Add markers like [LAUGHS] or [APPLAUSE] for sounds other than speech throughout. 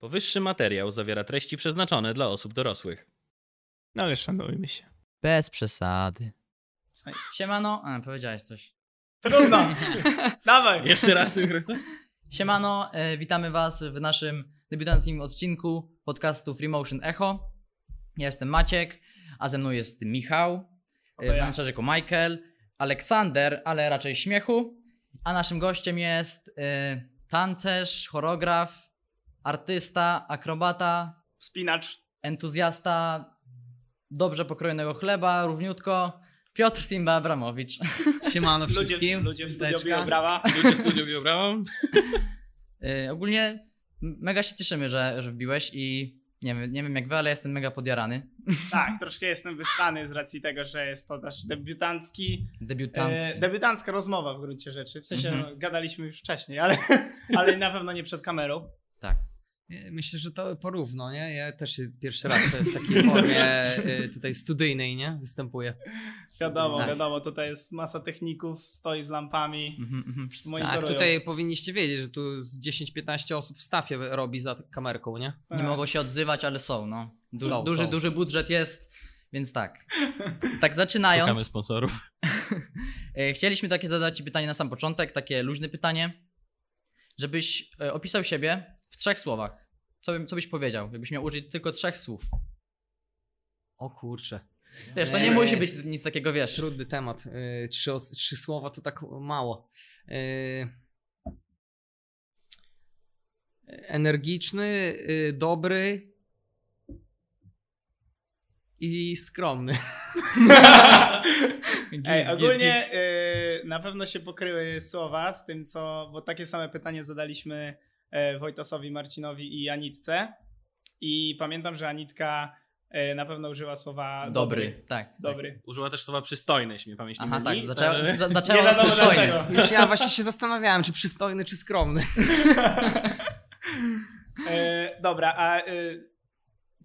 Powyższy materiał zawiera treści przeznaczone dla osób dorosłych. No ale szanujmy się. Bez przesady. Słuchaj, Siemano, a, powiedziałeś coś. Trudno! [LAUGHS] Dawaj! Jeszcze raz, Synchroksa? Siemano, e, witamy was w naszym debiutanckim odcinku podcastu Free Motion Echo. Ja jestem Maciek, a ze mną jest Michał, Oto e, ja. znany szerzej jako Michael, Aleksander, ale raczej śmiechu, a naszym gościem jest e, tancerz, choreograf, artysta, akrobata, Wspinacz. entuzjasta dobrze pokrojonego chleba, równiutko, Piotr Simba Abramowicz. [LAUGHS] Siemano Ludzie, wszystkim. ludzie w studio Piąteczka. biją brawa. [LAUGHS] Ludzie studio biją brawą. [LAUGHS] Y, ogólnie mega się cieszymy, że, że wbiłeś i nie wiem, nie wiem jak wy, ale jestem mega podjarany. Tak, troszkę jestem wyspany z racji tego, że jest to nasz debiutancki, Debiutancki. e, debiutancka rozmowa w gruncie rzeczy. W sensie Mhm. no, gadaliśmy już wcześniej, ale, ale na pewno nie przed kamerą. Tak. Myślę, że to porówno, nie? Ja też pierwszy raz w [LAUGHS] takiej formie y, tutaj studyjnej, nie? Występuję. Wiadomo, Tak. wiadomo, tutaj jest masa techników, stoi z lampami. Mhm, wszystko. Monitorują. Tak, tutaj powinniście wiedzieć, że tu z 10-15 osób w stafie robi za kamerką, nie? Nie Tak. mogą się odzywać, ale są, no. Du- Są, duży, są. duży budżet jest, więc tak. [LAUGHS] Tak Szukamy zaczynając, sponsorów. y, [LAUGHS] chcieliśmy takie zadać ci pytanie na sam początek, takie luźne pytanie, żebyś opisał siebie w trzech słowach. Co, bym- co byś powiedział, gdybyś miał użyć tylko trzech słów? O kurczę. Wiesz, to nie Eee. musi być nic takiego, wiesz. Trudny temat. Y, Trzy, os- trzy słowa to tak mało. Y, Energiczny, y, dobry i skromny. [LAUGHS] Ej, ogólnie y, na pewno się pokryły słowa z tym, co. Bo takie same pytanie zadaliśmy e, Wojtosowi, Marcinowi i Anitce. I pamiętam, że Anitka e, na pewno użyła słowa Dobry, tak. Dobry. Użyła też słowa przystojne, jeśli mnie pamięć nie Aha, myli. tak, zaczęła, ale- za, [LAUGHS] Nie zaczęła dlaczego. Już ja właśnie się zastanawiałem, czy przystojny, czy skromny. [LAUGHS] E, dobra, a e,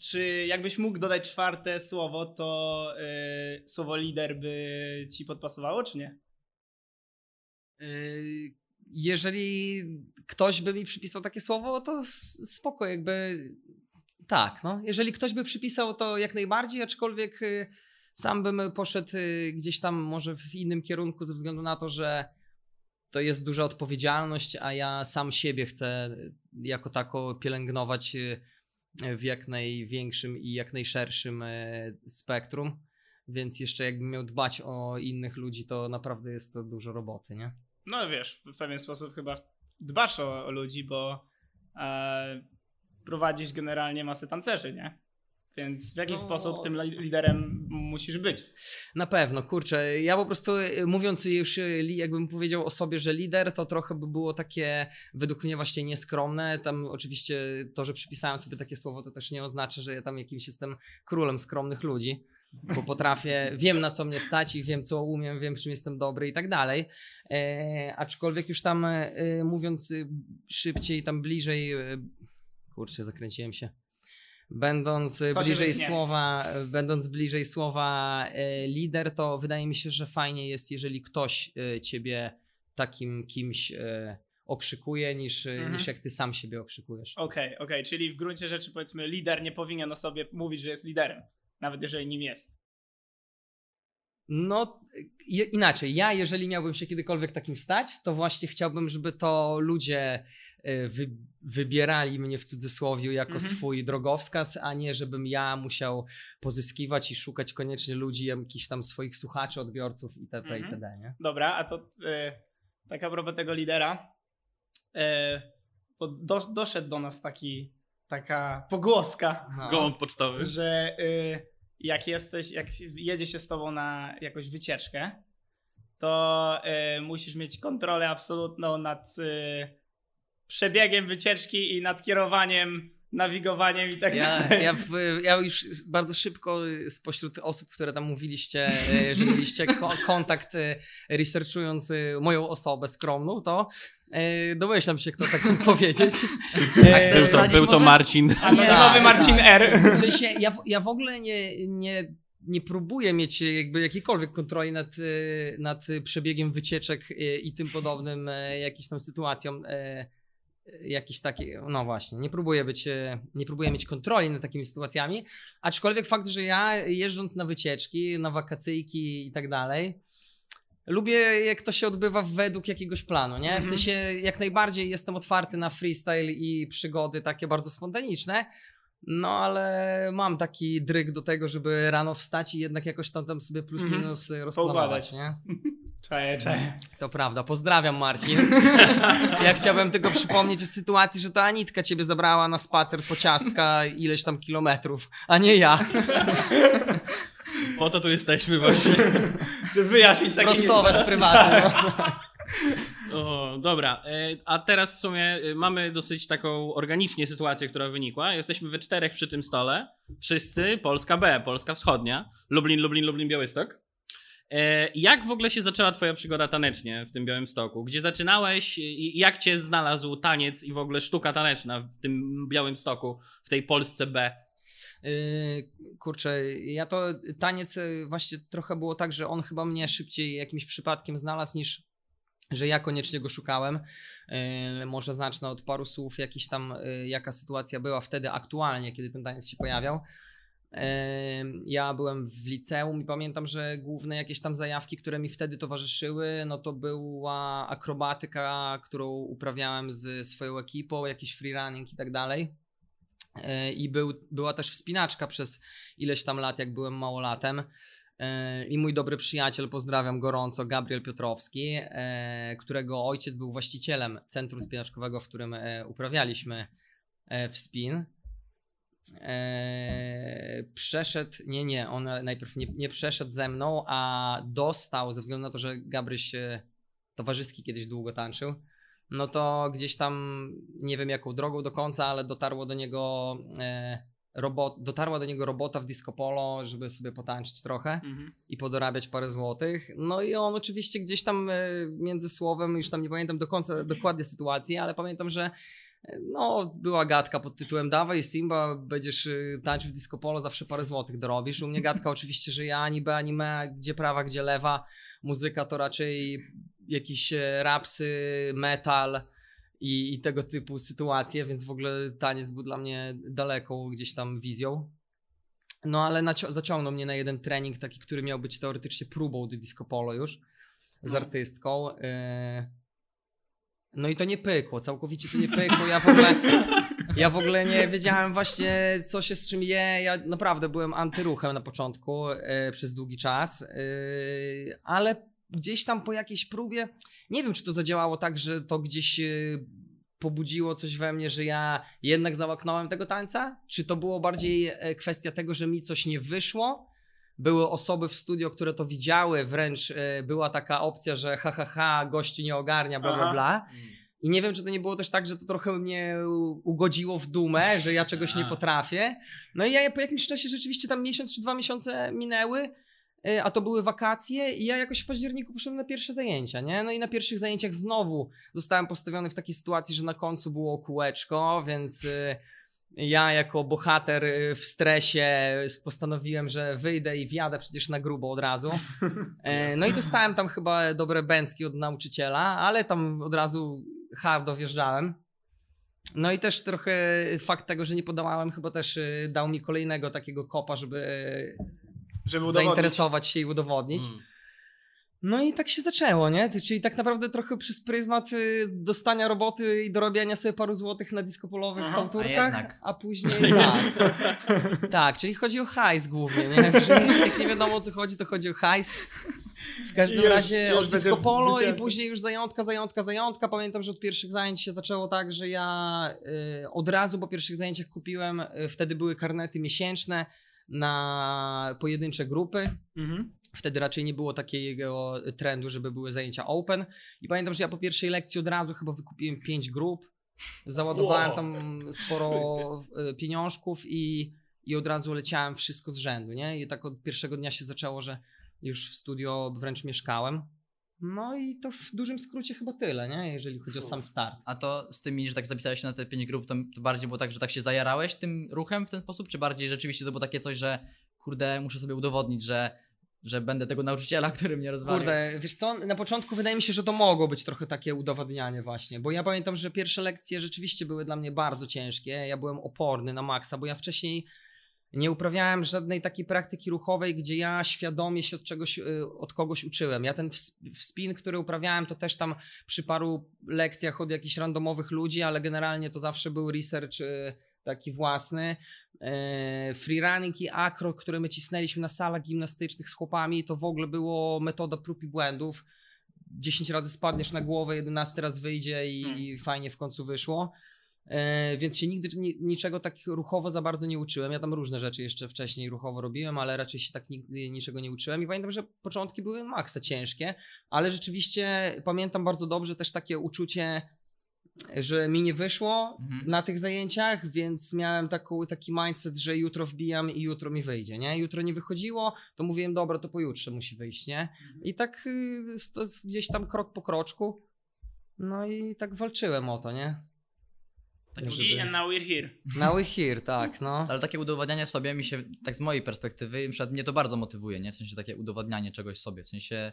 czy jakbyś mógł dodać czwarte słowo, to e, słowo lider by ci podpasowało, czy nie? Jeżeli ktoś by mi przypisał takie słowo, to spoko, jakby tak, no. Jeżeli ktoś by przypisał, to jak najbardziej, aczkolwiek y, sam bym poszedł y, gdzieś tam może w innym kierunku ze względu na to, że to jest duża odpowiedzialność, a ja sam siebie chcę jako tako pielęgnować y, w jak największym i jak najszerszym y, spektrum. Więc jeszcze jakbym miał dbać o innych ludzi, to naprawdę jest to dużo roboty, nie? No wiesz, w pewien sposób chyba dbasz o, o ludzi, bo e, prowadzisz generalnie masę tancerzy, nie? Więc w jaki No. sposób tym li- liderem musisz być? Na pewno, kurczę. Ja po prostu y, mówiąc już, li- jakbym powiedział o sobie, że lider, to trochę by było takie według mnie właśnie nieskromne. Tam oczywiście to, że przypisałem sobie takie słowo, to też nie oznacza, że ja tam jakimś jestem królem skromnych ludzi. Bo potrafię, wiem na co mnie stać i wiem co umiem, wiem w czym jestem dobry i tak dalej. E, aczkolwiek już tam e, mówiąc y, szybciej, tam bliżej, e, kurczę, zakręciłem się. Będąc e, To bliżej słowa, e, będąc bliżej słowa e, lider, to wydaje mi się, że fajnie jest, jeżeli ktoś ciebie takim kimś okrzykuje, niż, Mhm. niż jak ty sam siebie okrzykujesz. Okej, okej, czyli w gruncie rzeczy powiedzmy lider nie powinien o sobie mówić, że jest liderem, nawet jeżeli nim jest. No, inaczej. Ja, jeżeli miałbym się kiedykolwiek takim stać, to właśnie chciałbym, żeby to ludzie e, wy, wybierali mnie w cudzysłowie jako Mhm. swój drogowskaz, a nie żebym ja musiał pozyskiwać i szukać koniecznie ludzi, jakichś tam swoich słuchaczy, odbiorców itp. Mhm. itd. Nie? Dobra, a to e, tak a propos tego lidera, bo do, doszedł do nas taki, taka pogłoska, No. Gołąb pocztowy. że y, jak jesteś, jak jedzie się z tobą na jakąś wycieczkę, to y, musisz mieć kontrolę absolutną nad y, przebiegiem wycieczki i nad kierowaniem, nawigowaniem i tak Ja, dalej. ja, w, ja już bardzo szybko y, spośród osób, które tam mówiliście, y, że mieliście ko kontakt y, researchując moją osobę skromną, to y, domyślam się, kto tak mógł [LAUGHS] powiedzieć. Tak, E, Był to, był to? Marcin. Anonimowy tak, Marcin R. [LAUGHS] W sensie, ja, w- ja w ogóle nie, nie, nie próbuję mieć jakby jakiejkolwiek kontroli nad, y, nad przebiegiem wycieczek i tym podobnym jakimś tam sytuacjom. y. jakiś taki, no właśnie, nie próbuję być, e, nie próbuję mieć kontroli nad takimi sytuacjami, aczkolwiek fakt, że ja jeżdżąc na wycieczki, na wakacyjki i tak dalej, lubię jak to się odbywa według jakiegoś planu, nie? W Mhm. sensie jak najbardziej jestem otwarty na freestyle i przygody takie bardzo spontaniczne, no ale mam taki dryg do tego, żeby rano wstać i jednak jakoś tam, tam sobie plus Mhm. minus e, rozplanować, nie? Czaję, czaję. To prawda, pozdrawiam Marcin. [LAUGHS] ja chciałbym tylko przypomnieć o sytuacji, że to Anitka ciebie zabrała na spacer po ciastka ileś tam kilometrów, a nie ja. [LAUGHS] Po to tu jesteśmy właśnie. [LAUGHS] Żeby wyjaśnić takie Prostować prywatnie. No. O, dobra, e, a teraz w sumie e, mamy dosyć taką organicznie sytuację, która wynikła. Jesteśmy we czterech przy tym stole. Wszyscy Polska B, Polska Wschodnia. Lublin, Lublin, Lublin, Białystok. E, Jak w ogóle się zaczęła twoja przygoda tanecznie w tym Białymstoku? Gdzie zaczynałeś i jak cię znalazł taniec i w ogóle sztuka taneczna w tym Białymstoku, w tej Polsce B? Yy, kurczę, ja to taniec yy, właśnie trochę było tak, że on chyba mnie szybciej jakimś przypadkiem znalazł niż że ja koniecznie go szukałem. Yy, może zacznę od paru słów, jakiś tam, yy, jaka sytuacja była wtedy aktualnie, kiedy ten taniec się pojawiał. Yy, Ja byłem w liceum i pamiętam, że główne jakieś tam zajawki, które mi wtedy towarzyszyły, no to była akrobatyka, którą uprawiałem z swoją ekipą, jakiś freerunning i tak dalej. Yy, I był, była też wspinaczka przez ileś tam lat, jak byłem małolatem. Yy, I mój dobry przyjaciel, pozdrawiam gorąco, Gabriel Piotrowski, yy, którego ojciec był właścicielem centrum spinaczkowego, w którym uprawialiśmy wspin. Przeszedł, nie, nie, on najpierw nie, nie przeszedł ze mną, a dostał, ze względu na to, że Gabryś towarzyski kiedyś długo tańczył, no to gdzieś tam, nie wiem jaką drogą do końca, ale dotarło do niego e, robot, dotarła do niego robota w disco polo, żeby sobie potańczyć trochę Mhm. i podorabiać parę złotych. No i on oczywiście gdzieś tam e, między słowem, już tam nie pamiętam do końca dokładnie sytuacji, ale pamiętam, że e, no, była gadka pod tytułem dawaj Simba, będziesz y, tańczył w disco polo, zawsze parę złotych dorobisz. U mnie gadka [LAUGHS] oczywiście, że ja ani B, ani me, gdzie prawa, gdzie lewa. Muzyka to raczej jakieś e, rapsy, metal i, i tego typu sytuacje, więc w ogóle taniec był dla mnie daleką gdzieś tam wizją. No ale zaciągnął mnie na jeden trening, taki, który miał być teoretycznie próbą do disco polo już z No. artystką. e, No i to nie pykło, całkowicie to nie pykło. Ja w ogóle, ja w ogóle nie wiedziałem właśnie, co się z czym je. Ja naprawdę byłem antyruchem na początku e, przez długi czas, ale gdzieś tam po jakiejś próbie, nie wiem, czy to zadziałało tak, że to gdzieś e, pobudziło coś we mnie, że ja jednak załaknąłem tego tańca, czy to było bardziej e, kwestia tego, że mi coś nie wyszło. Były osoby w studio, które to widziały, wręcz e, była taka opcja, że ha, ha, ha, gościu nie ogarnia, bla, bla, bla. I nie wiem, czy to nie było też tak, że to trochę mnie ugodziło w dumę, że ja czegoś nie potrafię. No i ja po jakimś czasie rzeczywiście tam miesiąc czy dwa miesiące minęły, y, a to były wakacje i ja jakoś w październiku poszedłem na pierwsze zajęcia, nie? No i na pierwszych zajęciach znowu zostałem postawiony w takiej sytuacji, że na końcu było kółeczko, więc y, ja jako bohater y, w stresie postanowiłem, że wyjdę i wjadę przecież na grubo od razu. [LAUGHS] No i dostałem tam chyba dobre bęcki od nauczyciela, ale tam od razu hardo wjeżdżałem. No i też trochę fakt tego, że nie podołałem, chyba też y, dał mi kolejnego takiego kopa, żeby y, Żeby udowodnić. zainteresować się i udowodnić. Mm. No i tak się zaczęło, nie? Czyli tak naprawdę trochę przez pryzmat y, dostania roboty i dorobiania sobie paru złotych na diskopolowych Aha. kauturkach, A a później [LAUGHS] tak. tak, czyli chodzi o hajs głównie, nie? [LAUGHS] Jak nie wiadomo o co chodzi, to chodzi o hajs. W każdym już- razie już disco polo i później już zajątka, zajątka, zajątka. Pamiętam, że od pierwszych zajęć się zaczęło tak, że ja y, od razu po pierwszych zajęciach kupiłem, y, wtedy były karnety miesięczne na pojedyncze grupy. Mhm. Wtedy raczej nie było takiego trendu, żeby były zajęcia open. I pamiętam, że ja po pierwszej lekcji od razu chyba wykupiłem pięć grup. Załadowałem Wow. tam sporo e, pieniążków i, i od razu leciałem wszystko z rzędu, nie? I tak od pierwszego dnia się zaczęło, że już w studio wręcz mieszkałem. No i to w dużym skrócie chyba tyle, nie? Jeżeli chodzi o sam start. A to z tymi, że tak zapisałeś się na te pięć grup, to, to bardziej było tak, że tak się zajarałeś tym ruchem w ten sposób, czy bardziej rzeczywiście to było takie coś, że kurde, muszę sobie udowodnić, że, że będę tego nauczyciela, [LAUGHS] który mnie rozwalił. Kurde, wiesz co, na początku wydaje mi się, że to mogło być trochę takie udowadnianie właśnie, bo ja pamiętam, że pierwsze lekcje rzeczywiście były dla mnie bardzo ciężkie, ja byłem oporny na maksa, bo ja wcześniej nie uprawiałem żadnej takiej praktyki ruchowej, gdzie ja świadomie się od czegoś, y, od kogoś uczyłem. Ja ten spin, który uprawiałem, to też tam przy paru lekcjach od jakichś randomowych ludzi, ale generalnie to zawsze był research y, taki własny. E, Freerunning i acro, które my cisnęliśmy na salach gimnastycznych z chłopami, to w ogóle było metoda prób i błędów. 10 razy spadniesz na głowę, 11 raz wyjdzie i, Hmm. i fajnie w końcu wyszło. E, więc się nigdy ni, niczego tak ruchowo za bardzo nie uczyłem. Ja tam różne rzeczy jeszcze wcześniej ruchowo robiłem, ale raczej się tak nigdy niczego nie uczyłem. I pamiętam, że początki były maksa ciężkie, ale rzeczywiście pamiętam bardzo dobrze też takie uczucie, że mi nie wyszło Mhm. na tych zajęciach, więc miałem taką, taki mindset, że jutro wbijam i jutro mi wyjdzie, nie? Jutro nie wychodziło, to mówiłem, dobra, to pojutrze musi wyjść, nie? I tak y, gdzieś tam krok po kroczku, no i tak walczyłem o to, nie? Tak, Żeby- I and now we're here. Now we're here, tak, no. [LAUGHS] Ale takie udowadnianie sobie mi się, tak z mojej perspektywy, na przykład mnie to bardzo motywuje, nie? W sensie takie udowadnianie czegoś sobie, w sensie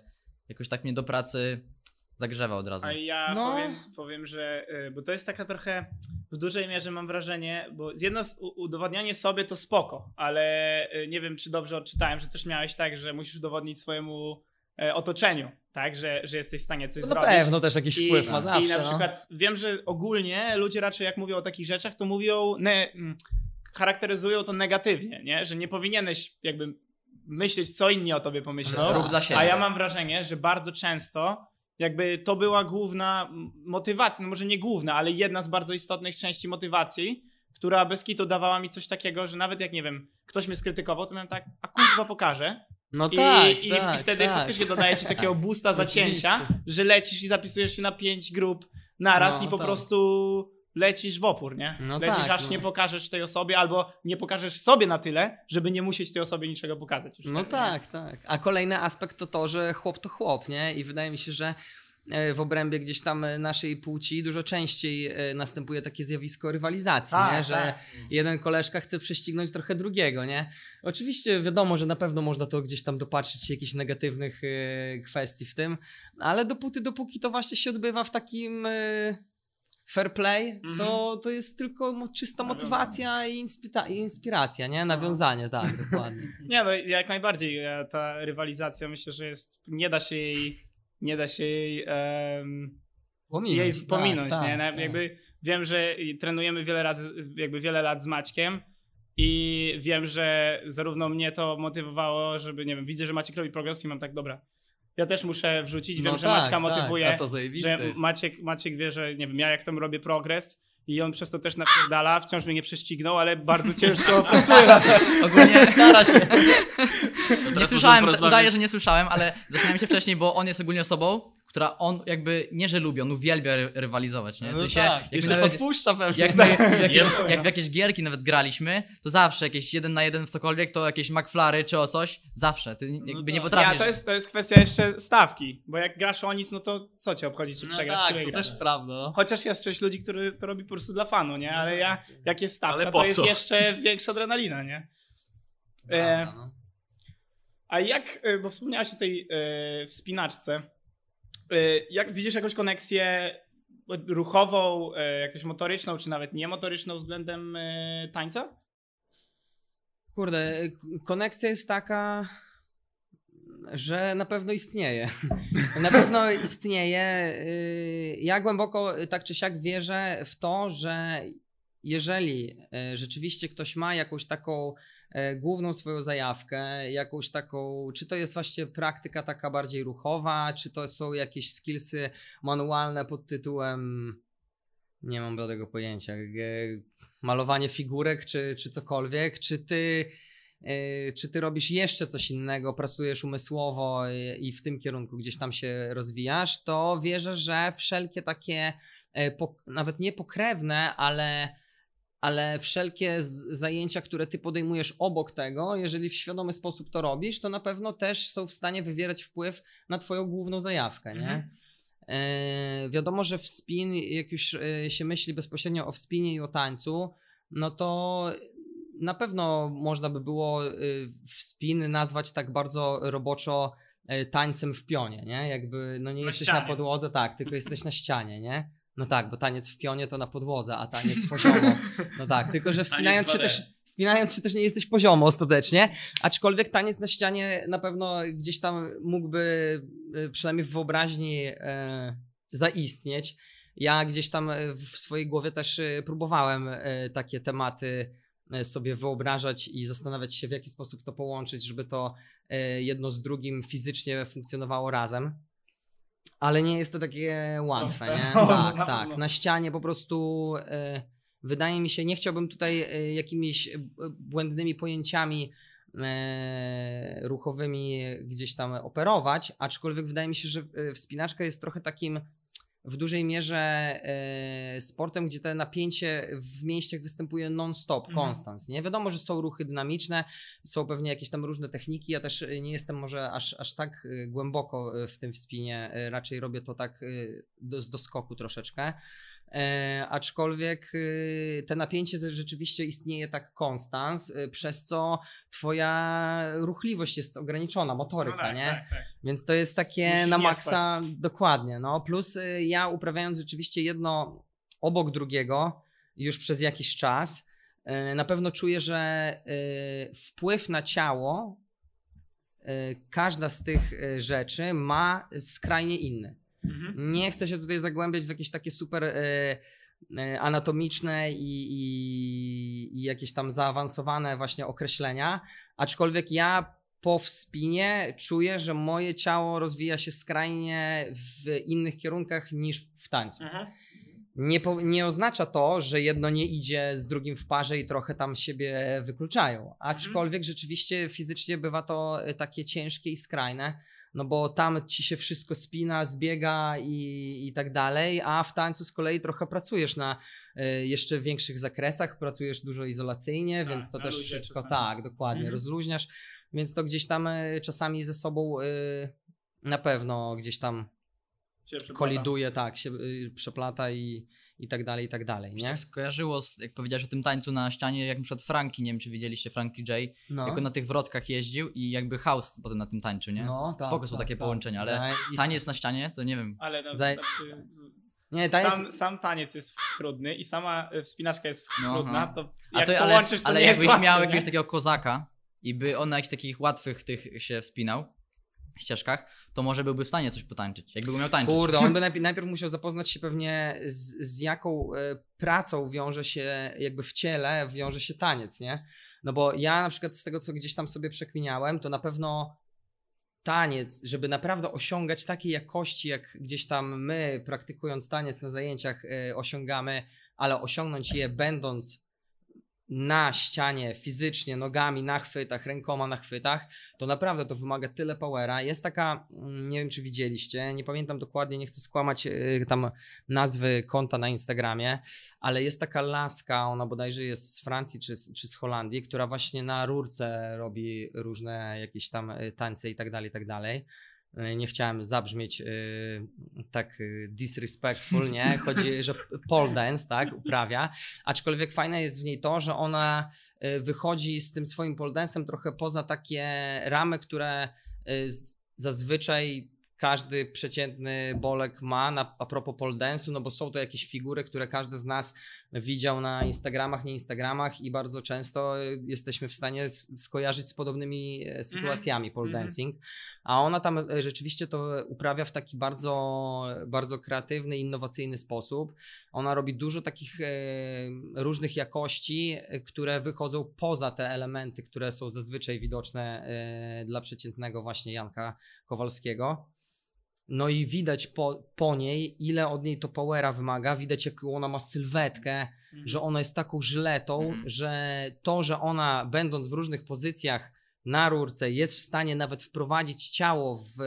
jakoś tak mnie do pracy zagrzewa od razu. A ja No. powiem, powiem, że. y, Bo to jest taka trochę. W dużej mierze mam wrażenie, bo z jedno udowadnianie sobie to spoko, ale y, nie wiem, czy dobrze odczytałem, że też miałeś tak, że musisz udowodnić swojemu e, otoczeniu, tak, że, że jesteś w stanie coś No na zrobić. pewno też jakiś I, wpływ ma zawsze, I na no. przykład wiem, że ogólnie ludzie raczej jak mówią o takich rzeczach, to mówią, ne, mm, charakteryzują to negatywnie, nie? że nie powinieneś jakby myśleć, co inni o tobie pomyślą. Rób dla siebie. A ja mam wrażenie, że bardzo często jakby to była główna motywacja, no może nie główna, ale jedna z bardzo istotnych części motywacji, która bez kitu dawała mi coś takiego, że nawet jak nie wiem, ktoś mnie skrytykował, to miałem tak, a kurwa pokażę. No I, tak, i, tak, I wtedy tak. faktycznie dodaje ci takiego boosta [LAUGHS] zacięcia, że lecisz i zapisujesz się na pięć grup naraz No, i po tak. prostu lecisz w opór, nie? No lecisz tak, aż no. nie pokażesz tej osobie albo nie pokażesz sobie na tyle, żeby nie musieć tej osobie niczego pokazać. No wtedy, nie? tak, tak. A kolejny aspekt to to, że chłop to chłop, nie? I wydaje mi się, że w obrębie gdzieś tam e, naszej płci dużo częściej e, następuje takie zjawisko rywalizacji, Tak, nie? Że tak. jeden koleżka chce prześcignąć trochę drugiego, nie? Oczywiście wiadomo, że na pewno można to gdzieś tam dopatrzyć się jakichś negatywnych e, kwestii w tym, ale dopóty, dopóki to właśnie się odbywa w takim e, fair play, Mhm. to, to jest tylko czysta motywacja i, inspira- i inspiracja, nie? Nawiązanie, tak, dokładnie. [LAUGHS] Nie, no jak najbardziej e, ta rywalizacja myślę, że jest, nie da się jej, nie da się jej, em, Pominąć, jej tak, pominąć, tak, nie? Na- tak. Jakby wiem, że trenujemy wiele razy, jakby wiele lat z Maćkiem i wiem, że zarówno mnie to motywowało, żeby, nie wiem, widzę, że Maciek robi progres i mam tak, dobra, ja też muszę wrzucić, wiem, No że tak, Maćka tak, motywuje, to zajebiste że. Maciek, Maciek wie, że nie wiem, ja jak tam robię progres i on przez to też napierdala, wciąż mnie nie prześcignął, ale bardzo ciężko [LAUGHS] pracuje na tym. Ogólnie [LAUGHS] stara się. [LAUGHS] Nie słyszałem, udaję, że nie słyszałem, ale zaczynałem się wcześniej, bo on jest ogólnie osobą, która on jakby nie, że lubi, on uwielbia ry- rywalizować, nie? W No sensie, tak, jak, jeszcze nawet, podpuszcza pewnie. jak, my, [LAUGHS] jak, Nie. jak w jakieś gierki nawet graliśmy, to zawsze jakieś jeden na jeden w cokolwiek, to jakieś McFlary czy o coś, zawsze, ty jakby nie tak. potrafisz. Ja, to jest, to jest kwestia jeszcze stawki, bo jak grasz o nic, no to co cię obchodzi, czy No przegrasz, tak, czy to wygrasz. też prawda. no. Chociaż jest część ludzi, który to robi po prostu dla fanu, nie? Ale ja, jak jest stawka, Ale po to jest jeszcze [LAUGHS] większa adrenalina, nie? E, Prawda, no. a jak, e, bo wspomniałaś o tej e, wspinaczce, e, jak widzisz jakąś koneksję ruchową, e, jakąś motoryczną, czy nawet niemotoryczną względem e, tańca? Kurde, k- konekcja jest taka, że na pewno istnieje. [LAUGHS] Na pewno istnieje. Y, Ja głęboko tak czy siak wierzę w to, że jeżeli rzeczywiście ktoś ma jakąś taką e, główną swoją zajawkę, jakąś taką, czy to jest właśnie praktyka taka bardziej ruchowa, czy to są jakieś skillsy manualne pod tytułem nie mam bladego pojęcia, g- malowanie figurek czy, czy cokolwiek, czy ty Yy, czy ty robisz jeszcze coś innego, pracujesz umysłowo i, i w tym kierunku gdzieś tam się rozwijasz, to wierzę, że wszelkie takie, e, nawet nie pokrewne, ale, ale wszelkie zajęcia, które ty podejmujesz obok tego, jeżeli w świadomy sposób to robisz, to na pewno też są w stanie wywierać wpływ na twoją główną zajawkę, nie? Mhm. E, wiadomo, że w spin, jak już e, się myśli bezpośrednio o wspinie i o tańcu, no to na pewno można by było y, spin nazwać tak bardzo roboczo tańcem w pionie, nie? Jakby, no nie Na jesteś ścianie. na podłodze, tak, tylko jesteś na ścianie, nie? No tak, bo taniec w pionie to na podłodze, a taniec poziomo. No tak, tylko że wspinając się 2D. też, wspinając się też nie jesteś poziomo ostatecznie, aczkolwiek taniec na ścianie na pewno gdzieś tam mógłby, y, przynajmniej w wyobraźni, e, zaistnieć. Ja gdzieś tam e, w swojej głowie też e, próbowałem e, takie tematy e, sobie wyobrażać i zastanawiać się, w jaki sposób to połączyć, żeby to e, jedno z drugim fizycznie funkcjonowało razem. Ale nie jest to takie łatwe, Proste. nie? No, Tak, na tak. pewno. Na ścianie po prostu e, wydaje mi się, nie chciałbym tutaj e, jakimiś e, błędnymi pojęciami ruchowymi gdzieś tam operować, aczkolwiek wydaje mi się, że wspinaczka jest trochę takim w dużej mierze e, sportem, gdzie to napięcie w mięśniach występuje non-stop, Mhm. konstans. Nie wiadomo, że są ruchy dynamiczne, są pewnie jakieś tam różne techniki. Ja też e, nie jestem może aż, aż tak e, głęboko w tym wspinie, raczej robię to tak do, z doskoku troszeczkę. E, aczkolwiek e, te napięcie ze- rzeczywiście istnieje tak konstans, e, przez co twoja ruchliwość jest ograniczona, motoryka, no tak, nie? tak, tak. Więc to jest takie Musisz na maksa dokładnie. No. Plus y, ja uprawiając rzeczywiście jedno obok drugiego już przez jakiś czas, na pewno czuję, że wpływ na ciało każda z tych rzeczy ma skrajnie inny. Mhm. Nie chcę się tutaj zagłębiać w jakieś takie super e, e, anatomiczne i, i, i jakieś tam zaawansowane właśnie określenia, aczkolwiek ja po wspinie czuję, że moje ciało rozwija się skrajnie w innych kierunkach niż w tańcu. Mhm. Nie, po, nie oznacza to, że jedno nie idzie z drugim w parze i trochę tam siebie wykluczają. Aczkolwiek rzeczywiście fizycznie bywa to e, takie ciężkie i skrajne, no bo tam ci się wszystko spina, zbiega i, i tak dalej, a w tańcu z kolei trochę pracujesz na e, jeszcze większych zakresach, pracujesz dużo izolacyjnie, Tak, więc to też wszystko czasami. tak, dokładnie, Mhm. rozluźniasz, więc to gdzieś tam e, czasami ze sobą e, na pewno gdzieś tam koliduje, tak, się przeplata i, i tak dalej, i tak dalej, nie? tak skojarzyło, z, jak powiedziałeś o tym tańcu na ścianie, jak na przykład Franki, nie wiem czy widzieliście Frankie J, No, jak on na tych wrotkach jeździł i jakby house potem na tym tańczył, nie? no tak, Spoko są tak, takie tak. połączenia, ale. Taniec na ścianie, to nie wiem. Ale no, Zajebiste. znaczy, Nie, taniec, sam, sam taniec jest trudny i sama e, wspinaczka jest No, trudna, aha. to A jak to, ale, połączysz, to ale nie jest jakbyś łatwe, miał nie? jakiegoś takiego kozaka i by on na jakichś takich łatwych tych się wspinał, ścieżkach, to może byłby w stanie coś potańczyć. Jakby umiał tańczyć. kurde, on by [LAUGHS] najpierw, najpierw musiał zapoznać się pewnie z, z jaką e, pracą wiąże się, jakby w ciele wiąże się taniec, nie? No bo ja na przykład z tego, co gdzieś tam sobie przekminiałem, to na pewno taniec, żeby naprawdę osiągać takie jakości, jak gdzieś tam my, praktykując taniec na zajęciach, e, osiągamy, ale osiągnąć je będąc na ścianie fizycznie, nogami na chwytach, rękoma na chwytach, to naprawdę to wymaga tyle powera. Jest taka, mm, nie wiem czy widzieliście, nie pamiętam dokładnie, nie chcę skłamać y, tam nazwy konta na Instagramie, ale jest taka laska, ona bodajże jest z Francji czy, czy z Holandii, która właśnie na rurce robi różne jakieś tam y, tańce i tak dalej, i tak dalej. Y, Nie chciałem zabrzmieć y, tak y, disrespectful, nie? Chodzi, [LAUGHS] że pole dance, tak, uprawia. Aczkolwiek fajne jest w niej to, że ona wychodzi z tym swoim pole dance'em trochę poza takie ramy, które zazwyczaj każdy przeciętny bolek ma na, a propos pole dance'u, no bo są to jakieś figury, które każdy z nas widział na Instagramach, nie Instagramach i bardzo często y, jesteśmy w stanie skojarzyć z podobnymi e, sytuacjami pole Mhm. dancing, a ona tam e, rzeczywiście to uprawia w taki bardzo, bardzo kreatywny, innowacyjny sposób. Ona robi dużo takich e, różnych jakości, które wychodzą poza te elementy, które są zazwyczaj widoczne dla przeciętnego właśnie Janka Kowalskiego. No i widać po, po niej, ile od niej to powera wymaga. Widać, jaką ona ma sylwetkę, Mhm. że ona jest taką żyletą, Mhm. że to, że ona będąc w różnych pozycjach na rurce jest w stanie nawet wprowadzić ciało w e,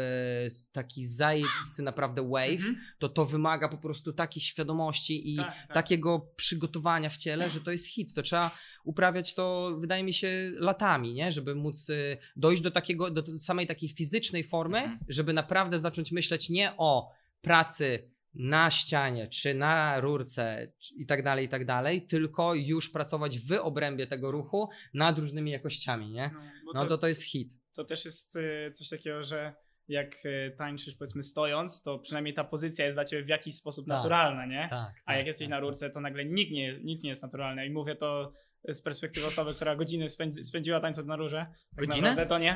taki zajebisty naprawdę wave, Mhm. to to wymaga po prostu takiej świadomości i Tak, tak. takiego przygotowania w ciele, że to jest hit. To trzeba uprawiać to, wydaje mi się, latami, nie? żeby móc y, dojść do takiego, do samej takiej fizycznej formy, Mhm. żeby naprawdę zacząć myśleć nie o pracy na ścianie, czy na rurce i tak dalej, i tak dalej, tylko już pracować w obrębie tego ruchu nad różnymi jakościami, nie? No, No to to jest hit. to też jest y, coś takiego, że jak y, tańczysz powiedzmy stojąc, to przynajmniej ta pozycja jest dla ciebie w jakiś sposób Tak. naturalna, nie? Tak. A tak, jak jesteś tak. na rurce, to nagle nikt nie, nic nie jest naturalne. I mówię to z perspektywy osoby, która godziny spędzi, spędziła tańcząc na rurze. Tak Godzinę? naprawdę to nie.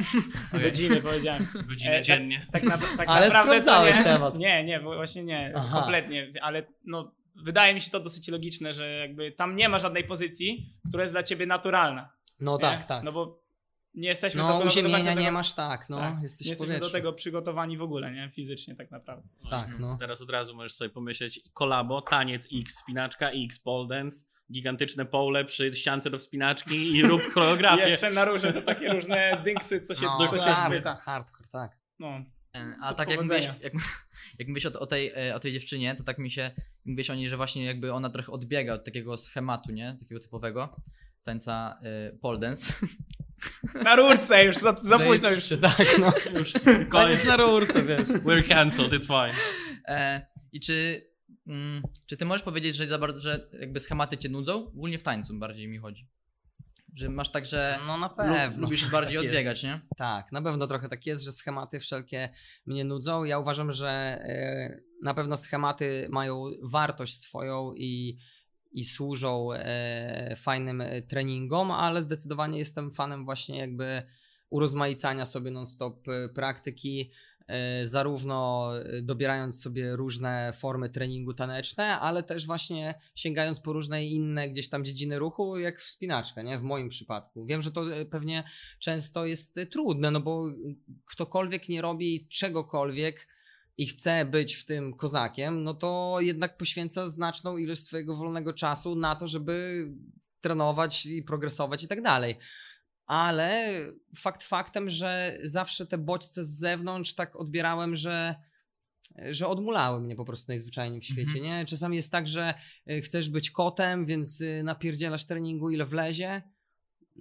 [LAUGHS] Godziny powiedziałem. Godzinę E, dziennie. Tak, na, tak [LAUGHS] Ale naprawdę to sprawdzałeś nie. temat. Nie, nie, bo właśnie nie, Aha. kompletnie. Ale no, wydaje mi się to dosyć logiczne, że jakby tam nie ma żadnej pozycji, która jest dla ciebie naturalna. No nie? tak, tak. No bo nie jesteśmy do, No do, uziemienia tego, nie masz tak, no. tak, Jesteś nie jesteśmy do tego przygotowani w ogóle, nie? Fizycznie tak naprawdę. Tak, no. Teraz od razu możesz sobie pomyśleć kolabo, taniec X, spinaczka X, pole dance, gigantyczne pole przy ściance do wspinaczki i [LAUGHS] rób choreografię. Jeszcze na róże to takie różne dynksy, co się, No, co się hardcore, wpyta. hardcore, tak. No. E, A To tak jak powodzenia. jak, jak mówiłeś o, o, tej, e, o tej dziewczynie, to tak mi się mówiłeś o niej, że właśnie jakby ona trochę odbiega od takiego schematu, nie? Takiego typowego tańca y, pole dance. [LAUGHS] Na rurce już, za, za No późno już. Tak, no. [LAUGHS] Już Koniec koniec. na rurkę, wiesz. We're cancelled, it's fine. E, I czy, mm, czy ty możesz powiedzieć, że za bardzo, że jakby schematy cię nudzą? Ogólnie w tańcu bardziej mi chodzi. Że masz tak, że No na pewno. lubisz ich bardziej tak jest. odbiegać, nie? Tak, na pewno trochę tak jest, że schematy wszelkie mnie nudzą. Ja uważam, że e, na pewno schematy mają wartość swoją i, i służą e, fajnym e, treningom, ale zdecydowanie jestem fanem właśnie jakby urozmaicania sobie non-stop e, praktyki, e, zarówno e, dobierając sobie różne formy treningu taneczne, ale też właśnie sięgając po różne inne gdzieś tam dziedziny ruchu, jak wspinaczka, nie? W moim przypadku. Wiem, że to pewnie często jest trudne, no bo ktokolwiek nie robi czegokolwiek i chce być w tym kozakiem, no to jednak poświęca znaczną ilość swojego wolnego czasu na to, żeby trenować i progresować i tak dalej. Ale fakt faktem, że zawsze te bodźce z zewnątrz tak odbierałem, że że odmulały mnie po prostu najzwyczajniej w świecie, Mhm. nie? Czasami jest tak, że y, chcesz być kotem, więc y, napierdzielasz treningu ile wlezie,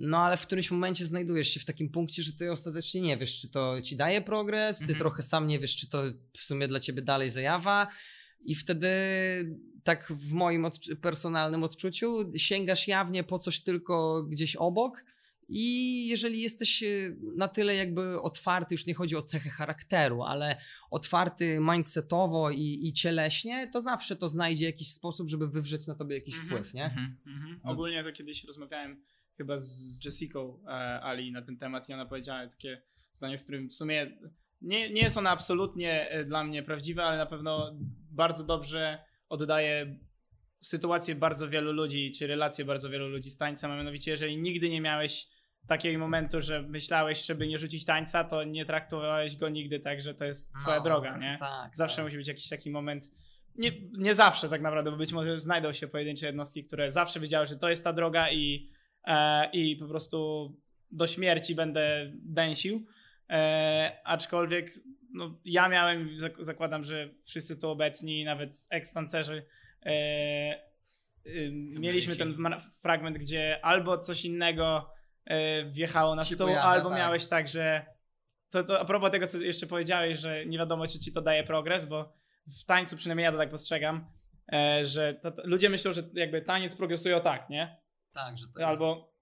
no ale w którymś momencie znajdujesz się w takim punkcie, że ty ostatecznie nie wiesz, czy to ci daje progres, ty Mhm. trochę sam nie wiesz, czy to w sumie dla ciebie dalej zajawa i wtedy tak w moim odczu- personalnym odczuciu sięgasz jawnie po coś tylko gdzieś obok i jeżeli jesteś e, na tyle jakby otwarty, już nie chodzi o cechę charakteru, ale otwarty mindsetowo i, i cieleśnie, to zawsze to znajdzie jakiś sposób, żeby wywrzeć na tobie jakiś Mhm. wpływ, nie? Mhm. No. Ogólnie to kiedyś rozmawiałem chyba z Jessicą e, Ali na ten temat i ona powiedziała takie zdanie, z którym w sumie nie, nie jest ona absolutnie e, dla mnie prawdziwa, ale na pewno bardzo dobrze oddaje sytuację bardzo wielu ludzi, czy relacje bardzo wielu ludzi z tańcem, a mianowicie jeżeli nigdy nie miałeś takiego momentu, że myślałeś, żeby nie rzucić tańca, to nie traktowałeś go nigdy tak, że to jest twoja No, droga, nie? Tak, Zawsze tak. musi być jakiś taki moment. Nie, nie zawsze tak naprawdę, bo być może znajdą się pojedyncze jednostki, które zawsze wiedziały, że to jest ta droga i, i po prostu do śmierci będę dęsił. E, aczkolwiek no, ja miałem, zak- zakładam, że wszyscy tu obecni, nawet ex-tancerzy, e, y, mieliśmy ten fragment, gdzie albo coś innego e, wjechało na stół, pojawia, albo tak. miałeś tak, że to, to a propos tego, co jeszcze powiedziałeś, że nie wiadomo, czy ci to daje progres, bo w tańcu przynajmniej ja to tak postrzegam, e, że to, to, ludzie myślą, że jakby taniec progresuje o tak, nie? Tak, że to jest... Albo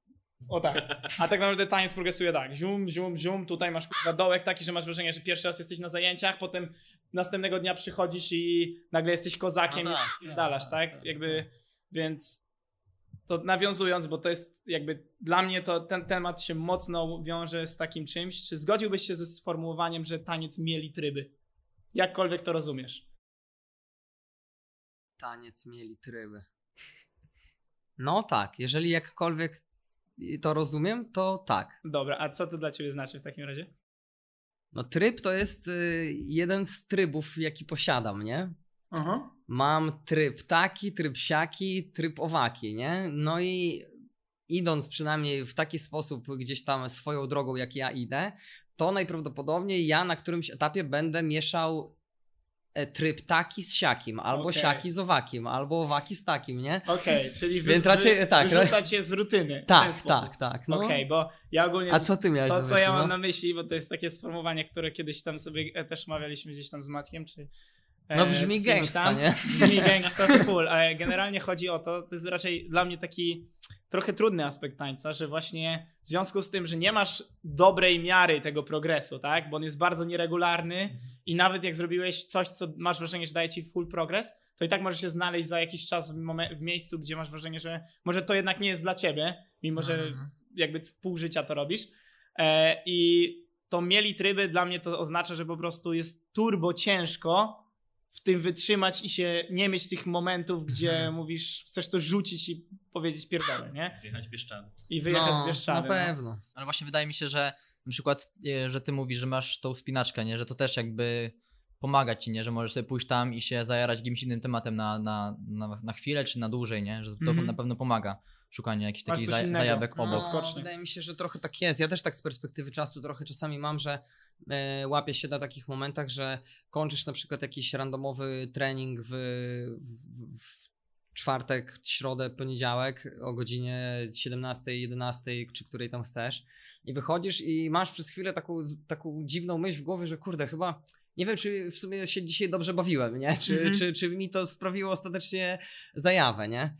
o tak. A tak naprawdę taniec progresuje tak. Zium, zium, zium. Tutaj masz kurwa dołek taki, że masz wrażenie, że pierwszy raz jesteś na zajęciach, potem następnego dnia przychodzisz i nagle jesteś kozakiem No tak, i dalasz, tak? Jakby, więc to nawiązując, bo to jest jakby dla mnie to ten temat się mocno wiąże z takim czymś. Czy zgodziłbyś się ze sformułowaniem, że taniec mieli tryby? Jakkolwiek to rozumiesz. taniec mieli tryby. No tak, jeżeli jakkolwiek to rozumiem, to tak. Dobra, a co to dla ciebie znaczy w takim razie? No tryb to jest y, jeden z trybów, jaki posiadam, nie? Aha. Mam tryb taki, tryb siaki, tryb owaki, nie? No i idąc przynajmniej w taki sposób gdzieś tam swoją drogą, jak ja idę, to najprawdopodobniej ja na którymś etapie będę mieszał tryb taki z siakim, albo Okej. siaki z owakim, albo owaki z takim, nie? Okej, czyli wy, Więc raczej- wy, tak, wyrzucać je z rutyny. Tak, tak, tak. No. Okej, bo ja ogólnie. A co ty miałeś to, na co myśli? ja mam no? na myśli, bo to jest takie sformułowanie, które kiedyś tam sobie e, też omawialiśmy gdzieś tam z Maćkiem, czy No e, brzmi z kimś gangsta, tam. nie? [LAUGHS] Brzmi gangsta full, ale generalnie chodzi o to, to jest raczej dla mnie taki trochę trudny aspekt tańca, że właśnie w związku z tym, że nie masz dobrej miary tego progresu, tak, bo on jest bardzo nieregularny i nawet jak zrobiłeś coś, co masz wrażenie, że daje ci full progres, to i tak możesz się znaleźć za jakiś czas w, momen- w miejscu, gdzie masz wrażenie, że może to jednak nie jest dla ciebie, mimo że Mhm. jakby pół życia to robisz. E, I to mieli tryby dla mnie to oznacza, że po prostu jest turbo ciężko w tym wytrzymać i się nie mieć tych momentów, gdzie Mhm. mówisz, chcesz to rzucić i powiedzieć pierdolę, nie? Wjechać Bieszczady. I wyjechać no, w Bieszczady. Na no. pewno. Ale właśnie wydaje mi się, że na przykład, e, że ty mówisz, że masz tą spinaczkę, nie? Że to też jakby pomaga ci, nie? Że możesz sobie pójść tam i się zajarać jakimś innym tematem na, na, na, na chwilę czy na dłużej, nie? Że to Mhm. na pewno pomaga szukanie jakichś takich zaj- innego. zajawek No. obok. skocznie. Wydaje mi się, że trochę tak jest. Ja też tak z perspektywy czasu trochę czasami mam, że e, łapię się na takich momentach, że kończysz na przykład jakiś randomowy trening w, w, w czwartek, środę, poniedziałek o godzinie 17, 11, czy której tam chcesz i wychodzisz i masz przez chwilę taką, taką dziwną myśl w głowie, że kurde, chyba nie wiem, czy w sumie się dzisiaj dobrze bawiłem, nie? Czy, Mhm. czy, czy mi to sprawiło ostatecznie zajawę, nie?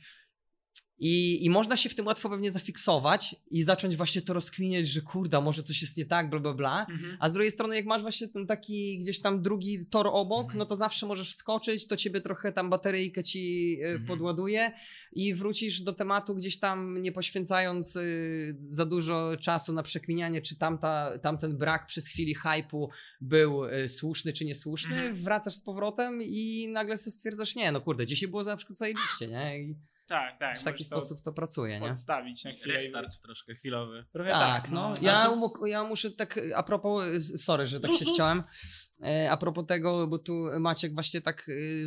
I, I można się w tym łatwo pewnie zafiksować i zacząć właśnie to rozkminiać, że kurda, może coś jest nie tak, bla, bla, bla. Mhm. A z drugiej strony, jak masz właśnie ten taki gdzieś tam drugi tor obok, Mhm. no to zawsze możesz wskoczyć, to ciebie trochę tam bateryjkę ci e, Mhm. podładuje i wrócisz do tematu gdzieś tam nie poświęcając y, za dużo czasu na przekminianie, czy tamta, tamten brak przez chwili hypu był y, słuszny czy niesłuszny. Mhm. Wracasz z powrotem i nagle sobie stwierdzasz, nie, no kurde, dzisiaj było na przykład zajebiście, nie? I Tak, tak. w taki to sposób to pracuje, nie? Odstawić na chwilę. i- Restart troszkę chwilowy. Trochę Tak, tak, no. no. Ja, to- ja muszę tak, a propos, sorry, że tak się wciąłem, e, a propos tego, bo tu Maciek właśnie tak y,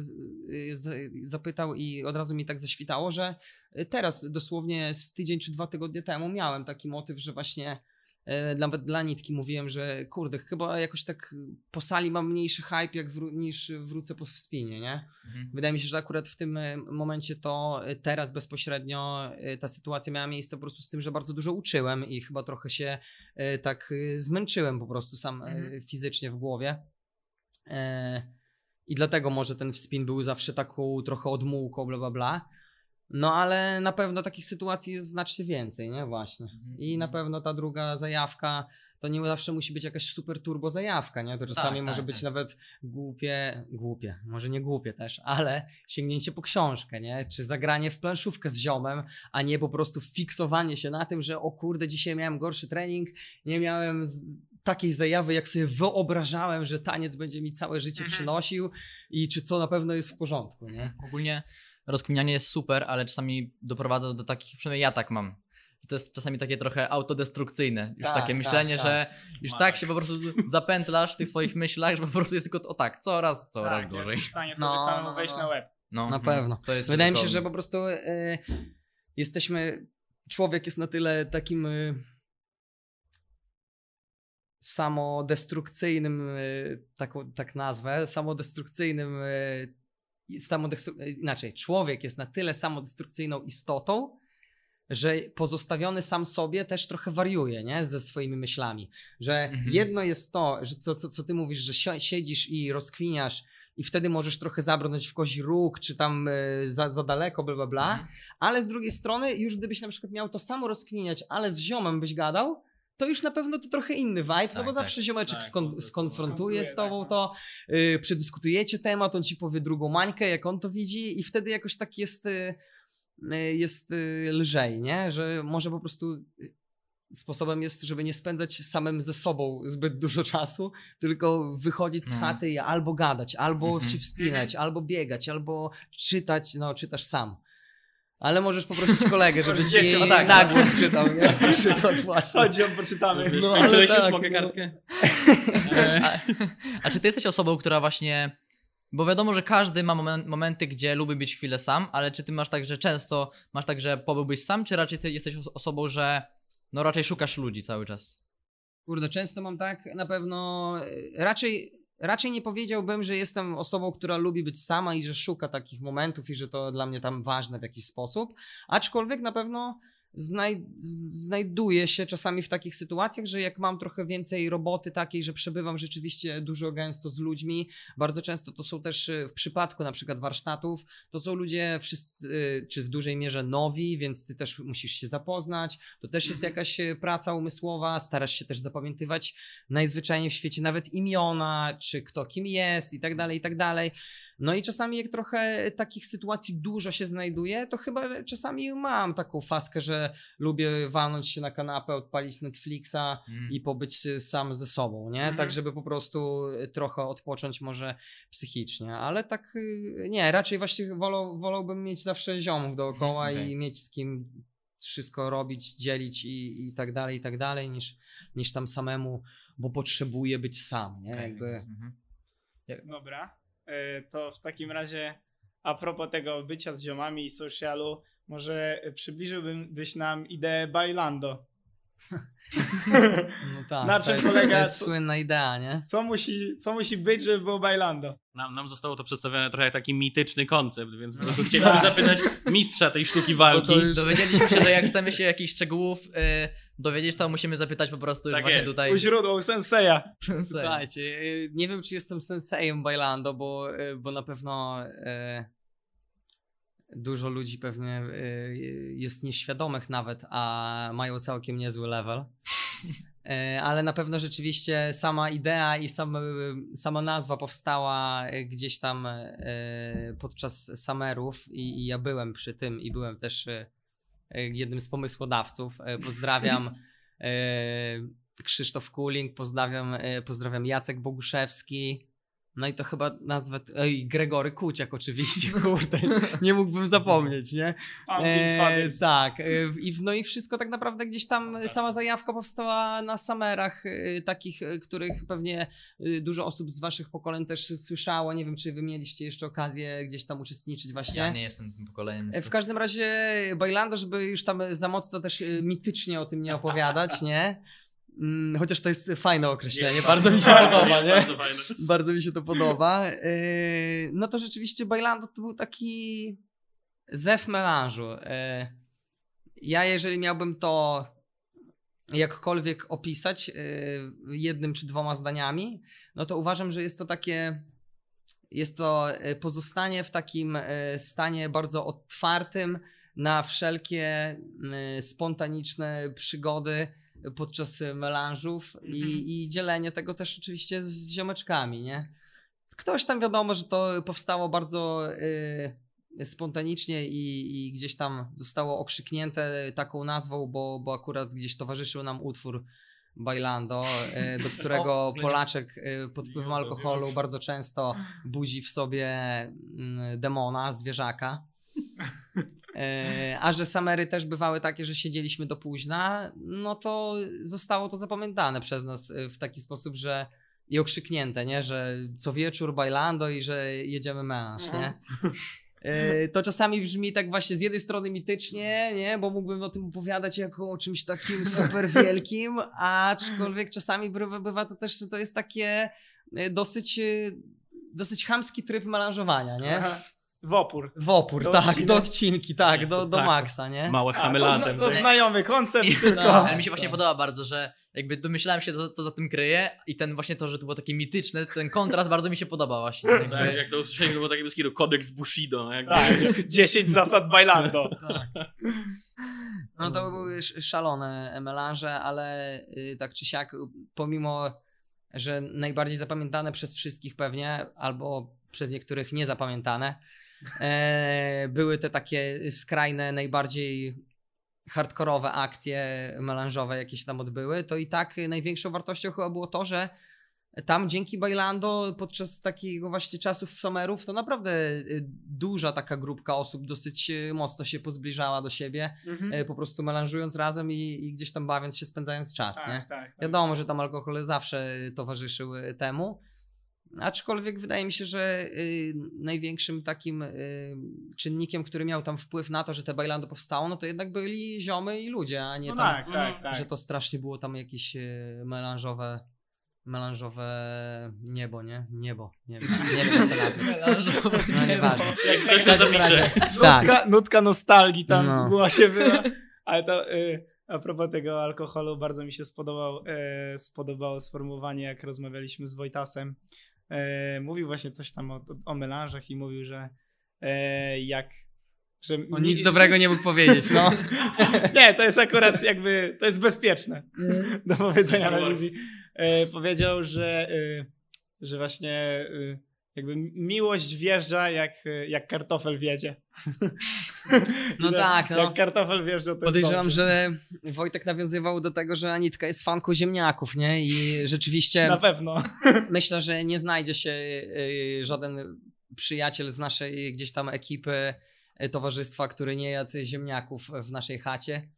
z- zapytał i od razu mi tak zaświtało, że teraz dosłownie z tydzień czy dwa tygodnie temu miałem taki motyw, że właśnie e, nawet dla Nitki mówiłem, że kurde, chyba jakoś tak po sali mam mniejszy hype jak wró- niż wrócę po wspinie, nie? Mhm. Wydaje mi się, że akurat w tym e, momencie to e, teraz bezpośrednio e, ta sytuacja miała miejsce po prostu z tym, że bardzo dużo uczyłem i chyba trochę się e, tak e, zmęczyłem po prostu sam e, Mhm. fizycznie w głowie. E, I dlatego może ten wspin był zawsze taką trochę odmułką, bla bla bla. No ale na pewno takich sytuacji jest znacznie więcej, nie? Właśnie. Mhm. I na pewno ta druga zajawka to nie zawsze musi być jakaś super turbo zajawka, nie? To czasami tak, może tak. być nawet głupie, głupie, może nie głupie też, ale sięgnięcie po książkę, nie? Czy zagranie w planszówkę z ziomem, a nie po prostu fiksowanie się na tym, że o kurde, dzisiaj miałem gorszy trening, nie miałem takiej zajawy, jak sobie wyobrażałem, że taniec będzie mi całe życie Mhm. przynosił i czy co na pewno jest w porządku, nie? Ogólnie rozkminianie jest super, ale czasami doprowadza do takich, przynajmniej ja tak mam. że To jest czasami takie trochę autodestrukcyjne. Już Tak, takie tak, myślenie, tak. że już Ma tak tak. się po prostu zapętlasz w tych swoich myślach, że po prostu jest tylko o tak, coraz, coraz tak, gorzej. jesteś w stanie sobie No, samemu no, no, wejść no. na web. No, Na no, pewno. To jest Wydaje mi się, że po prostu e, jesteśmy. Człowiek jest na tyle takim e, samodestrukcyjnym, e, taką, tak nazwę, samodestrukcyjnym. E, samodestru... e, inaczej, człowiek jest na tyle samodestrukcyjną istotą, że pozostawiony sam sobie też trochę wariuje, nie? Ze swoimi myślami. Że Mhm. jedno jest to, że co, co, co ty mówisz, że si- siedzisz i rozkwiniasz i wtedy możesz trochę zabrnąć w kozi róg, czy tam e, za, za daleko, bla, bla, bla. Mhm. Ale z drugiej strony, już gdybyś na przykład miał to samo rozkwiniać, ale z ziomem byś gadał, to już na pewno to trochę inny vibe, no Tak, bo tak. zawsze ziomeczek Tak, skon- skonfrontuje z tobą skonfrontuje, to, yy, przedyskutujecie temat, on ci powie drugą mańkę, jak on to widzi i wtedy jakoś tak jest, y, y, jest y, lżej, nie? Że może po prostu y, sposobem jest, żeby nie spędzać samym ze sobą zbyt dużo czasu, tylko wychodzić z No. chaty i albo gadać, albo Mhm. się wspinać, albo biegać, albo czytać, no czytasz sam. Ale możesz poprosić kolegę, żeby ci dzieciom, o tak, na no. głos czytał, nie? [LAUGHS] Na przykład właśnie. Chodź, ją poczytamy. No, ale już, tak, mogę no. kartkę? [LAUGHS] A, a czy ty jesteś osobą, która właśnie. Bo wiadomo, że każdy ma momen- momenty, gdzie lubi być chwilę sam, ale czy ty masz tak, że często masz tak, że pobyłbyś sam, czy raczej ty jesteś os- osobą, że no raczej szukasz ludzi cały czas? Kurde, często mam tak, na pewno e, raczej, raczej nie powiedziałbym, że jestem osobą, która lubi być sama i że szuka takich momentów i że to dla mnie tam ważne w jakiś sposób. Aczkolwiek na pewno znaj- znajduję się czasami w takich sytuacjach, że jak mam trochę więcej roboty takiej, że przebywam rzeczywiście dużo gęsto z ludźmi, bardzo często to są też y, w przypadku na przykład warsztatów, to są ludzie wszyscy, y, czy w dużej mierze nowi, więc ty też musisz się zapoznać, to też jest jakaś y, praca umysłowa, starasz się też zapamiętywać najzwyczajniej w świecie nawet imiona, czy kto kim jest i tak dalej, i tak dalej. No i czasami jak trochę takich sytuacji dużo się znajduje, to chyba czasami mam taką faskę, że lubię walnąć się na kanapę, odpalić Netflixa Mm. i pobyć y, sam ze sobą, nie? Mhm. Tak, żeby po prostu y, trochę odpocząć może psychicznie, ale tak y, nie, raczej właśnie wolał, wolałbym mieć zawsze ziomów dookoła Mhm, okej. i mieć z kim wszystko robić, dzielić i, i tak dalej, i tak dalej, niż, niż tam samemu, bo potrzebuję być sam, nie? Okej, Jakby... mhm. Dobra, to w takim razie a propos tego bycia z ziomami i socialu, może przybliżyłbym byś nam ideę Bailando. [LAUGHS] No tak, Na to czym jest, polega- to jest słynna idea, nie? Co musi, co musi być, żeby było Bailando? Nam, nam zostało to przedstawione trochę jak taki mityczny koncept, więc po prostu [LAUGHS] chcieliśmy zapytać mistrza tej sztuki walki. Dowiedzieliśmy się, że jak chcemy się jakichś szczegółów y, dowiedzieć, to musimy zapytać po prostu już Tak właśnie jest. tutaj. U źródła, u Senseja. Słuchajcie, y, nie wiem, czy jestem sensejem Bailando, bo, y, bo na pewno y, dużo ludzi pewnie y, jest nieświadomych nawet, a mają całkiem niezły level. Y, Ale na pewno rzeczywiście sama idea i sam, sama nazwa powstała y, gdzieś tam y, podczas Summerów i, i ja byłem przy tym i byłem też jednym z pomysłodawców. Pozdrawiam [LAUGHS] Krzysztof Kuling, pozdrawiam, pozdrawiam Jacek Boguszewski. No i to chyba nazwę. Ej, Gregory Kuciak oczywiście, [LAUGHS] kurde, nie mógłbym zapomnieć, nie? E, tak, e, i, w- no i wszystko tak naprawdę gdzieś tam, e, cała zajawka powstała na samerach, e, takich, e, których pewnie dużo osób z waszych pokoleń też słyszało. Nie wiem, czy wy mieliście jeszcze okazję gdzieś tam uczestniczyć właśnie. Ja nie jestem tym pokoleniem. W każdym razie Bailando, żeby już tam za mocno też mitycznie o tym nie opowiadać, nie? [LAUGHS] Mm, Chociaż to jest fajne określenie, Jest bardzo mi się fajne, podoba, jest nie? Bardzo mi się to podoba. Yy, No to rzeczywiście Bailando to był taki zew melanżu. Yy, Ja jeżeli miałbym to jakkolwiek opisać yy, jednym czy dwoma zdaniami, no to uważam, że jest to takie jest to pozostanie w takim stanie bardzo otwartym na wszelkie spontaniczne przygody podczas melanżów i, i dzielenie tego też oczywiście z ziomeczkami, nie? Ktoś tam wiadomo, że to powstało bardzo y, spontanicznie i, i gdzieś tam zostało okrzyknięte taką nazwą, bo, bo akurat gdzieś towarzyszył nam utwór Bailando, y, do [LAUGHS] którego Polaczek pod wpływem alkoholu bardzo często [LAUGHS] budzi w sobie mm, demona, zwierzaka. E, A że samery też bywały takie, że siedzieliśmy do późna, no to zostało to zapamiętane przez nas e, w taki sposób, że i okrzyknięte, nie? Że co wieczór bailando i że jedziemy melanż, nie? E, To czasami brzmi tak właśnie z jednej strony mitycznie, nie? Bo mógłbym o tym opowiadać jako o czymś takim super wielkim, aczkolwiek czasami bywa, to też, że to jest takie dosyć, dosyć chamski tryb melanżowania, nie? W opór. W opór, Do tak, odcinek. do odcinki, tak, do, do Tak. maksa, nie? Małe A, to, hamelatem. zna, to znajomy koncept, I- [LAUGHS] tylko... no. Ale mi się właśnie Tak. podoba bardzo, że jakby domyślałem się, co, co za tym kryje i ten właśnie to, że to było takie mityczne, ten kontrast bardzo mi się podoba właśnie. Tak, Jakby, jak to usłyszałem, to było takie kitu, kodeks Bushido. no Jakby, Tak, [LAUGHS] 10 zasad Bailando. No to były sz- szalone melanże, ale y, tak czy siak, pomimo, że najbardziej zapamiętane przez wszystkich pewnie, albo przez niektórych niezapamiętane, e, były te takie skrajne, najbardziej hardkorowe akcje melanżowe, jakie się tam odbyły, to i tak y, największą wartością chyba było to, że tam dzięki Bailando podczas takiego właśnie czasów summerów to naprawdę y, duża taka grupka osób dosyć y, mocno się pozbliżała do siebie, Mhm. e, po prostu melanżując razem i, i gdzieś tam bawiąc się, spędzając czas, nie? Tak, tak, tak. Wiadomo, że tam alkohol zawsze towarzyszył y, temu, aczkolwiek wydaje mi się, że y, największym takim y, czynnikiem, który miał tam wpływ na to, że te Bailando powstało, no to jednak byli ziomy i ludzie, a nie No tam, tak, tak, tak. że to strasznie było tam jakieś y, melanżowe melanżowe niebo, nie? Niebo, nie wiem, nie wiem nazwać. [LAUGHS] No nieważne. jak ktoś to zapisze. [LAUGHS] tak. Nutka, nutka nostalgii tam No. była się była. [LAUGHS] Ale to y, a propos tego alkoholu, bardzo mi się spodobał, e, spodobało sformułowanie, jak rozmawialiśmy z Wojtasem. E, mówił właśnie coś tam o, o melanżach i mówił, że e, jak. Że On mi- nic dobrego nie mógł powiedzieć, no. [LAUGHS] nie, to jest akurat jakby, to jest bezpieczne do powiedzenia na wizji. E, powiedział, że, e, że właśnie e, jakby miłość wjeżdża jak, e, jak kartofel wiedzie. [LAUGHS] No tak, no. Jak kartofel wjeżdża, to Podejrzewam, jest że Wojtek nawiązywał do tego, że Anitka jest fanką ziemniaków, nie? I rzeczywiście Na pewno. [LAUGHS] myślę, że nie znajdzie się y, żaden przyjaciel z naszej gdzieś tam ekipy, y, towarzystwa, który nie jadł ziemniaków w naszej chacie.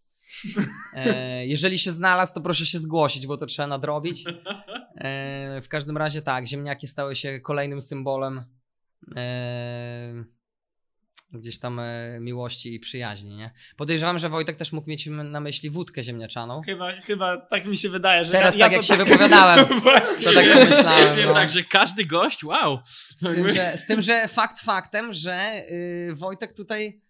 E, jeżeli się znalazł, to proszę się zgłosić, bo to trzeba nadrobić. E, w każdym razie tak, ziemniaki stały się kolejnym symbolem e, gdzieś tam e, miłości i przyjaźni, nie? Podejrzewam, że Wojtek też mógł mieć na myśli wódkę ziemniaczaną. Chyba, chyba tak mi się wydaje, że Teraz ja, tak ja jak to się wypowiadałem, [LAUGHS] Właśnie. to tak pomyślałem. wiem No. tak, że każdy gość, wow. Z tym, że, z tym, że fakt faktem, że y, Wojtek tutaj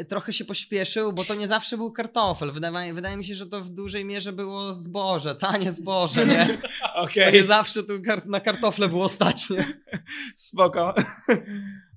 y, trochę się pośpieszył, bo to nie zawsze był kartofel. Wydaje, wydaje mi się, że to w dużej mierze było zboże, tanie zboże, nie? [LAUGHS] To Okej, nie zawsze tu na kartofle było stać, nie? spoko.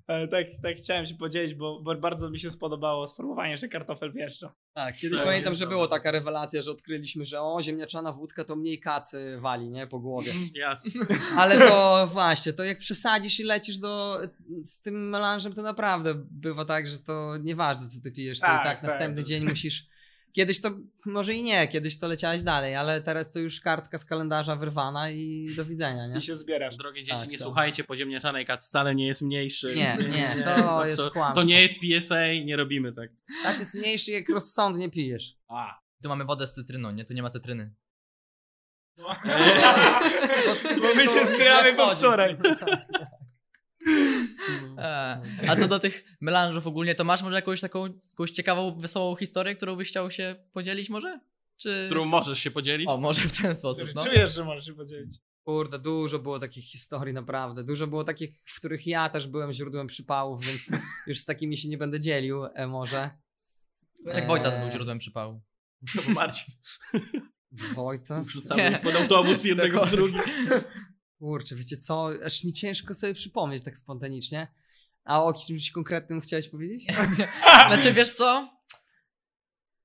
E, Tak, tak chciałem się podzielić, bo, bo bardzo mi się spodobało sformułowanie, że kartofel wjeżdża. Tak, kiedyś Tak, pamiętam, że było taka rewelacja, że odkryliśmy, że o, ziemniaczana wódka to mniej kacy wali, nie? Po głowie. [LAUGHS] Jasne. [LAUGHS] Ale to właśnie, to jak przesadzisz i lecisz do, z tym melanżem, to naprawdę bywa tak, że to nieważne, co ty pijesz. To Tak, i tak, tak. następny dzień musisz. Kiedyś to, może i nie, kiedyś to leciałeś dalej, ale teraz to już kartka z kalendarza wyrwana i do widzenia, nie? I się zbierasz. Drogie dzieci, Tak, nie tak. słuchajcie, poziemniaczanej kac wcale nie jest mniejszy. Nie, [LAUGHS] nie, to jest to, kłamstwo. to nie jest PSA, nie robimy tak. Tak jest mniejszy, jak rozsądnie pijesz. A. Tu mamy wodę z cytryną, nie? Tu nie ma cytryny. [LAUGHS] Bo my się zbieramy po wczoraj. [LAUGHS] E, a co do tych melanżów ogólnie, to masz może jakąś taką jakąś ciekawą, wesołą historię, którą byś chciał się podzielić może? Czy... Którą możesz się podzielić? O, może w ten sposób, no. Czujesz, że możesz się podzielić. Kurde, dużo było takich historii, naprawdę. Dużo było takich, w których ja też byłem źródłem przypałów, więc [LAUGHS] już z takimi się nie będę dzielił, e, może. Jak Wojtas był Eee, źródłem przypału. No bo Marcin, Wojtas. wrzucamy Nie. pod autobus jednego w drugi. Kurczę, wiecie co, aż mi ciężko sobie przypomnieć tak spontanicznie. A o kimś konkretnym chciałeś powiedzieć? [LAUGHS] Znaczy, wiesz co?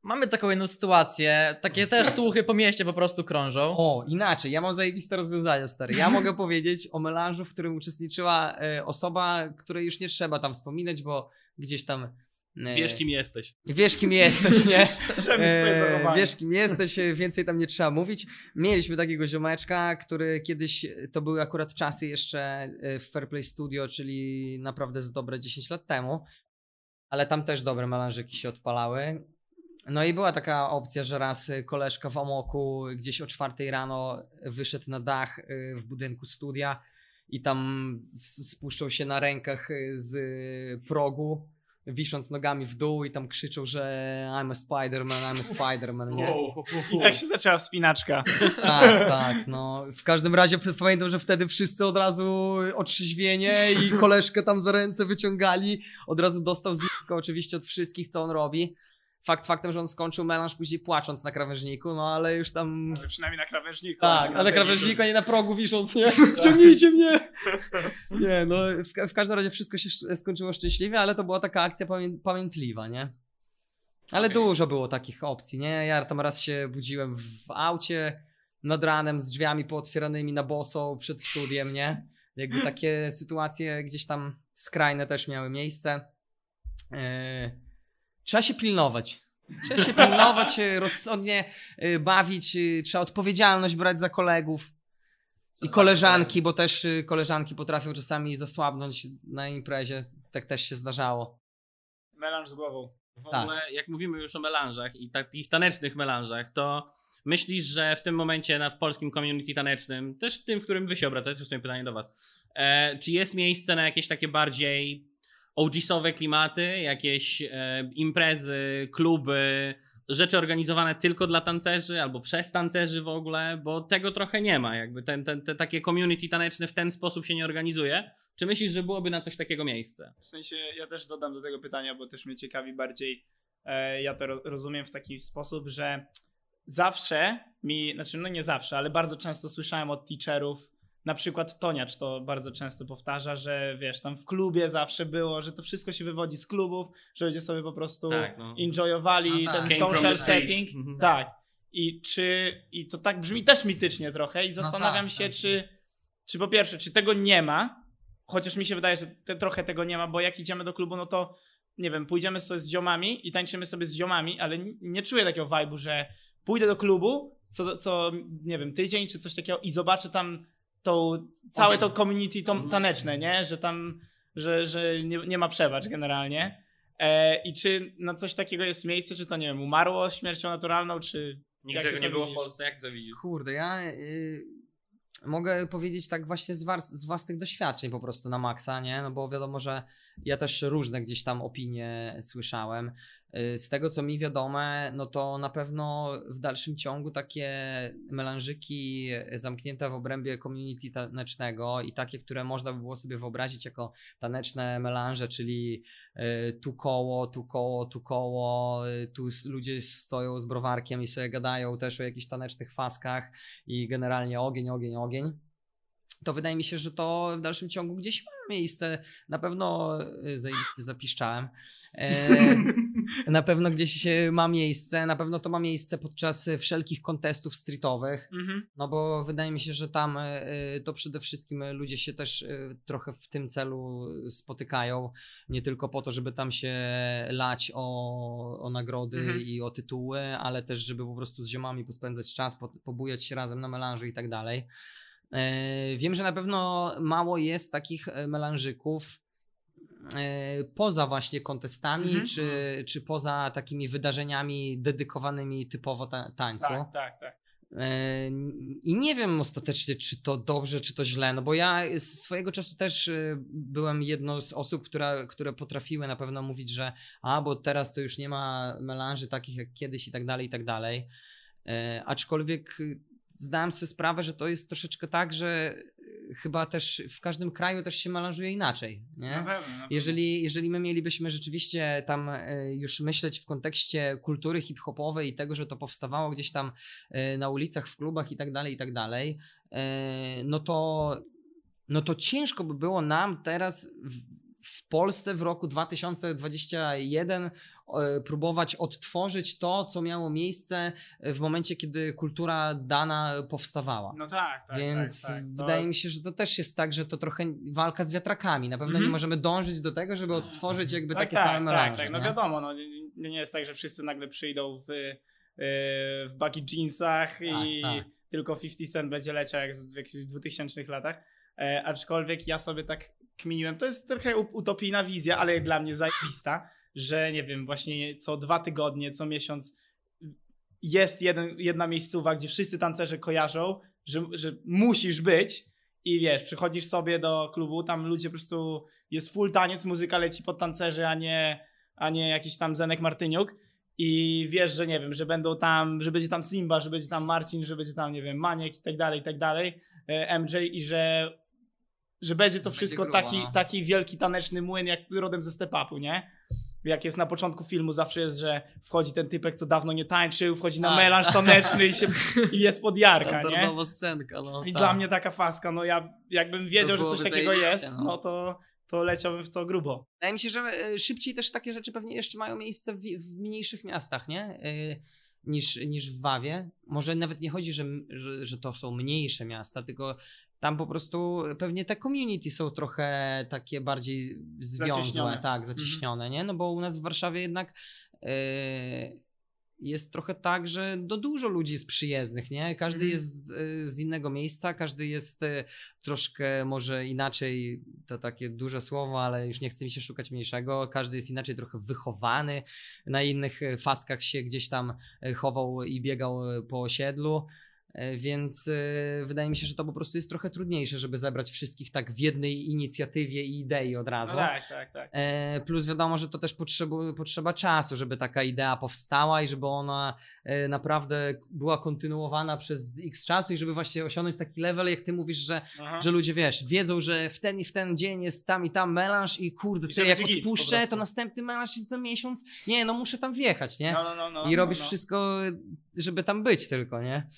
Mamy taką jedną sytuację, takie też słuchy po mieście po prostu krążą. O, inaczej, ja mam zajebiste rozwiązanie, stary. Ja mogę [LAUGHS] powiedzieć o melanżu, w którym uczestniczyła e, osoba, której już nie trzeba tam wspominać, bo gdzieś tam... e, Wiesz kim jesteś. Wiesz kim jesteś, nie? [LAUGHS] Zachowanie. wiesz kim jesteś, e, więcej tam nie trzeba mówić. Mieliśmy takiego ziomeczka, który kiedyś, e, to były akurat czasy jeszcze e, w Fairplay Studio, czyli naprawdę z dobre 10 lat temu, ale tam też dobre melanżyki się odpalały. No i była taka opcja, że raz e, koleżka w Amoku gdzieś o czwartej rano wyszedł na dach e, w budynku studia i tam spuszczał się na rękach e, z e, progu, wisząc nogami w dół i tam krzyczał, że I'm a Spider-Man, I'm a Spider-Man, nie? I tak się zaczęła wspinaczka. Tak, tak, no. W każdym razie pamiętam, że wtedy wszyscy od razu otrzeźwienie i koleżkę tam za ręce wyciągali. Od razu dostał zipkę oczywiście od wszystkich, co on robi. Fakt faktem, że on skończył melanż później płacząc na krawężniku, no ale już tam... Ale przynajmniej na krawężniku. Tak, na tej- krawężniku, a nie na progu wisząc, nie? [LAUGHS] [LAUGHS] Wciągnijcie mnie! Nie, no w, w każdym razie wszystko się skończyło szczęśliwie, ale to była taka akcja pamię pamiętliwa, nie? Ale Okej. dużo było takich opcji, nie? Ja tam raz się budziłem w aucie nad ranem z drzwiami pootwieranymi na boso przed studiem, nie? Jakby takie sytuacje gdzieś tam skrajne też miały miejsce. Yy, trzeba się pilnować. Trzeba się pilnować, rozsądnie e, bawić, e, trzeba odpowiedzialność brać za kolegów. I koleżanki, bo też e, koleżanki potrafią czasami zasłabnąć na imprezie. Tak też się zdarzało. Melanż z głową. W Tak. ogóle, jak mówimy już o melanżach i takich tanecznych melanżach, to myślisz, że w tym momencie na, w polskim community tanecznym, też tym, w którym wy się obracacie, to jest moje pytanie do was, e, czy jest miejsce na jakieś takie bardziej OG-sowe klimaty, jakieś e, imprezy, kluby, rzeczy organizowane tylko dla tancerzy albo przez tancerzy w ogóle, bo tego trochę nie ma, jakby ten, ten, te takie community taneczne w ten sposób się nie organizuje. Czy myślisz, że byłoby na coś takiego miejsce? W sensie ja też dodam do tego pytania, bo też mnie ciekawi bardziej e, ja to ro- rozumiem w taki sposób, że zawsze mi, znaczy no nie zawsze, ale bardzo często słyszałem od teacherów, na przykład Toniacz to bardzo często powtarza, że wiesz, tam w klubie zawsze było, że to wszystko się wywodzi z klubów, że ludzie sobie po prostu Tak, no. enjoyowali No tak. ten Came social setting. Mhm. Tak. I czy, i to tak brzmi też mitycznie trochę i zastanawiam tak, się, tak. czy, czy po pierwsze, czy tego nie ma, chociaż mi się wydaje, że te, trochę tego nie ma, bo jak idziemy do klubu, no to nie wiem, pójdziemy sobie z ziomami i tańczymy sobie z ziomami, ale nie czuję takiego vibe'u, że pójdę do klubu co, co, nie wiem, tydzień czy coś takiego i zobaczę tam tą, całe to community to Mhm. taneczne, nie? Że tam, że, że nie, nie ma przebacz generalnie. E, I czy na coś takiego jest miejsce, czy to, nie wiem, umarło śmiercią naturalną, czy... Nigdy tego nie było w widzisz? Polsce, jak to widzisz? Kurde, ja y, mogę powiedzieć tak właśnie z, z własnych doświadczeń po prostu na maksa, nie? No bo wiadomo, że ja też różne gdzieś tam opinie słyszałem. Y, Z tego co mi wiadome, no to na pewno w dalszym ciągu takie melanżyki zamknięte w obrębie community tanecznego i takie, które można by było sobie wyobrazić jako taneczne melanże, czyli y, tu koło, tu koło, tu koło, y, tu ludzie stoją z browarkiem i sobie gadają też o jakichś tanecznych faskach i generalnie ogień, ogień, ogień. To wydaje mi się, że to w dalszym ciągu gdzieś ma miejsce. Na pewno zapiszczałem. E, [LAUGHS] na pewno gdzieś e, ma miejsce. Na pewno to ma miejsce podczas wszelkich kontestów streetowych. Mhm. No bo wydaje mi się, że tam e, e, to przede wszystkim ludzie się też e, trochę w tym celu spotykają. Nie tylko po to, żeby tam się lać o, o nagrody Mhm. i o tytuły, ale też, żeby po prostu z ziomami pospędzać czas, po, pobujać się razem na melanży i tak dalej. Wiem, że na pewno mało jest takich melanżyków poza właśnie kontestami, Mhm. czy, czy poza takimi wydarzeniami dedykowanymi typowo ta, tańcu. Tak, tak, tak. E, I nie wiem ostatecznie, czy to dobrze, czy to źle, no bo ja z swojego czasu też e, byłem jedną z osób, która, które potrafiły na pewno mówić, że a, bo teraz to już nie ma melanży takich jak kiedyś i tak dalej, i tak dalej. E, Aczkolwiek e, zdałem sobie sprawę, że to jest troszeczkę tak, że e, chyba też w każdym kraju też się melanżuje inaczej, nie? Na pewno, na pewno. Jeżeli, jeżeli my mielibyśmy rzeczywiście tam e, już myśleć w kontekście kultury hip-hopowej i tego, że to powstawało gdzieś tam e, na ulicach, w klubach i tak dalej, i tak dalej, e, no to, no to ciężko by było nam teraz w, w Polsce w roku 2021 e, próbować odtworzyć to, co miało miejsce w momencie, kiedy kultura dana powstawała. No tak, tak, Więc tak, tak. To- wydaje mi się, że to też jest tak, że to trochę walka z wiatrakami. Na pewno nie Mhm. możemy dążyć do tego, żeby odtworzyć jakby tak, takie tak, same tak, melanże. tak, no nie? wiadomo, no, nie, nie jest tak, że wszyscy nagle przyjdą w, yy, w buggy jeansach i tak. tylko 50 Cent będzie leciał jak w jakichś 2000 latach. E, aczkolwiek ja sobie tak kminiłem, to jest trochę utopijna wizja, ale dla mnie zajebista, że nie wiem, właśnie co dwa tygodnie, co miesiąc jest jeden, jedna miejscowa, gdzie wszyscy tancerze kojarzą, że, że musisz być i wiesz, przychodzisz sobie do klubu, tam ludzie po prostu, jest full taniec, muzyka leci pod tancerzy, a nie, a nie jakiś tam Zenek Martyniuk i wiesz, że nie wiem, że będą tam, że będzie tam Simba, że będzie tam Marcin, że będzie tam, nie wiem, Maniek i tak dalej, i tak dalej, e, MJ i że że będzie to Będzie wszystko grubo, taki, no. taki wielki taneczny młyn, jak rodem ze step-upu, nie? Jak jest na początku filmu, zawsze jest, że wchodzi ten typek, co dawno nie tańczył, wchodzi na A. melanż taneczny i, się, i jest pod jarka, nie? Scenka, no. I tak. dla mnie taka faska, no ja jakbym wiedział, że coś takiego jest, no. no to, to leciałbym w to grubo. Wydaje mi się, że e, szybciej też takie rzeczy pewnie jeszcze mają miejsce w, w mniejszych miastach, nie? E, Niż, niż w Wawie. Może nawet nie chodzi, że, że, że to są mniejsze miasta, tylko tam po prostu pewnie te community są trochę takie bardziej związłe, Zacieśnione. tak, zacieśnione, nie? No bo u nas w Warszawie jednak e, jest trochę tak, że do dużo ludzi jest przyjezdnych, nie? Każdy Mhm. jest z, e, z innego miejsca, każdy jest e, troszkę może inaczej, to takie duże słowo, ale już nie chce mi się szukać mniejszego. Każdy jest inaczej trochę wychowany, na innych faskach się gdzieś tam chował i biegał po osiedlu. E, Więc e, wydaje mi się, że to po prostu jest trochę trudniejsze, żeby zebrać wszystkich tak w jednej inicjatywie i idei od razu. No tak, tak, tak. E, Plus wiadomo, że to też potrzeba, potrzeba czasu, żeby taka idea powstała i żeby ona naprawdę była kontynuowana przez x czasu i żeby właśnie osiągnąć taki level, jak ty mówisz, że, Aha. że ludzie wiesz, wiedzą, że w ten i w ten dzień jest tam i tam melanż i kurde, I ty jak odpuszczę, to następny melanż jest za miesiąc. Nie, no muszę tam wjechać, nie? No, no, no, no, I no, robisz no. wszystko, żeby tam być tylko, nie?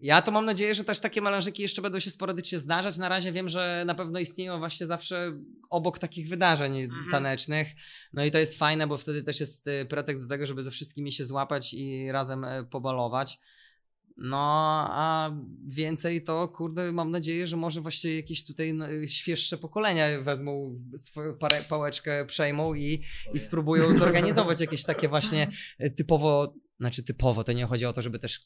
Ja to mam nadzieję, że też takie melanżyki jeszcze będą się sporadycznie zdarzać. Na razie wiem, że na pewno istnieją właśnie zawsze obok takich wydarzeń Mhm. tanecznych. No i to jest fajne, bo wtedy też jest y, pretekst do tego, żeby ze wszystkimi się złapać i razem e, pobalować. No, a więcej to, kurde, mam nadzieję, że może właśnie jakieś tutaj świeższe pokolenia wezmą swoją parę, pałeczkę, przejmą i, i spróbują zorganizować jakieś takie właśnie typowo, znaczy typowo, to nie chodzi o to, żeby też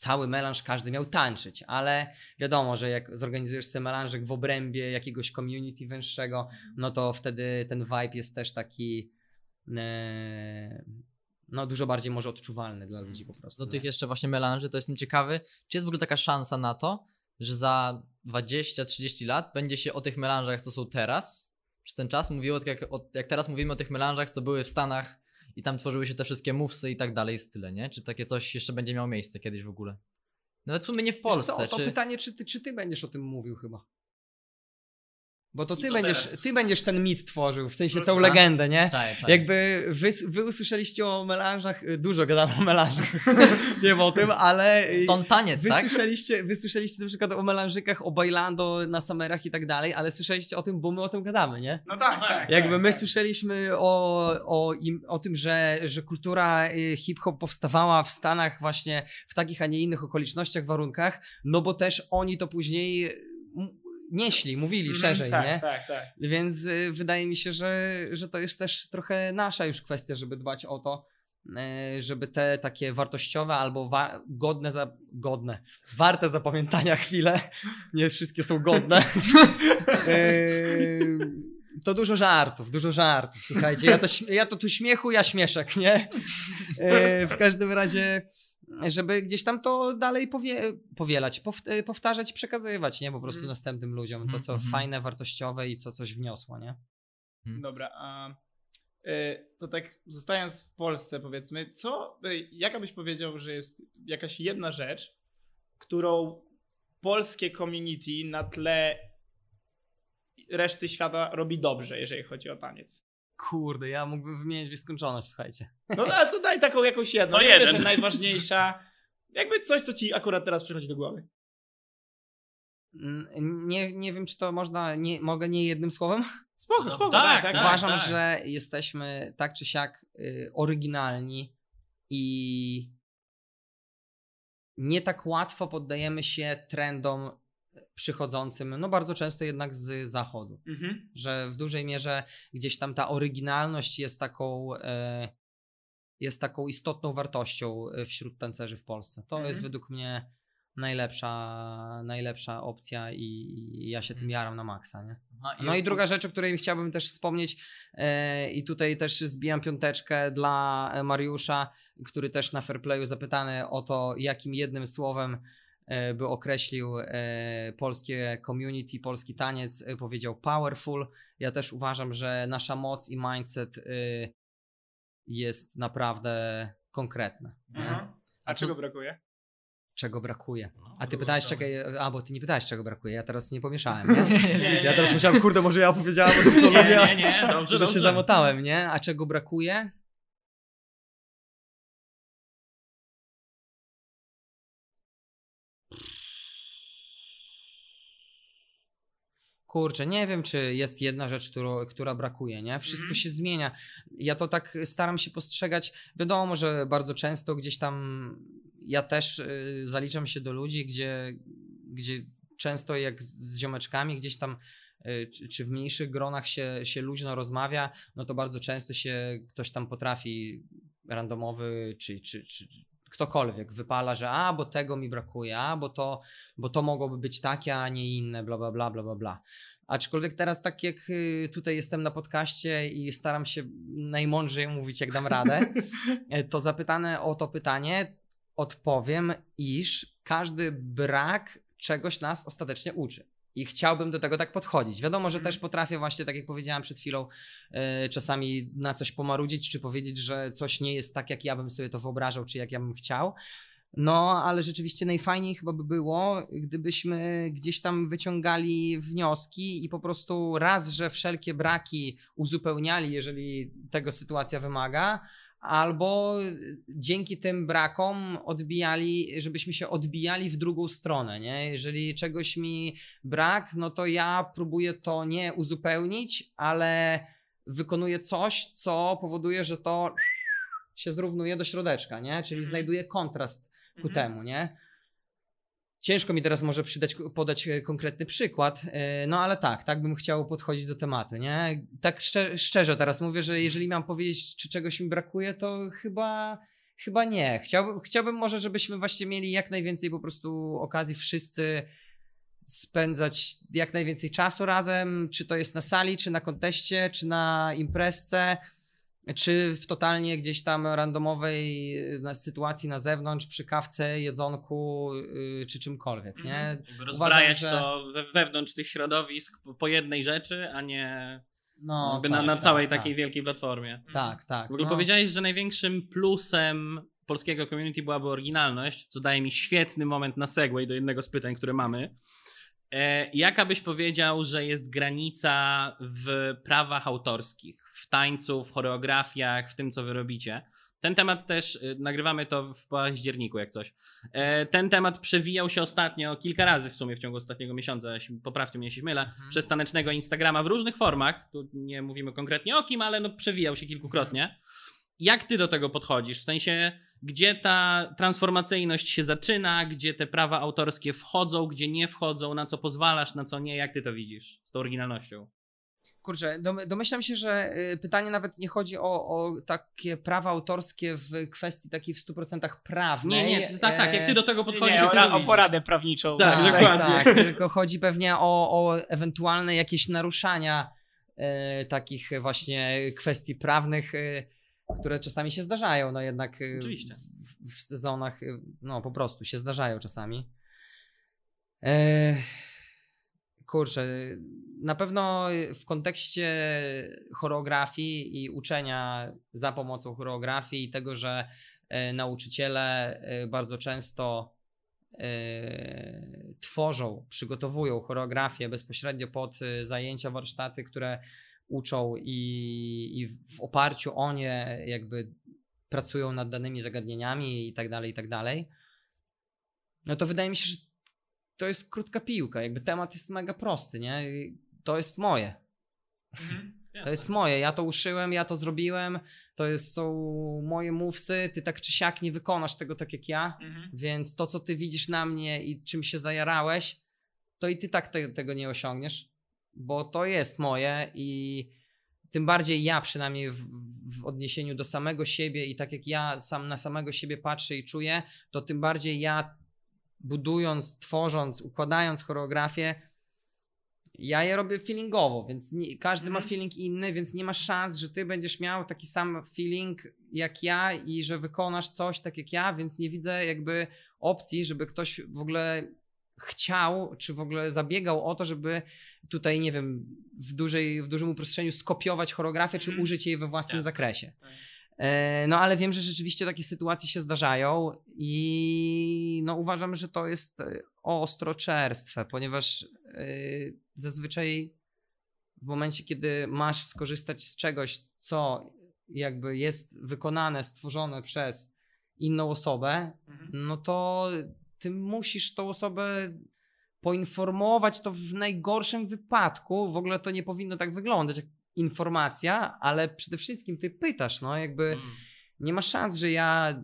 cały melanż każdy miał tańczyć, ale wiadomo, że jak zorganizujesz sobie melanżyk w obrębie jakiegoś community węższego, no to wtedy ten vibe jest też taki e, no dużo bardziej może odczuwalny dla ludzi po prostu. Do tych jeszcze właśnie melanży, to jestem ciekawy, czy jest w ogóle taka szansa na to, że za 20-30 lat będzie się o tych melanżach, co są teraz, przez ten czas mówiło, tak jak, jak teraz mówimy o tych melanżach, co były w Stanach i tam tworzyły się te wszystkie mówsy i tak dalej, style, nie? Czy takie coś jeszcze będzie miało miejsce kiedyś w ogóle? Nawet w sumie nie w Wiesz Polsce, co, to czy... pytanie, czy ty, czy ty będziesz o tym mówił chyba? Bo to I ty to będziesz, teraz. ty będziesz ten mit tworzył, w sensie Po tą legendę, nie? Czaj, czaj. Jakby wy, wy usłyszeliście o melanżach, y, dużo gadam o melanżach, [LAUGHS] wiem o tym, ale Stąd taniec, wy, tak? słyszeliście, wy słyszeliście na przykład o melanżykach, o bailando na samerach i tak dalej, ale słyszeliście o tym, bo my o tym gadamy, nie? No tak, tak. Jakby tak, my tak. słyszeliśmy o, o, im, o tym, że, że kultura y, hip-hop powstawała w Stanach właśnie w takich, a nie innych okolicznościach, warunkach, no bo też oni to później nieśli, mówili Mhm, szerzej, tak, nie? Tak, tak. Więc y, wydaje mi się, że, że to jest też trochę nasza już kwestia, żeby dbać o to, y, żeby te takie wartościowe albo wa- godne, za- godne, warte zapamiętania chwile, [LAUGHS] nie wszystkie są godne, [LAUGHS] y, to dużo żartów, dużo żartów, słuchajcie, ja to, ja to tu śmiechu, ja śmieszek, nie? W każdym razie żeby gdzieś tam to dalej powie, powielać, pow, y, powtarzać i przekazywać, nie? Po prostu Mhm. następnym ludziom. To, Mhm, co mhm. fajne, wartościowe i co coś wniosło, nie? Dobra, a y, to tak zostając w Polsce powiedzmy, co, y, jaka byś powiedział, że jest jakaś jedna rzecz, którą polskie community na tle reszty świata robi dobrze, jeżeli chodzi o taniec? Kurde, ja mógłbym wymienić nieskończoność, słuchajcie. No a to daj taką jakąś jedną. No jeden. że najważniejsza. Jakby coś, co ci akurat teraz przychodzi do głowy. Mm, Nie, nie wiem, czy to można, nie, mogę nie jednym słowem? Spoko, No spoko, tak, tak, tak. tak. Uważam, że jesteśmy tak czy siak y, oryginalni i nie tak łatwo poddajemy się trendom przychodzącym, no bardzo często jednak z zachodu. Mhm. że w dużej mierze gdzieś tam ta oryginalność jest taką, e, jest taką istotną wartością e, wśród tancerzy w Polsce. To Mhm. jest według mnie najlepsza, najlepsza opcja i, i ja się tym jaram na maksa, nie? Aha, No i druga rzecz, o której chciałbym też wspomnieć e, i tutaj też zbijam piąteczkę dla Mariusza, który też na Fairplayu zapytany o to, jakim jednym słowem by określił e, polskie community, polski taniec, e, powiedział powerful. Ja też uważam, że nasza moc i mindset e, jest naprawdę konkretne. nie? Aha. A czego brakuje? Czego brakuje. No, A ty pytałeś, czekaj, a bo ty nie pytałeś, czego brakuje. Ja teraz nie pomieszałem, [LAUGHS] nie? Nie, Ja nie. teraz musiałem, kurde, może ja opowiedziałem o tym, co Nie, lubię. nie, nie, dobrze, że dobrze. się zamotałem, nie? A czego brakuje? Kurczę, nie wiem, czy jest jedna rzecz, którą, która brakuje, nie? Wszystko Mhm. się zmienia. Ja to tak staram się postrzegać. Wiadomo, że bardzo często gdzieś tam ja też y, zaliczam się do ludzi, gdzie, gdzie często jak z, z ziomeczkami gdzieś tam y, czy, czy w mniejszych gronach się, się luźno rozmawia, no to bardzo często się ktoś tam potrafi randomowy, czy, czy, czy ktokolwiek wypala, że a, bo tego mi brakuje, a, bo to, bo to mogłoby być takie, a nie inne, bla, bla, bla, bla, bla, bla. Aczkolwiek teraz tak jak y, tutaj jestem na podcaście i staram się najmądrzej mówić, jak dam radę, [LAUGHS] e, to zapytane o to pytanie odpowiem, iż każdy brak czegoś nas ostatecznie uczy. I chciałbym do tego tak podchodzić. Wiadomo, że Mhm. też potrafię właśnie, tak jak powiedziałem przed chwilą, e, czasami na coś pomarudzić, czy powiedzieć, że coś nie jest tak, jak ja bym sobie to wyobrażał, czy jak ja bym chciał. No, ale rzeczywiście najfajniej chyba by było, gdybyśmy gdzieś tam wyciągali wnioski i po prostu raz, że wszelkie braki uzupełniali, jeżeli tego sytuacja wymaga, albo dzięki tym brakom odbijali, żebyśmy się odbijali w drugą stronę, nie? Jeżeli czegoś mi brak, no to ja próbuję to nie uzupełnić, ale wykonuję coś, co powoduje, że to się zrównuje do środeczka, nie? Czyli Mhm. znajduje kontrast ku Mhm. temu, nie? Ciężko mi teraz może przydać, podać e, konkretny przykład, e, no ale tak, tak bym chciał podchodzić do tematu, nie? Tak szczerze, szczerze teraz mówię, że jeżeli mam powiedzieć, czy czegoś mi brakuje, to chyba, chyba nie. Chciałbym, chciałbym może, żebyśmy właśnie mieli jak najwięcej po prostu okazji wszyscy spędzać jak najwięcej czasu razem, czy to jest na sali, czy na konteście, czy na imprezce, czy w totalnie gdzieś tam randomowej y, sytuacji na zewnątrz, przy kawce, jedzonku, yy, czy czymkolwiek, nie? Mhm. Rozbrajać że- to we, wewnątrz tych środowisk po- jednej rzeczy, a nie No, jakby tak, na, na tak, całej tak, takiej wielkiej platformie. Tak, tak. W ogóle no. powiedziałeś, że największym plusem polskiego community byłaby oryginalność, co daje mi świetny moment na segway do jednego z pytań, które mamy. E, jaka byś powiedział, że jest granica w prawach autorskich, tańcu, w choreografiach, w tym, co wy robicie? Ten temat też, y, nagrywamy to w październiku jak coś. E, ten temat przewijał się ostatnio, kilka razy w sumie w ciągu ostatniego miesiąca, poprawcie mnie jeśli mylę, Mhm. przez tanecznego Instagrama w różnych formach, tu nie mówimy konkretnie o kim, ale no przewijał się kilkukrotnie. Jak ty do tego podchodzisz? W sensie, gdzie ta transformacyjność się zaczyna, gdzie te prawa autorskie wchodzą, gdzie nie wchodzą, na co pozwalasz, na co nie, jak ty to widzisz z tą oryginalnością? Kurczę, dom- domyślam się, że y, pytanie nawet nie chodzi o, o takie prawa autorskie w kwestii takiej w 100% prawnej. Nie, nie, tak, tak, jak ty do tego Nie, podchodzisz, nie, jak o, o poradę prawniczą. Tak, No, dokładnie. Tak, tylko chodzi pewnie o, o ewentualne jakieś naruszania e, takich właśnie kwestii prawnych, e, które czasami się zdarzają, no jednak e, Oczywiście. W, w sezonach, e, no po prostu się zdarzają czasami. E, kurczę, na pewno w kontekście choreografii i uczenia za pomocą choreografii i tego, że e, nauczyciele e, bardzo często e, tworzą, przygotowują choreografię bezpośrednio pod zajęcia, warsztaty, które uczą i, i w oparciu o nie jakby pracują nad danymi zagadnieniami i tak dalej, i tak dalej. No to wydaje mi się, że to jest krótka piłka, jakby temat jest mega prosty, nie? I To jest moje. Mhm. To jest moje, ja to uszyłem, ja to zrobiłem, to jest, są moje mówsy, ty tak czy siak nie wykonasz tego tak jak ja, Mhm. więc to, co ty widzisz na mnie i czym się zajarałeś, to i ty tak te, tego nie osiągniesz, bo to jest moje i tym bardziej ja przynajmniej w, w odniesieniu do samego siebie i tak jak ja sam na samego siebie patrzę i czuję, to tym bardziej ja budując, tworząc, układając choreografię, ja je robię feelingowo, więc nie, każdy ma Mhm. feeling inny, więc nie ma szans, że ty będziesz miał taki sam feeling jak ja i że wykonasz coś tak jak ja, więc nie widzę jakby opcji, żeby ktoś w ogóle chciał, czy w ogóle zabiegał o to, żeby tutaj, nie wiem, w, dużej, w dużym uproszczeniu skopiować choreografię, czy Mhm. użyć jej we własnym Jasne. zakresie. E, No ale wiem, że rzeczywiście takie sytuacje się zdarzają i no uważam, że to jest e, ostroczerstwe, ponieważ e, zazwyczaj w momencie, kiedy masz skorzystać z czegoś, co jakby jest wykonane, stworzone przez inną osobę, Mhm. no to ty musisz tą osobę poinformować to w najgorszym wypadku. W ogóle to nie powinno tak wyglądać jak informacja, ale przede wszystkim ty pytasz, no jakby Mm. nie ma szans, że ja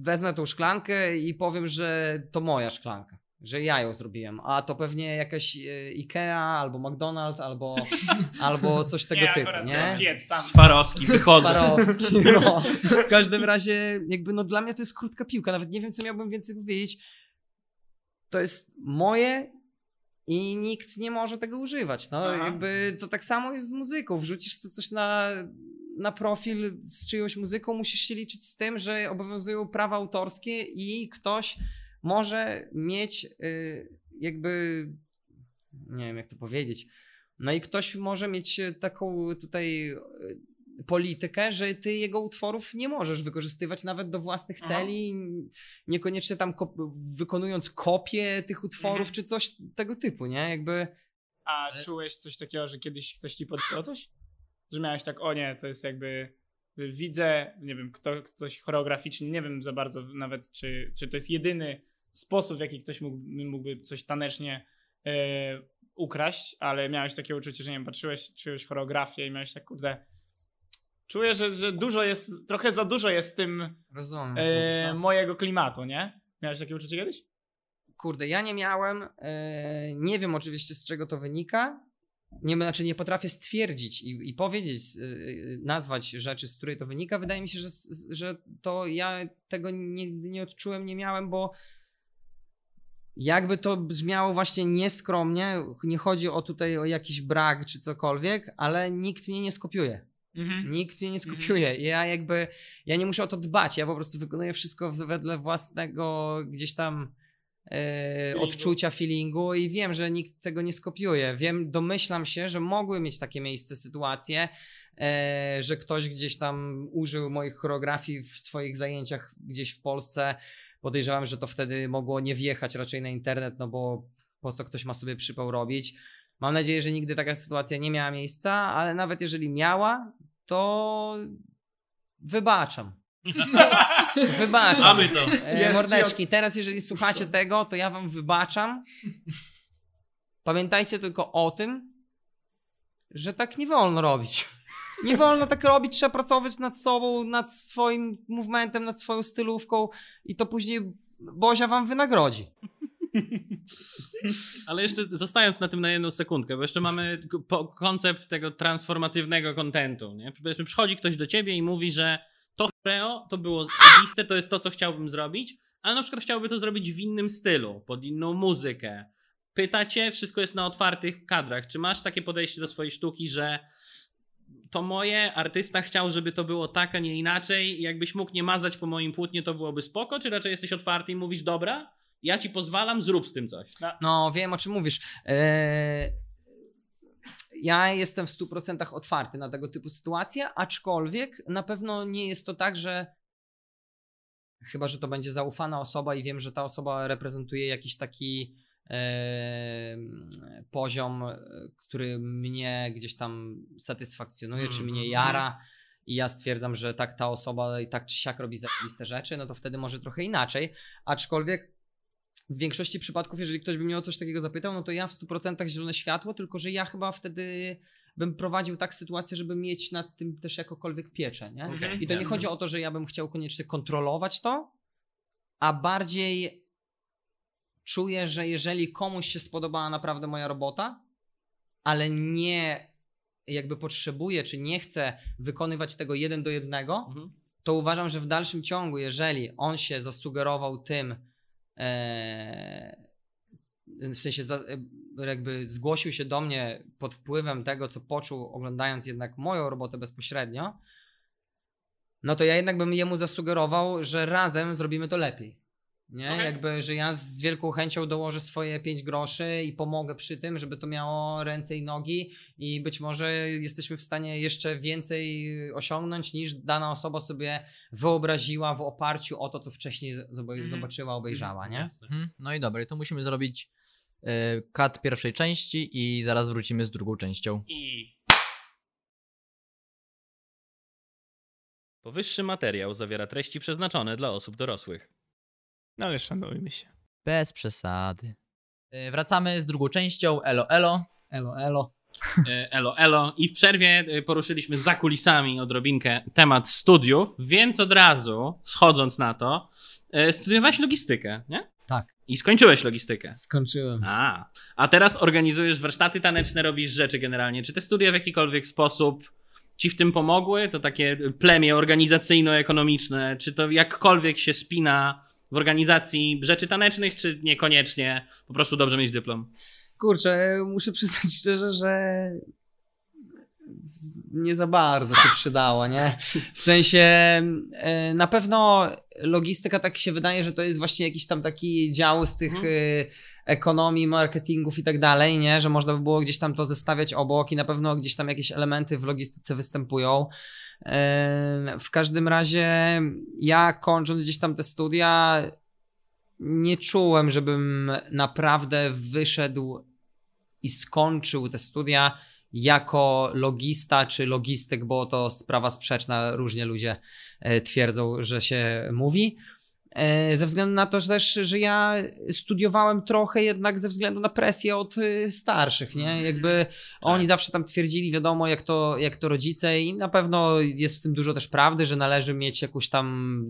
wezmę tą szklankę i powiem, że to moja szklanka. Że ja ją zrobiłem, a to pewnie jakaś e, Ikea, albo McDonald's, albo, [LAUGHS] albo coś tego nie, typu, nie? piec sam. Swarowski, wychodzę. Swarowski, no. [LAUGHS] W każdym razie, jakby no dla mnie to jest krótka piłka, nawet nie wiem, co miałbym więcej powiedzieć. To jest moje i nikt nie może tego używać. No, Aha. jakby to tak samo jest z muzyką. Wrzucisz coś na, na profil z czyjąś muzyką, musisz się liczyć z tym, że obowiązują prawa autorskie i ktoś może mieć y, jakby, nie wiem jak to powiedzieć, no i ktoś może mieć taką tutaj y, politykę, że ty jego utworów nie możesz wykorzystywać nawet do własnych Aha. celi, niekoniecznie tam kop- wykonując kopie tych utworów Mhm. czy coś tego typu, nie? Jakby A Ale- czułeś coś takiego, że kiedyś ktoś ci podpisał coś? Że miałeś tak, o nie, to jest jakby widzę, nie wiem, kto, ktoś choreograficznie, nie wiem za bardzo nawet, czy, czy to jest jedyny sposób, w jaki ktoś mógłby, mógłby coś tanecznie e, ukraść, ale miałeś takie uczucie, że nie wiem, patrzyłeś, czułeś choreografię i miałeś tak, kurde, czuję, że, że dużo jest, trochę za dużo jest w tym rozumiem, e, no. mojego klimatu, nie? Miałeś takie uczucie kiedyś? Kurde, ja nie miałem. e, nie wiem oczywiście z czego to wynika. Nie, znaczy nie potrafię stwierdzić i, i powiedzieć, e, e, nazwać rzeczy, z której to wynika. Wydaje mi się, że, że to ja tego nie, nie odczułem, nie miałem, bo jakby to brzmiało właśnie nieskromnie, nie chodzi o tutaj o jakiś brak czy cokolwiek, ale nikt mnie nie skopiuje. Mhm. Nikt mnie nie skopiuje. Ja jakby, ja nie muszę o to dbać. Ja po prostu wykonuję wszystko wedle własnego gdzieś tam e, Feelingu. odczucia, feelingu i wiem, że nikt tego nie skopiuje. Wiem, domyślam się, że mogły mieć takie miejsce sytuacje, e, że ktoś gdzieś tam użył moich choreografii w swoich zajęciach gdzieś w Polsce. Podejrzewam, że to wtedy mogło nie wjechać raczej na internet, no bo po co ktoś ma sobie przypał robić. Mam nadzieję, że nigdy taka sytuacja nie miała miejsca, ale nawet jeżeli miała, to wybaczam. [LAUGHS] wybaczam. Mamy to. E, mordeczki, teraz jeżeli słuchacie tego, to ja wam wybaczam. Pamiętajcie tylko o tym, że tak nie wolno robić. Nie wolno tak robić, trzeba pracować nad sobą, nad swoim movementem, nad swoją stylówką i to później Bozia wam wynagrodzi. Ale jeszcze zostając na tym na jedną sekundkę, bo jeszcze mamy koncept tego transformatywnego kontentu. Nie? Przychodzi ktoś do ciebie i mówi, że to choreo to było zajebiste, to jest to, co chciałbym zrobić, ale na przykład chciałby to zrobić w innym stylu, pod inną muzykę. Pyta cię, wszystko jest na otwartych kadrach. Czy masz takie podejście do swojej sztuki, że to moje, artysta chciał, żeby to było tak, a nie inaczej jakbyś mógł nie mazać po moim płótnie, to byłoby spoko? Czy raczej jesteś otwarty i mówisz, dobra, ja ci pozwalam, zrób z tym coś? No, wiem o czym mówisz. Eee, ja jestem w 100% otwarty na tego typu sytuacje, aczkolwiek na pewno nie jest to tak, że chyba, że to będzie zaufana osoba i wiem, że ta osoba reprezentuje jakiś taki em, poziom, e, który mnie gdzieś tam satysfakcjonuje, czy mnie Mhm. jara i ja stwierdzam, że tak ta osoba i tak czy siak robi zajebiste rzeczy, no to wtedy może trochę inaczej, aczkolwiek w większości przypadków, jeżeli ktoś by mnie o coś takiego zapytał, no to ja w 100% zielone światło, tylko że ja chyba wtedy bym prowadził tak sytuację, żeby mieć nad tym też jakokolwiek pieczę, nie? Okej, I to nie jasne. chodzi o to, że ja bym chciał koniecznie kontrolować to, a bardziej czuję, że jeżeli komuś się spodobała naprawdę moja robota, ale nie jakby potrzebuje, czy nie chce wykonywać tego jeden do jednego, Mhm. to uważam, że w dalszym ciągu, jeżeli on się zasugerował tym, w sensie e, jakby zgłosił się do mnie pod wpływem tego, co poczuł, oglądając jednak moją robotę bezpośrednio, no to ja jednak bym jemu zasugerował, że razem zrobimy to lepiej. Nie? Okej. Jakby, że ja z wielką chęcią dołożę swoje 5 groszy i pomogę przy tym, żeby to miało ręce i nogi i być może jesteśmy w stanie jeszcze więcej osiągnąć niż dana osoba sobie wyobraziła w oparciu o to, co wcześniej Mhm. zobaczyła, obejrzała, nie? Jasne. Mhm. No i dobra, to musimy zrobić y, cut pierwszej części i zaraz wrócimy z drugą częścią. I. Powyższy materiał zawiera treści przeznaczone dla osób dorosłych. No ale szanujmy się. Bez przesady. Y, wracamy z drugą częścią. Elo, elo. Elo, elo. E, Elo, elo. I w przerwie e, poruszyliśmy za kulisami odrobinkę temat studiów, więc od razu, schodząc na to, e, studiowałeś logistykę, nie? Tak. I skończyłeś logistykę. Skończyłem. A, a teraz organizujesz warsztaty taneczne, robisz rzeczy generalnie. Czy te studia w jakikolwiek sposób ci w tym pomogły? To takie plemię organizacyjno-ekonomiczne, czy to jakkolwiek się spina w organizacji rzeczy tanecznych, czy niekoniecznie? Po prostu dobrze mieć dyplom. Kurczę, muszę przyznać szczerze, że nie za bardzo się przydało, nie? W sensie e, na pewno logistyka tak się wydaje, że to jest właśnie jakiś tam taki dział z tych Mhm. y, ekonomii, marketingów i tak dalej, nie? Że można by było gdzieś tam to zestawiać obok i na pewno gdzieś tam jakieś elementy w logistyce występują. W każdym razie ja kończąc gdzieś tam te studia nie czułem, żebym naprawdę wyszedł i skończył te studia jako logista czy logistyk, bo to sprawa sprzeczna, różnie ludzie e, twierdzą, że się mówi. E, Ze względu na to, że też, że ja studiowałem trochę jednak ze względu na presję od y, starszych, nie? Jakby oni zawsze tam twierdzili, wiadomo, jak to, jak to rodzice i na pewno jest w tym dużo też prawdy, że należy mieć jakąś tam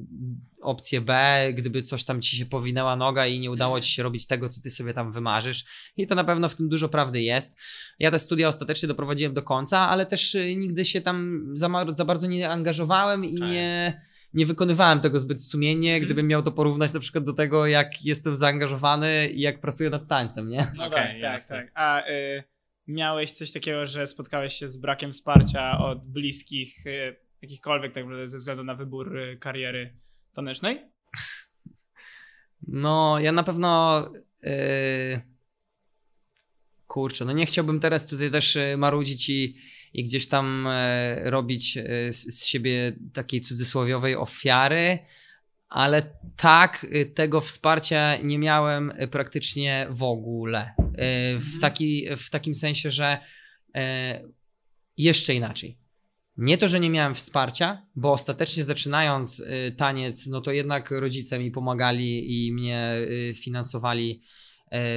opcję B, gdyby coś tam ci się powinęła noga i nie udało ci się robić tego, co ty sobie tam wymarzysz. I to na pewno w tym dużo prawdy jest. Ja te studia ostatecznie doprowadziłem do końca, ale też y, nigdy się tam za, za bardzo nie angażowałem i Tak. nie, nie wykonywałem tego zbyt sumiennie, Mhm. gdybym miał to porównać na przykład do tego, jak jestem zaangażowany i jak pracuję nad tańcem, nie? No Okej, tak, tak, jasne. tak. A y, miałeś coś takiego, że spotkałeś się z brakiem wsparcia od bliskich, y, jakichkolwiek tak naprawdę ze względu na wybór y, kariery tanecznej? No, ja na pewno. Yy... Kurczę, no nie chciałbym teraz tutaj też yy, marudzić i, i gdzieś tam yy, robić yy, z, z siebie takiej cudzysłowiowej ofiary, ale tak, yy, tego wsparcia nie miałem praktycznie w ogóle. W, Mhm. taki, w takim sensie, że jeszcze inaczej. Nie to, że nie miałem wsparcia, bo ostatecznie zaczynając taniec, no to jednak rodzice mi pomagali i mnie finansowali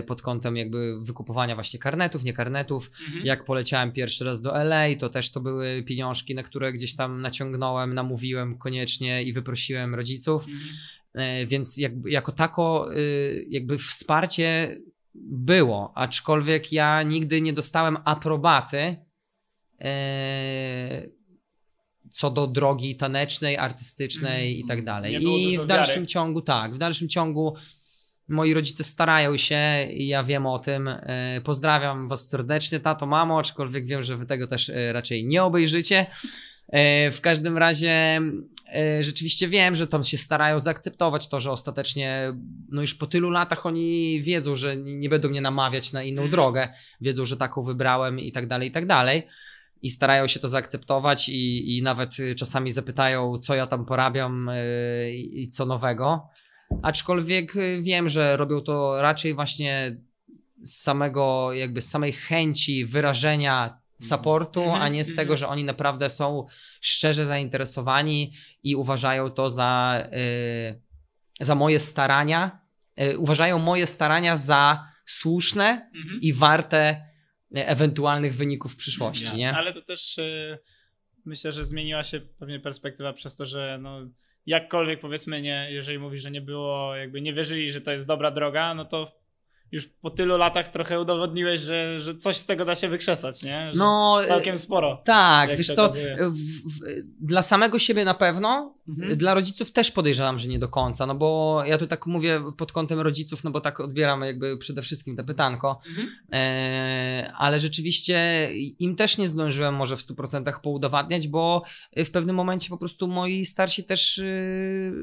pod kątem jakby wykupowania właśnie karnetów, nie karnetów. Mhm. Jak poleciałem pierwszy raz do LA, to też to były pieniążki, na które gdzieś tam naciągnąłem, namówiłem koniecznie i wyprosiłem rodziców. Mhm. E, Więc jakby, jako tako y, jakby wsparcie było, aczkolwiek ja nigdy nie dostałem aprobaty e, co do drogi tanecznej, artystycznej i tak dalej. I w dalszym wiary. ciągu, tak, w dalszym ciągu moi rodzice starają się i ja wiem o tym. E, Pozdrawiam was serdecznie, tato, mamo, aczkolwiek wiem, że wy tego też e, raczej nie obejrzycie. E, W każdym razie rzeczywiście wiem, że tam się starają zaakceptować to, że ostatecznie, no już po tylu latach oni wiedzą, że nie będą mnie namawiać na inną Mhm. drogę, wiedzą, że taką wybrałem i tak dalej, i tak dalej. I starają się to zaakceptować i, i nawet czasami zapytają, co ja tam porabiam i i co nowego. Aczkolwiek y, wiem, że robią to raczej właśnie z samego, jakby z samej chęci wyrażenia supportu, Mhm, a nie z mhm. tego, że oni naprawdę są szczerze zainteresowani i uważają to za, y, za moje starania, y, uważają moje starania za słuszne Mhm. i warte y, ewentualnych wyników w przyszłości, Jasne. nie? Ale to też y, myślę, że zmieniła się pewnie perspektywa przez to, że no, jakkolwiek powiedzmy, nie, jeżeli mówisz, że nie było, jakby nie wierzyli, że to jest dobra droga, no to już po tylu latach trochę udowodniłeś, że, że coś z tego da się wykrzesać, nie? Że No, całkiem sporo. tak, wiesz co, w, w, dla samego siebie na pewno, Mhm. dla rodziców też podejrzewam, że nie do końca, no bo ja tu tak mówię pod kątem rodziców, no bo tak odbieram jakby przede wszystkim te pytanko, Mhm. e, ale rzeczywiście im też nie zdążyłem może w 100% poudowadniać, bo w pewnym momencie po prostu moi starsi też y,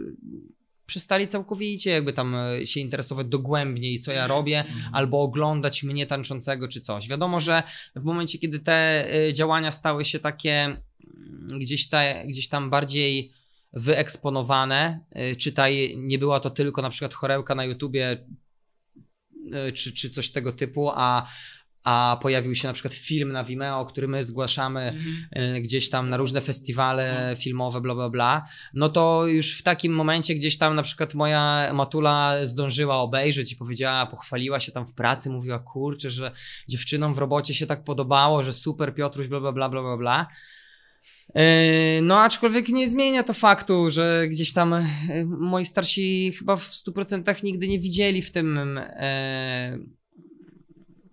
przestali całkowicie jakby tam e, się interesować dogłębniej, co ja Mhm. robię, albo oglądać mnie tańczącego czy coś. Wiadomo, że w momencie, kiedy te y, działania stały się takie mm, gdzieś, te, gdzieś tam bardziej wyeksponowane, y, czytaj, nie była to tylko na przykład chorełka na YouTubie czy, czy coś tego typu, a, a pojawił się na przykład film na Vimeo, który my zgłaszamy Mhm. y, gdzieś tam na różne festiwale filmowe, bla, bla, bla, no to już w takim momencie gdzieś tam na przykład moja matula zdążyła obejrzeć i powiedziała, pochwaliła się tam w pracy, mówiła, kurczę, że dziewczynom w robocie się tak podobało, że super Piotruś, bla, bla, bla, bla, bla, bla. Yy, No, aczkolwiek nie zmienia to faktu, że gdzieś tam yy, moi starsi chyba w 100% nigdy nie widzieli w tym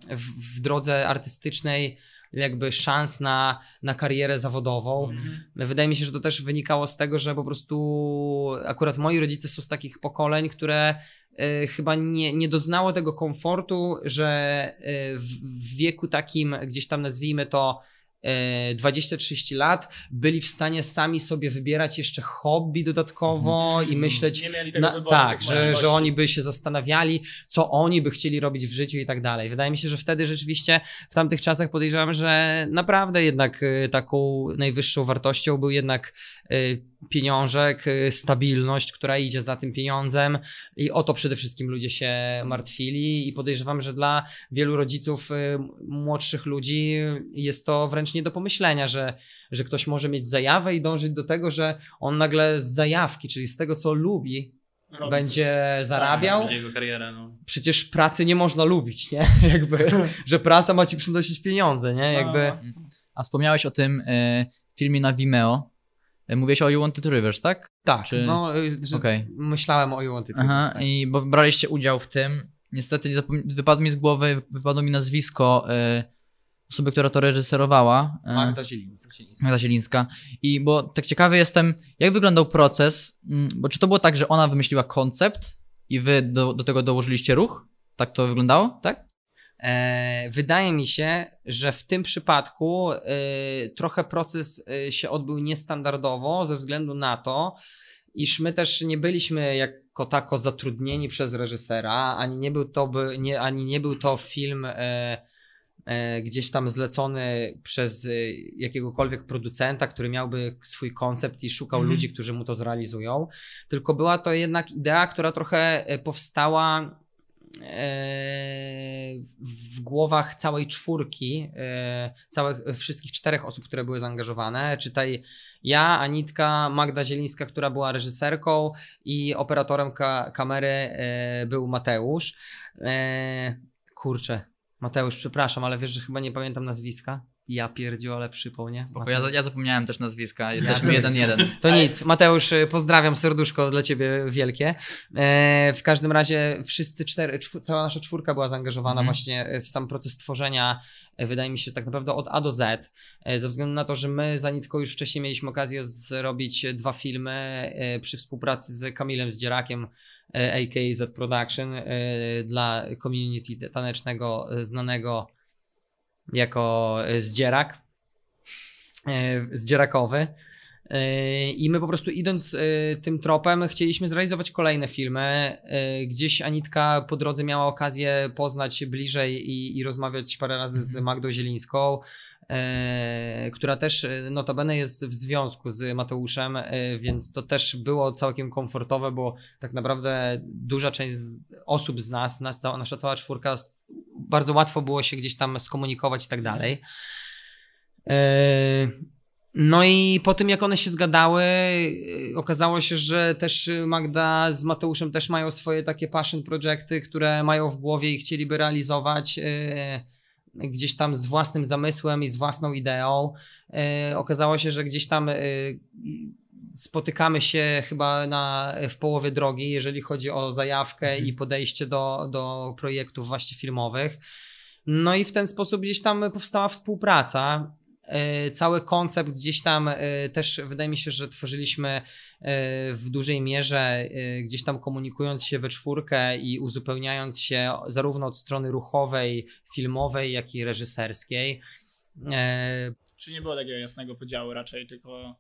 w, w drodze artystycznej jakby szans na, na karierę zawodową. Mhm. Wydaje mi się, że to też wynikało z tego, że po prostu akurat moi rodzice są z takich pokoleń, które y, chyba nie, nie doznało tego komfortu, że y, w, wieku takim, gdzieś tam nazwijmy to 20-30 lat byli w stanie sami sobie wybierać jeszcze hobby dodatkowo i myśleć na, wyboru. tak, tych że, że oni by się zastanawiali, co oni by chcieli robić w życiu i tak dalej. Wydaje mi się, że wtedy rzeczywiście w tamtych czasach podejrzewam, że naprawdę jednak y, taką najwyższą wartością był jednak y, pieniążek, y, stabilność, która idzie za tym pieniądzem i o to przede wszystkim ludzie się martwili i podejrzewam, że dla wielu rodziców y, młodszych ludzi jest to wręcz nie do pomyślenia, że, że ktoś może mieć zajawę i dążyć do tego, że on nagle z zajawki, czyli z tego, co lubi, Robi będzie zarabiał. Będzie jego kariera, no. Przecież pracy nie można lubić, nie? [LAUGHS] Jakby, że praca ma ci przynosić pieniądze, nie? coś. Jakby. A, wspomniałeś o tym e, filmie na Vimeo. E, Mówiłeś o You Wanted Rivers, tak? Tak, Czy- no, y, że Okej. myślałem o You Wanted to Aha, tak. i bo braliście udział w tym. Niestety nie zapom- wypadło mi z głowy, wypadło mi nazwisko e, osoby, która to reżyserowała. E, Magda Zielińska. Magda Zielińska. I bo tak ciekawy jestem, jak wyglądał proces, mm, bo czy to było tak, że ona wymyśliła koncept i wy do, do tego dołożyliście ruch? Tak to wyglądało, tak? E, wydaje mi się, że w tym przypadku e, trochę proces e, się odbył niestandardowo ze względu na to, iż my też nie byliśmy jako tako zatrudnieni przez reżysera, ani nie był to, by, nie, ani nie był to film gdzieś tam zlecony przez jakiegokolwiek producenta, który miałby swój koncept i szukał Mhm. ludzi, którzy mu to zrealizują, tylko była to jednak idea, która trochę powstała w głowach całej czwórki, e, całych, wszystkich czterech osób, które były zaangażowane. Czytaj ja, Anitka, Magda Zielińska, która była reżyserką i operatorem ka kamery e, był Mateusz. E, kurczę, Mateusz, przepraszam, ale wiesz, że chyba nie pamiętam nazwiska. Ja pierdziu, ale przypał, nie? Bo ja, ja zapomniałem też nazwiska, jesteśmy jeden jeden. To nic. Mateusz, y, pozdrawiam, serduszko dla ciebie wielkie. E, w każdym razie wszyscy cztery, czw- cała nasza czwórka była zaangażowana Mhm. właśnie w sam proces tworzenia, e, wydaje mi się tak naprawdę od A do Z, e, ze względu na to, że my za Nitką już wcześniej mieliśmy okazję zrobić dwa filmy e, przy współpracy z Kamilem Zdzierakiem, e, a.k.a. Z Production, e, dla community tanecznego e, znanego jako e, Zdzierak, e, Zdzierakowy. Yy, I my po prostu idąc tym tropem, chcieliśmy zrealizować kolejne filmy. Gdzieś Anitka po drodze miała okazję poznać bliżej i, i rozmawiać parę razy z Magdą Zielińską, yy, która też notabene jest w związku z Mateuszem, yy, więc to też było całkiem komfortowe, bo tak naprawdę duża część z osób z nas, nas cała, nasza cała czwórka, bardzo łatwo było się gdzieś tam skomunikować i tak dalej. Yy, no i po tym, jak one się zgadały, yy, okazało się, że też Magda z Mateuszem też mają swoje takie passion projekty, które mają w głowie i chcieliby realizować yy, gdzieś tam z własnym zamysłem i z własną ideą. Okazało się, że gdzieś tam spotykamy się chyba na, w połowie drogi, jeżeli chodzi o zajawkę i podejście do, do projektów właśnie filmowych. No i w ten sposób gdzieś tam powstała współpraca. E, Cały koncept gdzieś tam e, też wydaje mi się, że tworzyliśmy e, w dużej mierze gdzieś tam komunikując się we czwórkę i uzupełniając się zarówno od strony ruchowej, filmowej, jak i reżyserskiej. Czy nie było takiego jasnego podziału raczej, tylko...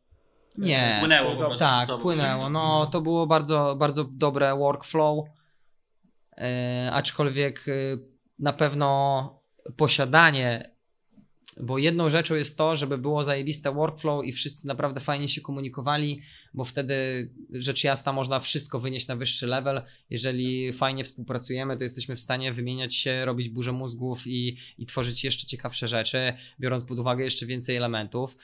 Nie, Płynęło po prostu tak, płynęło. No, to było bardzo, bardzo dobre workflow. E, aczkolwiek e, na pewno posiadanie, bo jedną rzeczą jest to, żeby było zajebiste workflow i wszyscy naprawdę fajnie się komunikowali, bo wtedy rzecz jasna można wszystko wynieść na wyższy level. Jeżeli fajnie współpracujemy, to jesteśmy w stanie wymieniać się, robić burzę mózgów i, i tworzyć jeszcze ciekawsze rzeczy, biorąc pod uwagę jeszcze więcej elementów.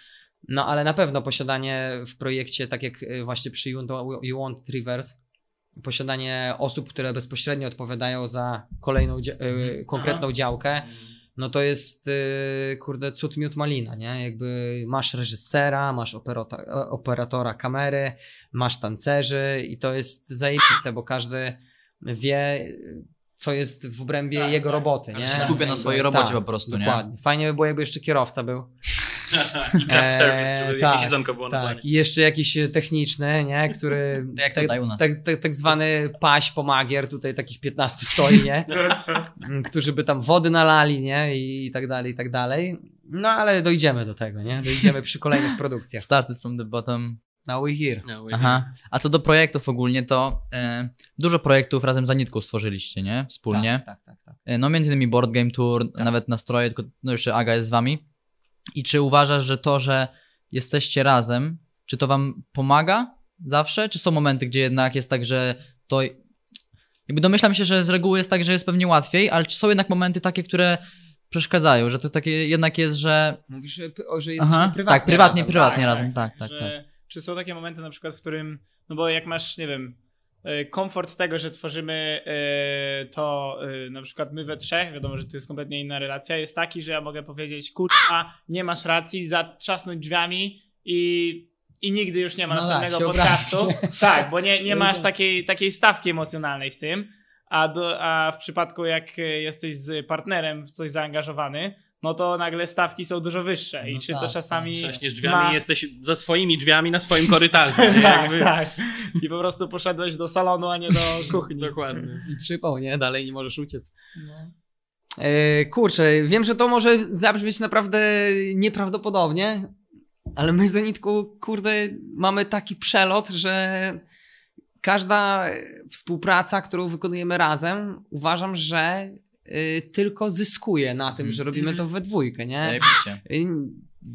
No ale na pewno posiadanie w projekcie, tak jak y, właśnie przy You Want- Reverse, posiadanie osób, które bezpośrednio odpowiadają za kolejną, dzia- y, konkretną działkę, Mhm. no to jest y, kurde cud miód malina, nie? Jakby masz reżysera, masz operota, operatora kamery, masz tancerzy i to jest zajebiste, bo każdy wie co jest w obrębie Tak, jego tak. roboty, nie? się skupia na swojej robocie po prostu, nie? Dokładnie. Fajnie by było, jakby jeszcze kierowca był. I craft Eee, service, żeby tak, jakieś jedzonko było na Tak, planie. i jeszcze jakiś e, techniczny, nie? Który. [LAUGHS] To jak tak, tutaj u nas. Tak, tak, tak zwany paś pomagier, tutaj takich 15 stoi, nie? [LAUGHS] Którzy by tam wody nalali, nie? I, i tak dalej, i tak dalej. No ale dojdziemy do tego, nie? Dojdziemy przy kolejnych [LAUGHS] produkcjach. Started from the bottom. Now we here. No, Aha. A co do projektów ogólnie, to e, dużo projektów razem z Anitką stworzyliście, nie? Wspólnie. Tak, tak, tak. tak. E, No między innymi Board Game Tour, nawet nastroje, tylko no jeszcze Aga jest z wami. I czy uważasz, że to, że jesteście razem, czy to wam pomaga zawsze? Czy są momenty, gdzie jednak jest tak, że to... Jakby domyślam się, że z reguły jest tak, że jest pewnie łatwiej, ale czy są jednak momenty takie, które przeszkadzają, że to takie jednak jest, że... Mówisz, że, o, że jesteśmy Aha, prywatnie tak, prywatnie, razem. prywatnie Tak, razem, tak, tak, że, tak. Czy są takie momenty na przykład, w którym, no bo jak masz, nie wiem, komfort tego, że tworzymy e, to e, na przykład my we trzech, wiadomo, że to jest kompletnie inna relacja, jest taki, że ja mogę powiedzieć, kurwa, nie masz racji, zatrzasnąć drzwiami i, i nigdy już nie ma No tak, następnego się podcastu. [LAUGHS] Tak, bo nie, nie No masz tak. takiej, takiej stawki emocjonalnej w tym, a, do, a w przypadku jak e, jesteś z partnerem w coś zaangażowany, no to nagle stawki są dużo wyższe i No czy to tak, czasami Trzaśniesz drzwiami ma- i jesteś za swoimi drzwiami na swoim korytarzu. [LAUGHS] tak, Jakby- tak. I po prostu poszedłeś do salonu, a nie do [LAUGHS] kuchni. Dokładnie. I przypał, nie? Dalej nie możesz uciec. E, kurczę, wiem, że to może zabrzmieć naprawdę nieprawdopodobnie, ale my z Anitką, kurde, mamy taki przelot, że każda współpraca, którą wykonujemy razem, uważam, że tylko zyskuje na tym, Mhm. że robimy to we dwójkę, nie? Y,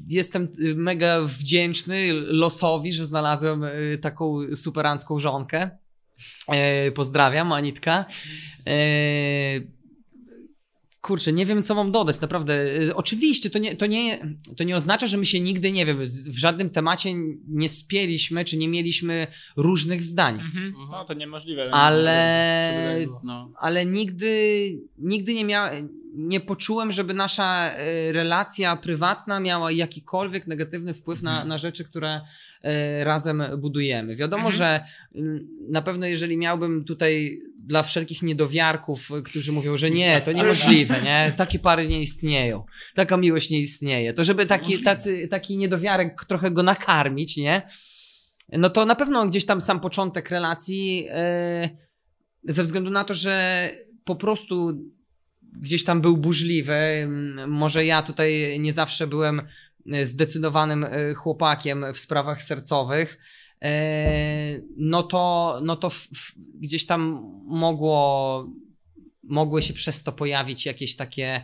Jestem y, mega wdzięczny losowi, że znalazłem y, taką superancką żonkę. Pozdrawiam, Anitka. Kurczę, nie wiem, co mam dodać, naprawdę. E, Oczywiście, to nie, to, nie, to nie oznacza, że my się nigdy, nie wiem, w żadnym temacie nie spieliśmy, czy nie mieliśmy różnych zdań. Mhm. No to niemożliwe. Ale No. ale nigdy, nigdy nie miałem, nie poczułem, żeby nasza e, relacja prywatna miała jakikolwiek negatywny wpływ na, Mhm. na rzeczy, które e, razem budujemy. Wiadomo, Mhm. że na pewno jeżeli miałbym tutaj dla wszelkich niedowiarków, którzy mówią, że nie, to niemożliwe, nie? Takie pary nie istnieją. Taka miłość nie istnieje. To żeby taki, tacy, taki niedowiarek trochę go nakarmić, nie? No to na pewno gdzieś tam sam początek relacji e, ze względu na to, że po prostu gdzieś tam był burzliwy. Może ja tutaj nie zawsze byłem e, zdecydowanym e, chłopakiem w sprawach sercowych. E, No to, no to w, w, gdzieś tam mogło, mogły się przez to pojawić jakieś takie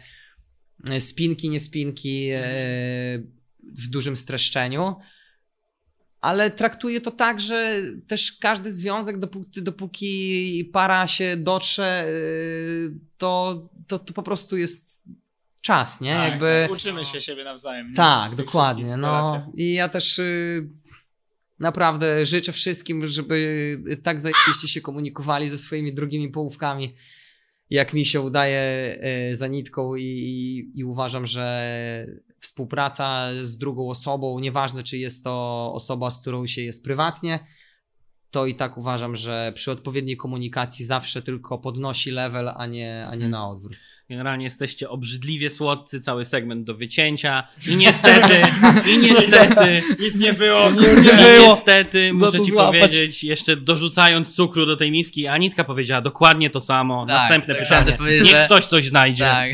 e, spinki, niespinki e, w dużym streszczeniu. Ale traktuję to tak, że też każdy związek, dopóki, dopóki para się dotrze, yy, to, to, to po prostu jest czas, nie? Tak, Jakby. Uczymy się siebie nawzajem. nie? Tak, dokładnie. No. I ja też y, naprawdę życzę wszystkim, żeby tak zajebiście się komunikowali ze swoimi drugimi połówkami, jak mi się udaje y, za nitką i, i, i uważam, że współpraca z drugą osobą, nieważne czy jest to osoba, z którą się jest prywatnie, to i tak uważam, że przy odpowiedniej komunikacji zawsze tylko podnosi level, a nie, a nie na odwrót. Generalnie jesteście obrzydliwie słodcy, cały segment do wycięcia. I niestety, i [LAUGHS] niestety, Nic nie było. i było. niestety, Za muszę to ci złapać. powiedzieć, jeszcze dorzucając cukru do tej miski, Anitka powiedziała dokładnie to samo. Tak, Następne tak, pytanie. Niech że- ktoś coś znajdzie. Tak.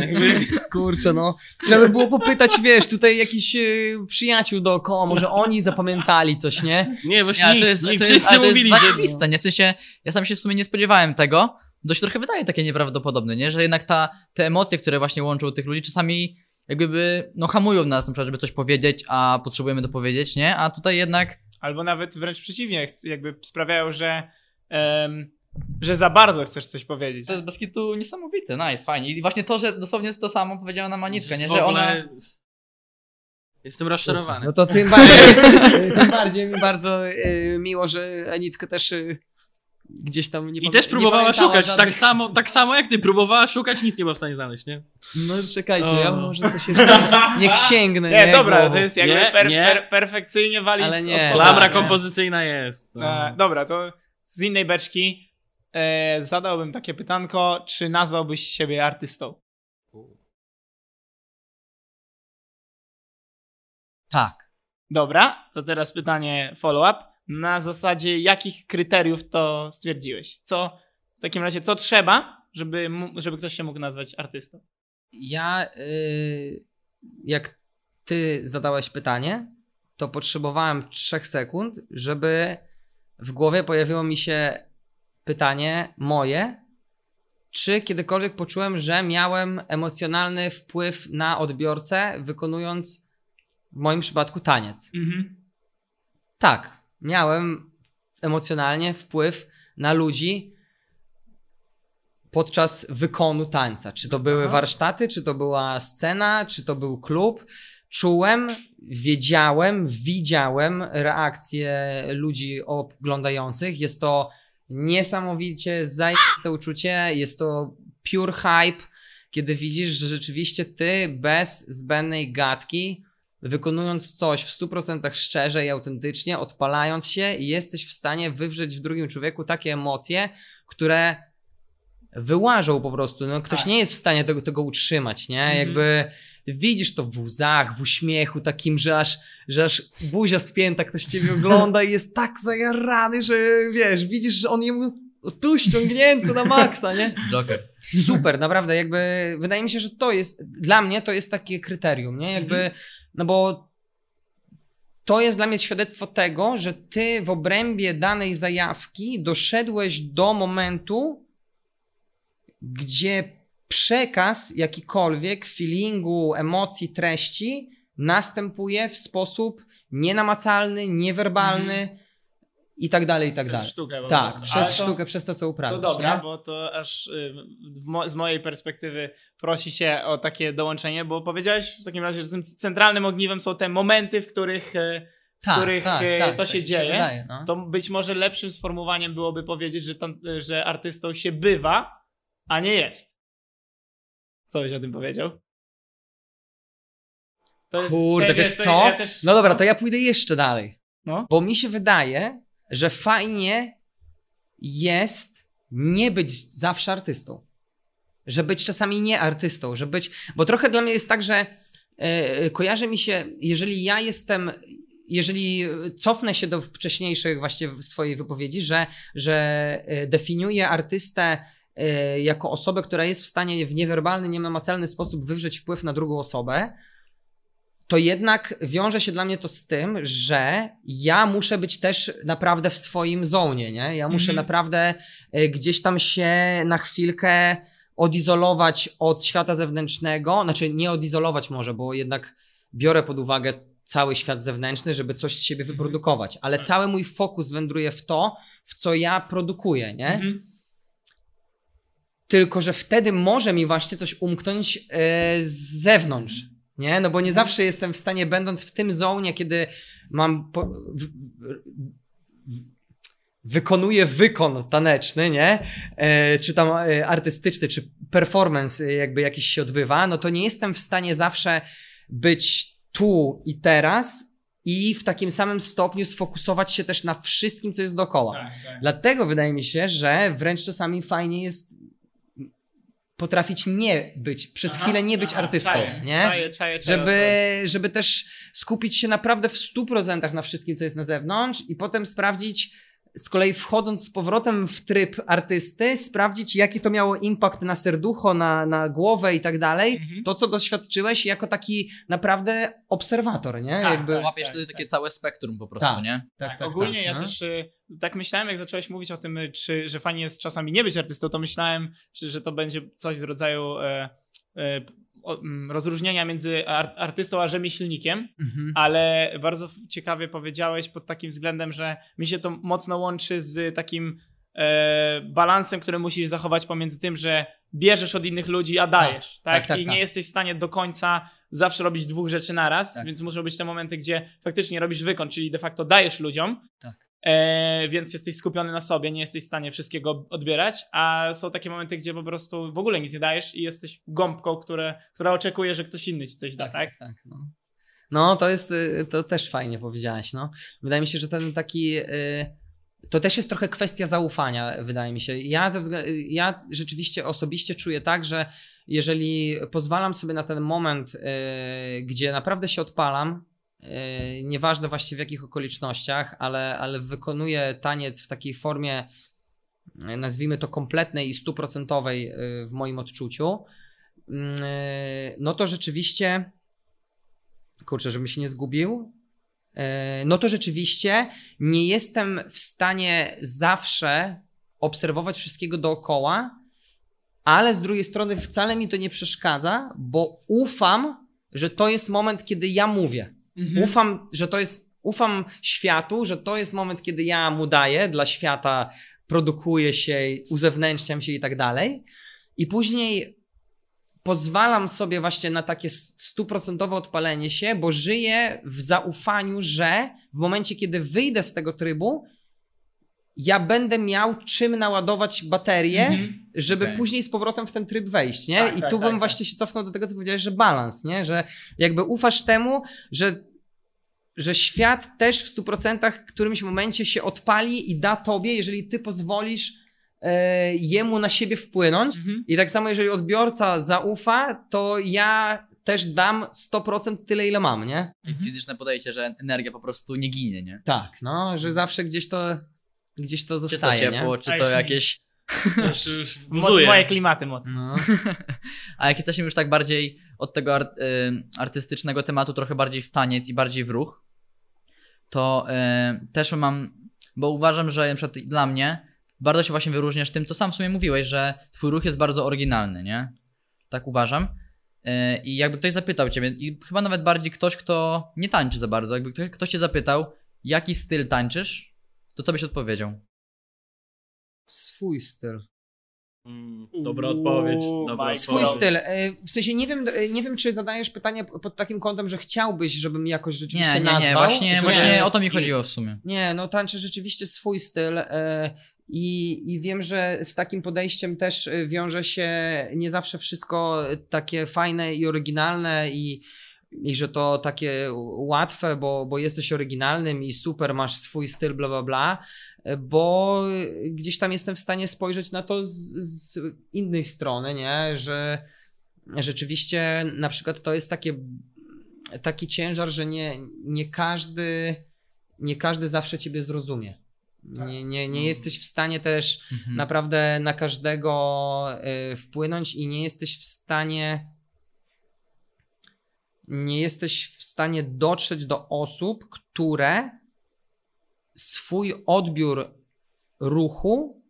Jakby, Kurczę, no. Trzeba by było popytać, wiesz, tutaj jakichś y, przyjaciół dookoła, może oni zapamiętali coś, nie? nie, właśnie Nie, to jest, to nikt, jest, wszyscy to jest mówili, że... nie? W sensie, ja sam się w sumie nie spodziewałem tego, to się trochę wydaje takie nieprawdopodobne, nie? Że jednak ta, te emocje, które właśnie łączą tych ludzi, czasami jakby by, no hamują nas na przykład, żeby coś powiedzieć, a potrzebujemy dopowiedzieć, nie? A tutaj jednak, Albo nawet wręcz przeciwnie, jakby sprawiają, że, em, że za bardzo chcesz coś powiedzieć. to jest bez kitu niesamowite, nice, fajnie. I właśnie to, że dosłownie to samo powiedziała nam Anitka, nie? Że ona... Jestem rozczarowany. No to tym [LAUGHS] bardziej, tym bardziej mi bardzo y, miło, że Anitka też y, gdzieś tam nie I też nie próbowała szukać, żadnych- tak samo, tak samo jak ty, próbowała szukać, nic nie była w stanie znaleźć, nie? No czekajcie, O. ja może coś jeszcze niech sięgnę. Nie, dobra, głową. to jest jakby Nie, per, nie. per, perfekcyjnie walić Ale nie. Klamra nie? kompozycyjna jest. No. E, dobra, to z innej beczki e, zadałbym takie pytanko, czy nazwałbyś siebie artystą? Tak. Dobra, to teraz pytanie follow-up. Na zasadzie jakich kryteriów to stwierdziłeś? Co w takim razie, co trzeba, żeby, żeby ktoś się mógł nazwać artystą? Ja y, jak ty zadałeś pytanie, to potrzebowałem 3 sekund, żeby w głowie pojawiło mi się pytanie moje, czy kiedykolwiek poczułem, że miałem emocjonalny wpływ na odbiorcę, wykonując w moim przypadku taniec. Mhm. Tak, miałem emocjonalnie wpływ na ludzi podczas wykonu tańca. Czy to były Aha. warsztaty, czy to była scena, czy to był klub. Czułem, wiedziałem, widziałem reakcje ludzi oglądających. Jest to niesamowicie zajebiste uczucie, jest to pure hype, kiedy widzisz, że rzeczywiście ty bez zbędnej gadki wykonując coś w 100% szczerze i autentycznie, odpalając się, jesteś w stanie wywrzeć w drugim człowieku takie emocje, które wyłażą po prostu. No, ktoś Tak. nie jest w stanie tego, tego utrzymać, nie? Mhm. Jakby widzisz to w łzach, w uśmiechu takim, że aż, że aż buzia spięta, ktoś ciebie ogląda i jest tak zajarany, że wiesz, widzisz, że on jemu tu ściągnięty na maksa, nie? Joker. Super, naprawdę, jakby wydaje mi się, że to jest, dla mnie to jest takie kryterium, nie? Jakby, no bo to jest dla mnie świadectwo tego, że ty w obrębie danej zajawki doszedłeś do momentu, gdzie przekaz jakikolwiek feelingu, emocji, treści następuje w sposób nienamacalny, niewerbalny i tak dalej, i tak Przez dalej. sztukę po Tak, prostu. Ale przez to- sztukę, przez to, co uprawiasz. To dobra, nie? bo to aż y, mo- z mojej perspektywy prosi się o takie dołączenie, bo powiedziałeś w takim razie, że tym centralnym ogniwem są te momenty, w których, y, w których y, to się tak dzieje. wydaje, no. To być może lepszym sformułowaniem byłoby powiedzieć, że, tam, że artystą się bywa, a nie jest. Co byś o tym powiedział? To Kurde, to- wiesz to co? Ja też, No dobra, to ja pójdę jeszcze dalej. No. Bo mi się wydaje, że fajnie jest nie być zawsze artystą. Że być czasami nie artystą, że być. Bo trochę dla mnie jest tak, że e, kojarzy mi się, jeżeli ja jestem. Jeżeli cofnę się do wcześniejszych właśnie swojej wypowiedzi, że, że e, definiuję artystę e, jako osobę, która jest w stanie w niewerbalny, nienamacalny sposób wywrzeć wpływ na drugą osobę, to jednak wiąże się dla mnie to z tym, że ja muszę być też naprawdę w swoim zonie, nie? Ja muszę Mhm. naprawdę e, gdzieś tam się na chwilkę odizolować od świata zewnętrznego, znaczy nie odizolować może, bo jednak biorę pod uwagę cały świat zewnętrzny, żeby coś z siebie wyprodukować, ale Tak. cały mój fokus wędruje w to, w co ja produkuję, nie? Mhm. Tylko, że wtedy może mi właśnie coś umknąć e, z zewnątrz. Nie? No bo nie zawsze jestem w stanie, będąc w tym zonie, kiedy mam. Po, w, w, wykonuję wykon taneczny, nie? E, czy tam e, artystyczny, czy performance e, jakby jakiś się odbywa, no to nie jestem w stanie zawsze być tu i teraz i w takim samym stopniu sfokusować się też na wszystkim, co jest dookoła. Tak, tak. Dlatego wydaje mi się, że wręcz czasami fajnie jest potrafić nie być, przez Aha, chwilę nie być artystą, czaję, nie? Czaję, czaję, Żeby, żeby też skupić się naprawdę w 100% na wszystkim, co jest na zewnątrz i potem sprawdzić, z kolei wchodząc z powrotem w tryb artysty, sprawdzić, jaki to miało impact na serducho, na, na głowę i tak dalej. Mhm. To, co doświadczyłeś jako taki naprawdę obserwator, nie? Tak, Jakby... tak. Łapiesz wtedy takie całe spektrum po prostu, Tak. nie? Tak, ogólnie ja no. też y, tak myślałem, jak zacząłeś mówić o tym, y, czy, że fajnie jest czasami nie być artystą, to myślałem, że, że to będzie coś w rodzaju e, e, rozróżnienia między ar, artystą a rzemieślnikiem, Mhm. ale bardzo ciekawie powiedziałeś pod takim względem, że mi się to mocno łączy z takim e, balansem, który musisz zachować pomiędzy tym, że bierzesz od innych ludzi, a dajesz, tak? tak, tak, I tak. nie jesteś w stanie do końca zawsze robić dwóch rzeczy naraz, Tak. więc muszą być te momenty, gdzie faktycznie robisz wykon, czyli de facto dajesz ludziom, Tak. E, więc jesteś skupiony na sobie, nie jesteś w stanie wszystkiego odbierać, a są takie momenty, gdzie po prostu w ogóle nic nie dajesz i jesteś gąbką, które, która oczekuje, że ktoś inny ci coś da, tak? tak, no. no, to jest, y, to też fajnie powiedziałeś, no. Wydaje mi się, że ten taki, y, to też jest trochę kwestia zaufania, wydaje mi się. Ja, ze względu, ja rzeczywiście osobiście czuję tak, że jeżeli pozwalam sobie na ten moment, y, gdzie naprawdę się odpalam, y, nieważne właściwie w jakich okolicznościach, ale, ale wykonuję taniec w takiej formie, y, nazwijmy to kompletnej i stuprocentowej y, w moim odczuciu, mm, no to rzeczywiście kurczę, żebym się nie zgubił, e, no to rzeczywiście nie jestem w stanie zawsze obserwować wszystkiego dookoła, ale z drugiej strony wcale mi to nie przeszkadza, bo ufam, że to jest moment, kiedy ja mówię. Mhm. Ufam, że to jest, ufam światu, że to jest moment, kiedy ja mu daję dla świata, produkuję się, uzewnętrzniam się i tak dalej. I później pozwalam sobie właśnie na takie stuprocentowe odpalenie się, bo żyję w zaufaniu, że w momencie, kiedy wyjdę z tego trybu, ja będę miał czym naładować baterię, Mhm. żeby Okej. później z powrotem w ten tryb wejść, nie? Tak, I tak, tu tak, bym tak. właśnie się cofnął do tego, co powiedziałeś, że balans, nie? Że jakby ufasz temu, że, że świat też w 100% w którymś momencie się odpali i da tobie, jeżeli ty pozwolisz e, jemu na siebie wpłynąć. Mhm. I tak samo, jeżeli odbiorca zaufa, to ja też dam 100% tyle, ile mam, nie? I fizyczne podejście, że energia po prostu nie ginie, nie? Tak, no, że zawsze gdzieś to, gdzieś to Czy to zostaje, ciepło, nie? czy to jakieś... [LAUGHS] Już, już Moc, moje klimaty mocno. No. [LAUGHS] A jak jesteśmy już tak bardziej od tego art, y, artystycznego tematu trochę bardziej w taniec i bardziej w ruch, to y, też mam, bo uważam, że na przykład dla mnie bardzo się właśnie wyróżniasz tym, co sam w sumie mówiłeś, że twój ruch jest bardzo oryginalny, nie? Tak uważam. Y, I jakby ktoś zapytał ciebie, i chyba nawet bardziej ktoś, kto nie tańczy za bardzo, jakby ktoś, ktoś cię zapytał, jaki styl tańczysz, to co byś odpowiedział? Swój styl. Mm, dobra odpowiedź. Uuu, Dobra Mike, Swój odpowiedź. styl. E, W sensie nie wiem, e, nie wiem, czy zadajesz pytanie pod takim kątem, że chciałbyś, żebym jakoś rzeczywiście Nie, nie, nazwał. nie, właśnie, właśnie o to mi chodziło w sumie. Nie, no tańczę rzeczywiście swój styl e, i, i wiem, że z takim podejściem też wiąże się nie zawsze wszystko takie fajne i oryginalne i, i że to takie łatwe, bo, bo jesteś oryginalnym i super, masz swój styl, bla, bla, bla, bo gdzieś tam jestem w stanie spojrzeć na to z, z innej strony, nie, że rzeczywiście na przykład to jest takie, taki ciężar, że nie, nie każdy nie każdy zawsze ciebie zrozumie. Nie, nie, nie jesteś w stanie też Mhm. naprawdę na każdego y, wpłynąć i nie jesteś w stanie nie jesteś w stanie dotrzeć do osób, które swój odbiór ruchu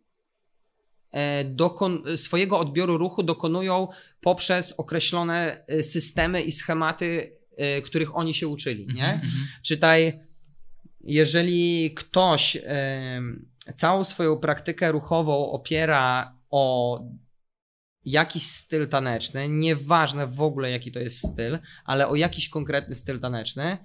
e, dokon- swojego odbioru ruchu dokonują poprzez określone e, systemy i schematy, e, których oni się uczyli, nie? Mhm, mhm. Czytaj, jeżeli ktoś całą swoją praktykę ruchową opiera o jakiś styl taneczny, nieważne w ogóle jaki to jest styl, ale o jakiś konkretny styl taneczny,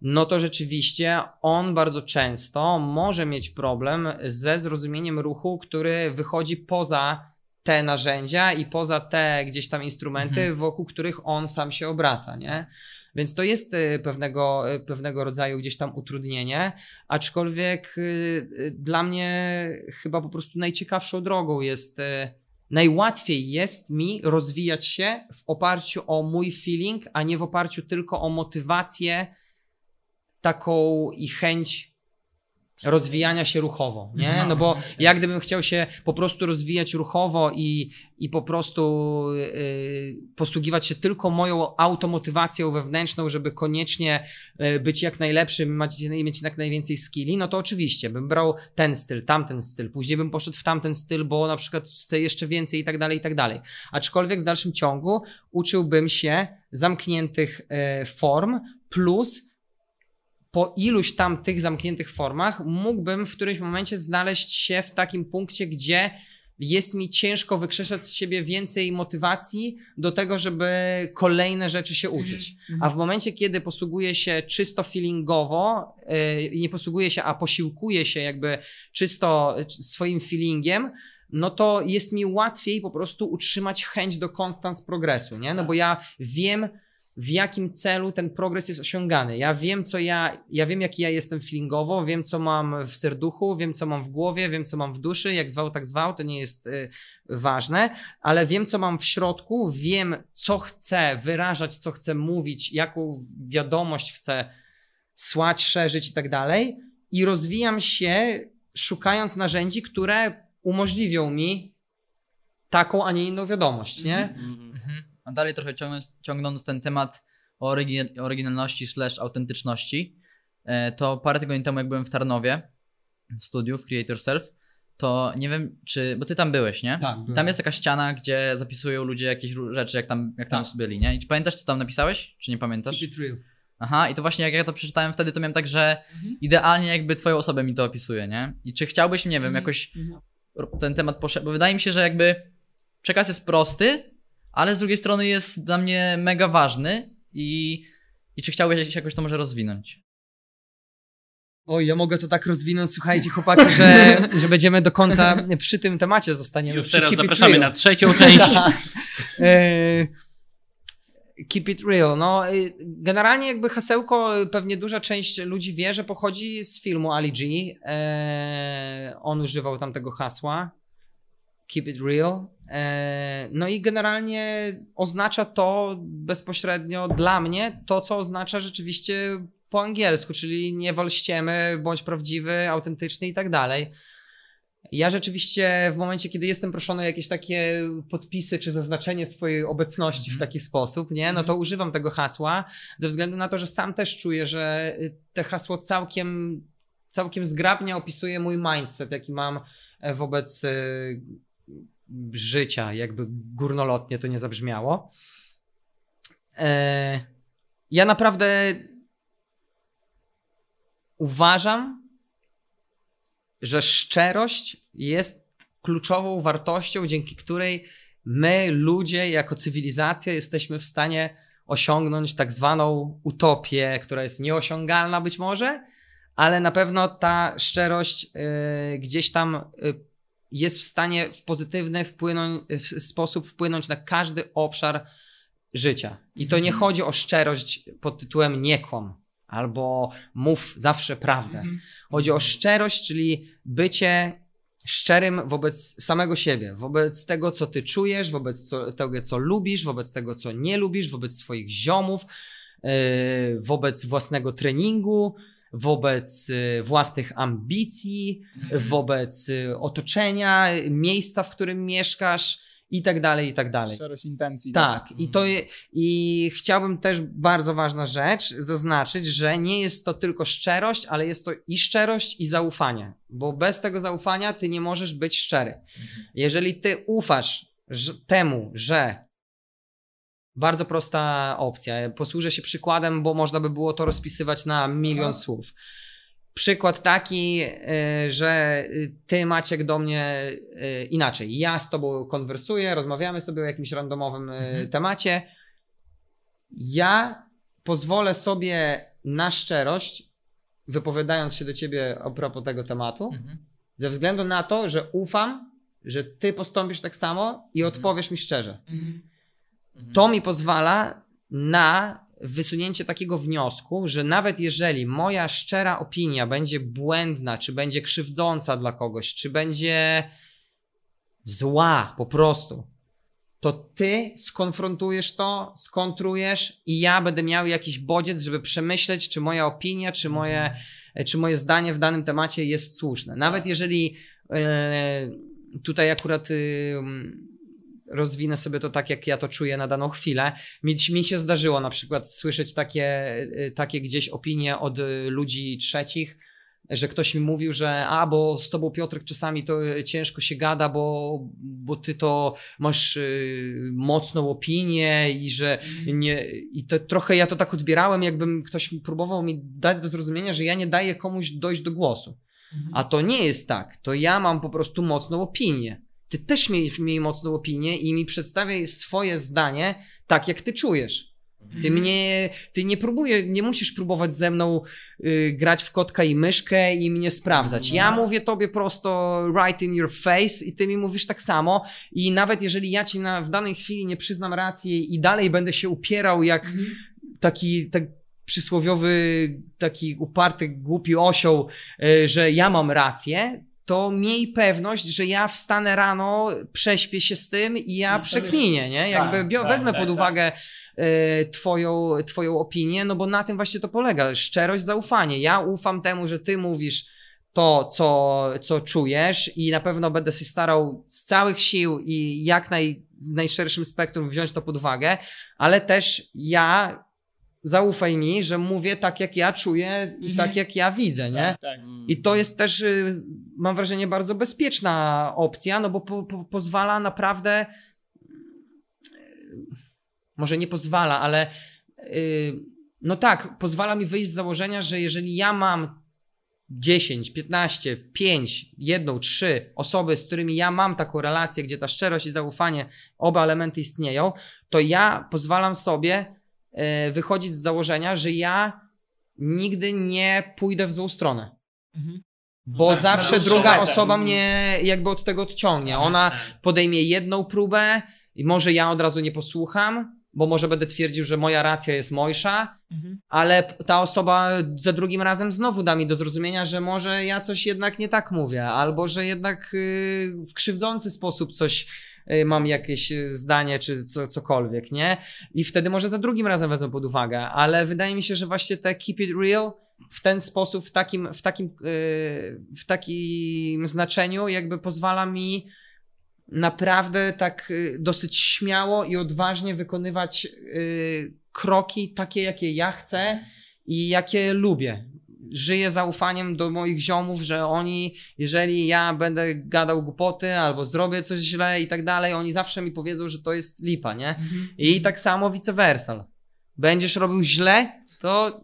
no to rzeczywiście on bardzo często może mieć problem ze zrozumieniem ruchu, który wychodzi poza te narzędzia i poza te gdzieś tam instrumenty, Mhm. wokół których on sam się obraca, nie? Więc to jest y, pewnego, y, pewnego rodzaju gdzieś tam utrudnienie, aczkolwiek y, dla mnie chyba po prostu najciekawszą drogą jest, najłatwiej jest mi rozwijać się w oparciu o mój feeling, a nie w oparciu tylko o motywację taką i chęć rozwijania się ruchowo, nie? Mhm. No bo ja gdybym chciał się po prostu rozwijać ruchowo i, i po prostu yy, posługiwać się tylko moją automotywacją wewnętrzną, żeby koniecznie yy, być jak najlepszym, mać, mieć jak najwięcej skilli, no to oczywiście bym brał ten styl, tamten styl, później bym poszedł w tamten styl, bo na przykład chcę jeszcze więcej i tak dalej, i tak dalej. Aczkolwiek w dalszym ciągu uczyłbym się zamkniętych yy, form plus po iluś tam tych zamkniętych formach mógłbym w którymś momencie znaleźć się w takim punkcie, gdzie jest mi ciężko wykrzesać z siebie więcej motywacji do tego, żeby kolejne rzeczy się uczyć. A w momencie, kiedy posługuję się czysto feelingowo, yy, nie posługuję się, a posiłkuję się jakby czysto y, swoim feelingiem, no to jest mi łatwiej po prostu utrzymać chęć do konstans progresu, nie? No bo ja wiem, w jakim celu ten progres jest osiągany. Ja wiem, co ja, ja wiem, jaki ja jestem feelingowo, wiem, co mam w serduchu, wiem, co mam w głowie, wiem, co mam w duszy, jak zwał, tak zwał, to nie jest y, ważne, ale wiem, co mam w środku, wiem, co chcę wyrażać, co chcę mówić, jaką wiadomość chcę słać, szerzyć i tak dalej i rozwijam się szukając narzędzi, które umożliwią mi taką, a nie inną wiadomość, nie? Mhm. Mhm. A dalej trochę ciągnąc, ciągnąc ten temat o orygi- oryginalności slash autentyczności, e, to parę tygodni temu, jak byłem w Tarnowie, w studiu, w Create Yourself, to nie wiem, czy. Bo ty tam byłeś, nie? Tak. Tam jest taka ściana, gdzie zapisują ludzie jakieś rzeczy, jak tam, jak tam Tak. byli, nie? I czy pamiętasz, co tam napisałeś? Czy nie pamiętasz? Keep it real. Aha, i to właśnie jak ja to przeczytałem wtedy, to miałem tak, że Mhm. idealnie jakby twoją osobę mi to opisuje, nie? I czy chciałbyś, nie wiem, Mhm. jakoś r- ten temat poszedł, bo wydaje mi się, że jakby przekaz jest prosty, ale z drugiej strony jest dla mnie mega ważny i, i czy chciałbyś jakoś to może rozwinąć? Oj, ja mogę to tak rozwinąć, słuchajcie chłopaki, że, [LAUGHS] że będziemy do końca przy tym temacie zostaniemy. Już teraz zapraszamy Real. na trzecią część. [LAUGHS] E, Keep it real. No, y, generalnie jakby hasełko, pewnie duża część ludzi wie, że pochodzi z filmu Ali G. E, on używał tam tego hasła. Keep it real. E, no i generalnie oznacza to bezpośrednio dla mnie to, co oznacza rzeczywiście po angielsku, czyli nie wal ściemy, bądź prawdziwy, autentyczny i tak dalej. Ja rzeczywiście w momencie, kiedy jestem proszony o jakieś takie podpisy czy zaznaczenie swojej obecności w taki sposób, nie, no to używam tego hasła ze względu na to, że sam też czuję, że y, te hasło całkiem, całkiem zgrabnie opisuje mój mindset, jaki mam e, wobec y, życia, jakby górnolotnie to nie zabrzmiało. E, ja naprawdę uważam, że szczerość jest kluczową wartością, dzięki której my, ludzie, jako cywilizacja, jesteśmy w stanie osiągnąć tak zwaną utopię, która jest nieosiągalna być może, ale na pewno ta szczerość y, gdzieś tam y, jest w stanie w pozytywny wpłynąć, w sposób wpłynąć na każdy obszar życia. I to nie chodzi o szczerość pod tytułem nie kłam albo mów zawsze prawdę. Chodzi o szczerość, czyli bycie szczerym wobec samego siebie, wobec tego, co ty czujesz, wobec co, tego, co lubisz, wobec tego, co nie lubisz, wobec swoich ziomów, yy, wobec własnego treningu, wobec yy, własnych ambicji, wobec yy, otoczenia, miejsca, w którym mieszkasz i tak dalej, i tak dalej. Szczerość intencji. Tak, i to je, i chciałbym też bardzo ważna rzecz zaznaczyć, że nie jest to tylko szczerość, ale jest to i szczerość, i zaufanie, bo bez tego zaufania ty nie możesz być szczery. Jeżeli ty ufasz temu, że bardzo prosta opcja, posłużę się przykładem, bo można by było to rozpisywać na milion Aha. słów. Przykład taki, y, że ty, Maciek, do mnie y, inaczej. Ja z tobą konwersuję, rozmawiamy sobie o jakimś randomowym y, Mhm. temacie. Ja pozwolę sobie na szczerość, wypowiadając się do ciebie a propos tego tematu, Mhm. ze względu na to, że ufam, że ty postąpisz tak samo i Mhm. odpowiesz mi szczerze. Mhm. To mi pozwala na wysunięcie takiego wniosku, że nawet jeżeli moja szczera opinia będzie błędna, czy będzie krzywdząca dla kogoś, czy będzie zła po prostu, to ty skonfrontujesz to, skontrujesz i ja będę miał jakiś bodziec, żeby przemyśleć, czy moja opinia, czy moje, czy moje zdanie w danym temacie jest słuszne. Nawet jeżeli e, tutaj akurat rozwinę sobie to tak, jak ja to czuję na daną chwilę. Mi, mi się zdarzyło na przykład słyszeć takie, y, takie gdzieś opinie od y, ludzi trzecich, że ktoś mi mówił, że a, bo z tobą Piotrek czasami to y, ciężko się gada, bo, bo ty to masz y, mocną opinię i że nie, i to trochę ja to tak odbierałem, jakbym ktoś próbował mi dać do zrozumienia, że ja nie daję komuś dojść do głosu. A to nie jest tak. To ja mam po prostu mocną opinię. Ty też miej, miej mocną opinię i mi przedstawiaj swoje zdanie tak, jak ty czujesz. Ty mnie, ty nie próbuje, nie musisz próbować ze mną y, grać w kotka i myszkę i mnie sprawdzać. Ja mówię tobie prosto right in your face i ty mi mówisz tak samo i nawet jeżeli ja ci na, w danej chwili nie przyznam racji i dalej będę się upierał jak taki tak przysłowiowy, taki uparty, głupi osioł, y, że ja mam rację, to miej pewność, że ja wstanę rano, prześpię się z tym i ja to przekminię, nie? Jakby Tak, bio, tak, wezmę tak, pod tak. uwagę y, twoją, twoją opinię, no bo na tym właśnie to polega. Szczerość, zaufanie. Ja ufam temu, że ty mówisz to, co, co czujesz i na pewno będę się starał z całych sił i jak naj, najszerszym spektrum wziąć to pod uwagę, ale też ja zaufaj mi, że mówię tak, jak ja czuję i Mhm. tak, jak ja widzę, nie? Tak, tak. I to jest też, y, mam wrażenie, bardzo bezpieczna opcja, no bo po, po, pozwala naprawdę. y, Może nie pozwala, ale y, no tak, pozwala mi wyjść z założenia, że jeżeli ja mam 10, 15, 5, jedną, trzy osoby, z którymi ja mam taką relację, gdzie ta szczerość i zaufanie, oba elementy istnieją, to ja pozwalam sobie wychodzić z założenia, że ja nigdy nie pójdę w złą stronę. Mhm. Bo tak, zawsze dłuższą druga metę. osoba mnie jakby od tego odciągnie. Ona Tak. podejmie jedną próbę i może ja od razu nie posłucham, bo może będę twierdził, że moja racja jest mojsza, Mhm. ale ta osoba za drugim razem znowu da mi do zrozumienia, że może ja coś jednak nie tak mówię, albo że jednak y, w krzywdzący sposób coś mam jakieś y, zdanie czy co, cokolwiek, nie? I wtedy może za drugim razem wezmę pod uwagę, ale wydaje mi się, że właśnie te keep it real w ten sposób, w takim, w takim, y, w takim znaczeniu jakby pozwala mi naprawdę tak y, dosyć śmiało i odważnie wykonywać y, kroki takie, jakie ja chcę i jakie lubię. Żyję zaufaniem do moich ziomów, że oni, jeżeli ja będę gadał głupoty albo zrobię coś źle i tak dalej, oni zawsze mi powiedzą, że to jest lipa, nie? Mhm. I tak samo vice versa. Będziesz robił źle, to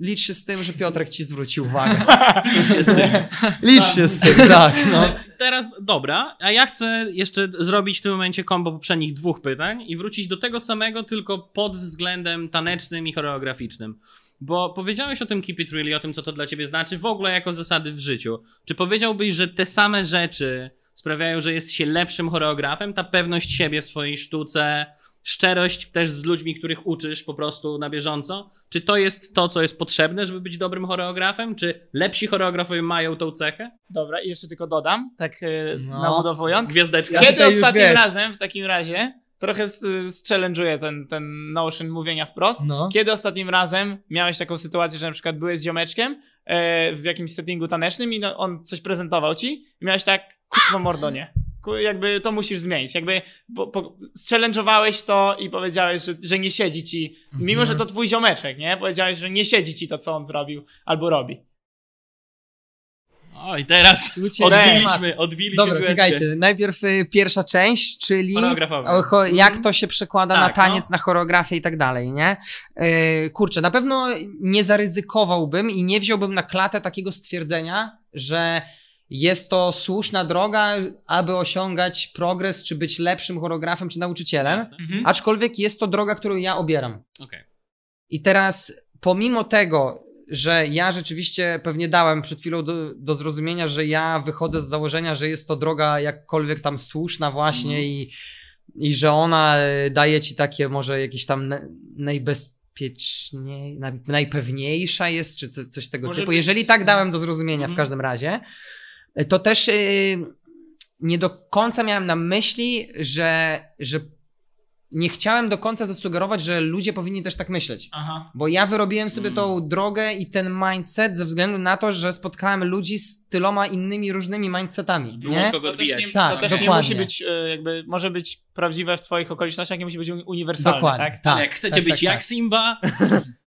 licz się z tym, że Piotrek ci zwróci uwagę. [LAUGHS] Liczcie z tym. licz się z tym, tak. No. Teraz dobra, a ja chcę jeszcze zrobić w tym momencie kombo poprzednich dwóch pytań i wrócić do tego samego, tylko pod względem tanecznym i choreograficznym. Bo powiedziałeś o tym keep it real i o tym, co to dla ciebie znaczy, w ogóle jako zasady w życiu. Czy powiedziałbyś, że te same rzeczy sprawiają, że jest się lepszym choreografem? Ta pewność siebie w swojej sztuce, szczerość też z ludźmi, których uczysz po prostu na bieżąco? Czy to jest to, co jest potrzebne, żeby być dobrym choreografem? Czy lepsi choreografowie mają tą cechę? Dobra, i jeszcze tylko dodam, tak y, No. nabudowując. Gwiazdeczka. Ja Kiedy już ostatnim razem w takim razie, trochę zchallenge'uję ten, ten notion mówienia wprost, No. kiedy ostatnim razem miałeś taką sytuację, że na przykład byłeś z ziomeczkiem e, w jakimś settingu tanecznym i no, on coś prezentował ci i miałeś tak, kurwa mordo, nie. Ku- Jakby to musisz zmienić. Jakby zchallenge'owałeś to i powiedziałeś, że, że nie siedzi ci, mimo Mhm. że to twój ziomeczek, nie? Powiedziałeś, że nie siedzi ci to, co on zrobił albo robi. O, i teraz odbiliśmy, odbiliśmy Dobra, piłeczkę. czekajcie. Najpierw y, pierwsza część, czyli Choreografowie. o, cho- jak to się przekłada Tak, na taniec, no. na choreografię i tak dalej, nie? Yy, kurczę, na pewno nie zaryzykowałbym i nie wziąłbym na klatę takiego stwierdzenia, że jest to słuszna droga, aby osiągać progres, czy być lepszym choreografem, czy nauczycielem. Jasne. Mhm. Aczkolwiek jest to droga, którą ja obieram. Okej. I teraz, pomimo tego, że ja rzeczywiście pewnie dałem przed chwilą do, do zrozumienia, że ja wychodzę z założenia, że jest to droga jakkolwiek tam słuszna, właśnie Mhm. i, i że ona e, daje ci takie, może jakieś tam na, najbezpieczniej, naj, najpewniejsza jest, czy co, coś tego Może typu. być- Jeżeli tak dałem do zrozumienia Mhm. w każdym razie, e, to też. y, nie do końca miałem na myśli, że, że nie chciałem do końca zasugerować, że ludzie powinni też tak myśleć. Aha. Bo ja wyrobiłem sobie Mm. tą drogę i ten mindset ze względu na to, że spotkałem ludzi z tyloma innymi różnymi mindsetami. Było Nie? kogo To też, nie, odbijać. Tak, to też nie musi być, e, jakby, może być prawdziwe w twoich okolicznościach, nie musi być uniwersalne, Dokładnie. tak? Tak, jak chcecie tak, być tak, jak tak. Simba, [LAUGHS]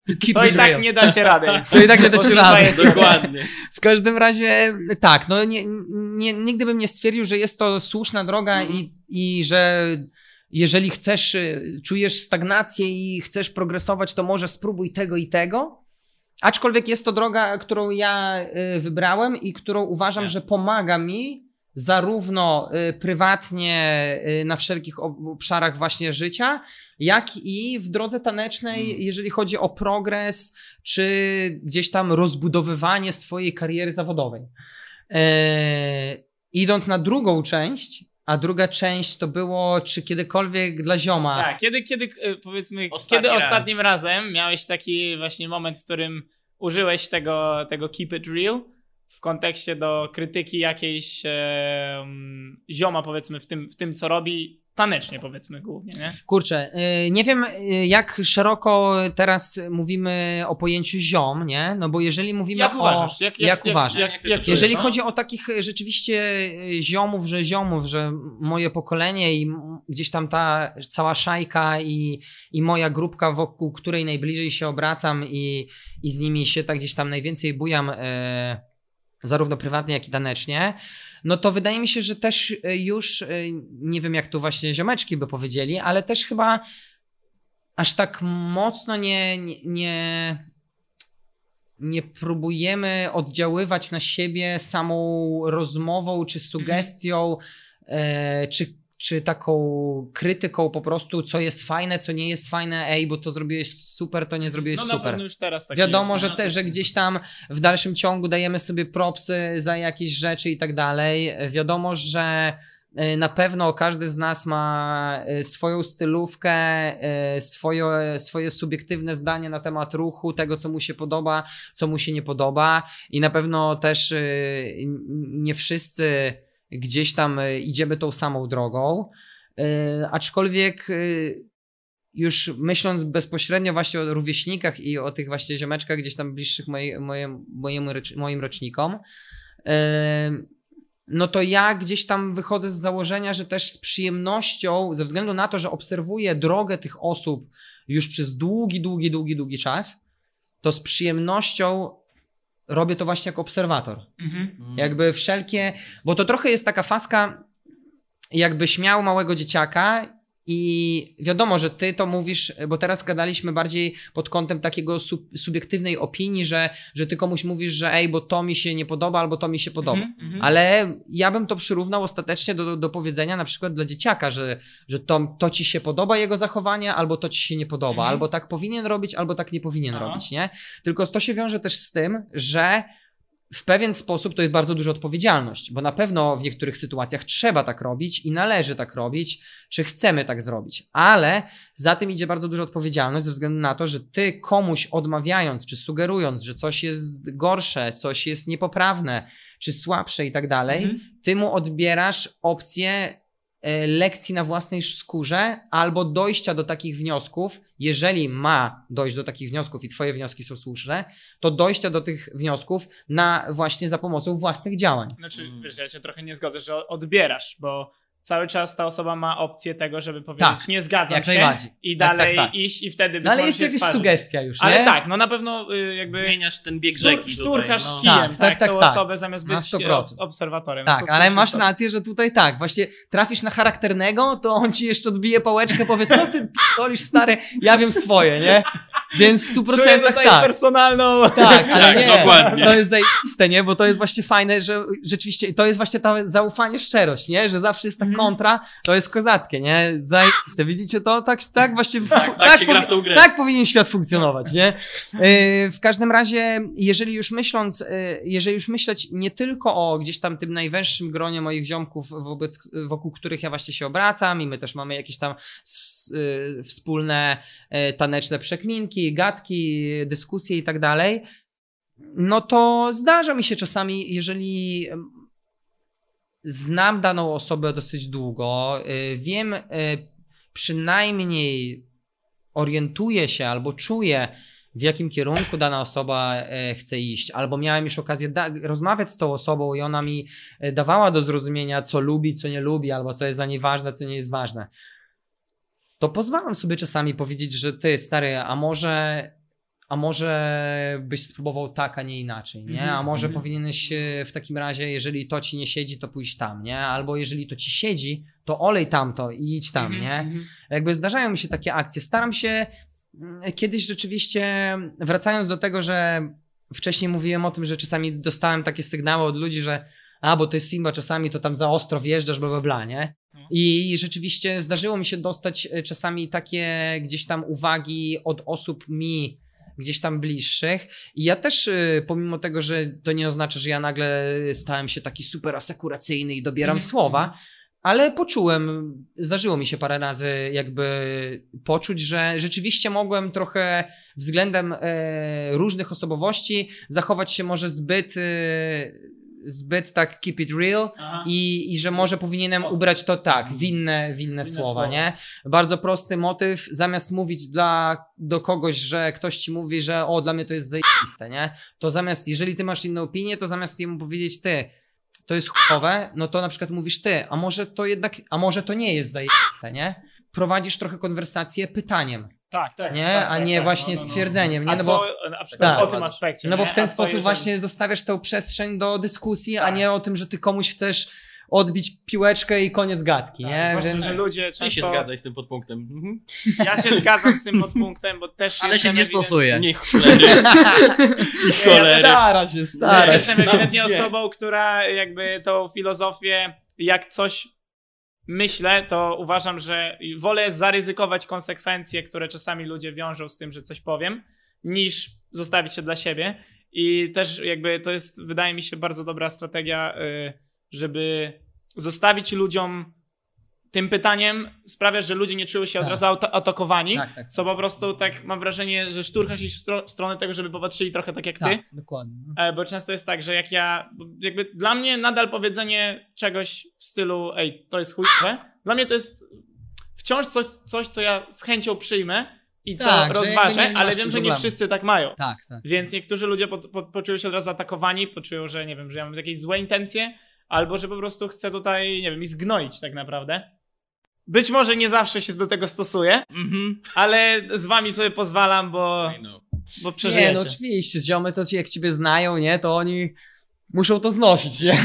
Keep To i tak real. nie da się rady. [LAUGHS] To i tak nie da się rady. jest- dokładnie. [LAUGHS] W każdym razie tak, no nie, nie, nigdy bym nie stwierdził, że jest to słuszna droga Mhm. i, i że jeżeli chcesz, y, czujesz stagnację i chcesz progresować, to może spróbuj tego i tego. Aczkolwiek jest to droga, którą ja y, wybrałem i którą uważam, że pomaga mi zarówno y, prywatnie na wszelkich ob- obszarach właśnie życia, jak i w drodze tanecznej, Mm. jeżeli chodzi o progres, czy gdzieś tam rozbudowywanie swojej kariery zawodowej. E, idąc na drugą część, a druga część to było, czy kiedykolwiek dla zioma. Tak, kiedy, kiedy e, powiedzmy, Ostatni kiedy raz. ostatnim razem miałeś taki właśnie moment, w którym użyłeś tego, tego keep it real w kontekście do krytyki jakiejś e, zioma, powiedzmy, w tym, w tym co robi tanecznie powiedzmy głównie, nie? Kurczę, y, nie wiem y, jak szeroko teraz mówimy o pojęciu ziom, nie? No bo jeżeli mówimy Jak o... uważasz? Jak, jak, uważasz? Jak, jak, jak Czujesz, Jeżeli no? chodzi o takich rzeczywiście y, ziomów, że ziomów, że moje pokolenie i gdzieś tam ta cała szajka i, i moja grupka, wokół której najbliżej się obracam i, i z nimi się tak gdzieś tam najwięcej bujam, e, zarówno prywatnie, jak i tanecznie, no to wydaje mi się, że też e, już, e, nie wiem jak tu właśnie ziomeczki by powiedzieli, ale też chyba aż tak mocno nie, nie, nie, nie próbujemy oddziaływać na siebie samą rozmową, czy sugestią, e, czy, czy taką krytyką po prostu, co jest fajne, co nie jest fajne, ej, bo to zrobiłeś super, to nie zrobiłeś No na super. pewno już teraz tak Wiadomo, jest, że, nie? te, że gdzieś tam w dalszym ciągu dajemy sobie propsy za jakieś rzeczy i tak dalej. Wiadomo, że y, na pewno każdy z nas ma y, swoją stylówkę, y, swoje, swoje subiektywne zdanie na temat ruchu, tego co mu się podoba, co mu się nie podoba i na pewno też nie wszyscy gdzieś tam y, idziemy tą samą drogą. Y, Aczkolwiek y, już myśląc bezpośrednio właśnie o rówieśnikach i o tych właśnie ziomeczkach gdzieś tam bliższych mojej, moje, mojemu, moim rocznikom, no to ja gdzieś tam wychodzę z założenia, że też z przyjemnością, ze względu na to, że obserwuję drogę tych osób już przez długi, długi, długi, długi czas, to z przyjemnością robię to właśnie jako obserwator. Mhm. Mm. Jakby wszelkie, bo to trochę jest taka faska, jakbyś miał małego dzieciaka i wiadomo, że ty to mówisz, bo teraz gadaliśmy bardziej pod kątem takiego sub, subiektywnej opinii, że, że ty komuś mówisz, że ej, bo to mi się nie podoba, albo to mi się podoba. Mhm, mhm. Ale ja bym to przyrównał ostatecznie do, do powiedzenia na przykład dla dzieciaka, że, że to, to ci się podoba jego zachowanie, albo to ci się nie podoba, Mhm. albo tak powinien robić, albo tak nie powinien Aha. robić, nie? Tylko to się wiąże też z tym, że w pewien sposób to jest bardzo duża odpowiedzialność, bo na pewno w niektórych sytuacjach trzeba tak robić i należy tak robić, czy chcemy tak zrobić, ale za tym idzie bardzo duża odpowiedzialność ze względu na to, że ty komuś odmawiając, czy sugerując, że coś jest gorsze, coś jest niepoprawne, czy słabsze i tak dalej, Mhm. ty mu odbierasz opcję lekcji na własnej skórze albo dojścia do takich wniosków, jeżeli ma dojść do takich wniosków i twoje wnioski są słuszne, to dojścia do tych wniosków na właśnie za pomocą własnych działań. Znaczy, Mm. wiesz, ja się trochę nie zgodzę, że odbierasz, bo cały czas ta osoba ma opcję tego, żeby powiedzieć, Tak, nie zgadzam jak się najbardziej. i Tak, dalej tak, tak. iść i wtedy być No ale jest jakaś sparzyć. sugestia już, nie? Ale tak, no na pewno y, jakby Zmieniasz ten bieg sztur, rzeki szturchasz tutaj. no. kijem, Tak, tak, tak, tak, tą tak. osobę zamiast Na być 100%. obs- obserwatorem. Tak, to ale masz to- rację, że tutaj tak, właśnie trafisz na charakternego, to on ci jeszcze odbije pałeczkę, powie, co ty dolisz stary, ja wiem swoje, nie? Więc w stu Czuję procentach tutaj tak. personalną... Tak, ale Tak, nie, dokładnie. to jest zajebiste, nie? Bo to jest właśnie fajne, że rzeczywiście, to jest właśnie ta zaufanie, szczerość, nie? Że zawsze jest ta Mhm. Kontra, to jest kozackie, nie? Zajebiste, widzicie to? Tak, tak właśnie... Tak, tak się gra w tą grę. tak powinien świat funkcjonować, nie? Yy, w każdym razie, jeżeli już myśląc, yy, jeżeli już myśleć nie tylko o gdzieś tam tym najwęższym gronie moich ziomków, wobec, wokół których ja właśnie się obracam i my też mamy jakieś tam yy, wspólne taneczne przekminki, gadki, dyskusje i tak dalej, no to zdarza mi się czasami, jeżeli znam daną osobę dosyć długo, yy, wiem yy, przynajmniej orientuję się albo czuję, w jakim kierunku dana osoba e, chce iść, albo miałem już okazję rozmawiać z tą osobą i ona mi e, dawała do zrozumienia, co lubi, co nie lubi, albo co jest dla niej ważne, co nie jest ważne. To pozwalam sobie czasami powiedzieć, że ty, stary, a może, a może byś spróbował tak, a nie inaczej, nie? Mhm, A może mhm. powinieneś w takim razie, jeżeli to ci nie siedzi, to pójść tam, nie? Albo jeżeli to ci siedzi, to olej tamto i idź tam, Mhm, nie? mhm. Jakby zdarzają mi się takie akcje. Staram się mm, kiedyś rzeczywiście, wracając do tego, że wcześniej mówiłem o tym, że czasami dostałem takie sygnały od ludzi, że a, bo ty Simba czasami to tam za ostro wjeżdżasz, bla, bla, bla, nie? No. I rzeczywiście zdarzyło mi się dostać e, czasami takie gdzieś tam uwagi od osób mi gdzieś tam bliższych. I ja też, e, pomimo tego, że to nie oznacza, że ja nagle stałem się taki super asekuracyjny i dobieram Mhm, słowa, ale poczułem, zdarzyło mi się parę razy jakby poczuć, że rzeczywiście mogłem trochę względem e, różnych osobowości zachować się może zbyt, e, zbyt tak keep it real i, i że może powinienem ubrać to tak, winne, winne, słowa, słowa. nie? Bardzo prosty motyw, zamiast mówić dla, do kogoś, że ktoś ci mówi, że o, dla mnie to jest zajebiste, nie? To zamiast, jeżeli ty masz inną opinię, to zamiast jemu powiedzieć ty, to jest chujowe, no to na przykład mówisz ty, a może to jednak, a może to nie jest zajebiste, nie? Prowadzisz trochę konwersację pytaniem, Tak, tak. nie? tak, a tak, nie tak, właśnie no, no, no. stwierdzeniem, nie? A No co bo, na przykład Tak. o tym aspekcie? no bo nie? w ten co sposób jeżeli- właśnie zostawiasz tą przestrzeń do dyskusji, a Tak. nie o tym, że ty komuś chcesz odbić piłeczkę i koniec gadki, Tak, nie? Zwłaszcza, Więc... że ludzie Ty się często... zgadzaj z tym podpunktem. Mhm. Ja się zgadzam z tym podpunktem, bo też Ale się nie ewident- stosuje. Nie cholery. Ja cholery. Stara się, stara się. jestem ewidentnie No, nie. osobą, która jakby tą filozofię, jak coś myślę, to uważam, że wolę zaryzykować konsekwencje, które czasami ludzie wiążą z tym, że coś powiem, niż zostawić się dla siebie. I też jakby to jest, wydaje mi się, bardzo dobra strategia, y, żeby zostawić ludziom tym pytaniem, sprawia, że ludzie nie czują się od Tak. razu atakowani, Tak, tak. co po prostu tak mam wrażenie, że szturchasz ich w stro- w stronę tego, żeby popatrzyli trochę tak jak ty. Tak, dokładnie. E, Bo często jest tak, że jak ja, jakby dla mnie nadal powiedzenie czegoś w stylu, ej, to jest chujowe, dla mnie to jest wciąż coś, coś co ja z chęcią przyjmę i co Tak, rozważę, nie- nie ale wiem, że nie problemu. wszyscy tak mają. Tak, tak. Więc niektórzy ludzie po, po, poczują się od razu atakowani, poczują, że nie wiem, że ja mam jakieś złe intencje, albo że po prostu chcę tutaj, nie wiem, ich zgnoić tak naprawdę. Być może nie zawsze się do tego stosuję, Mhm. ale z wami sobie pozwalam, bo, bo Nie, no oczywiście, ziomy to ci, jak ciebie znają, nie, to oni muszą to znosić, nie? [LAUGHS]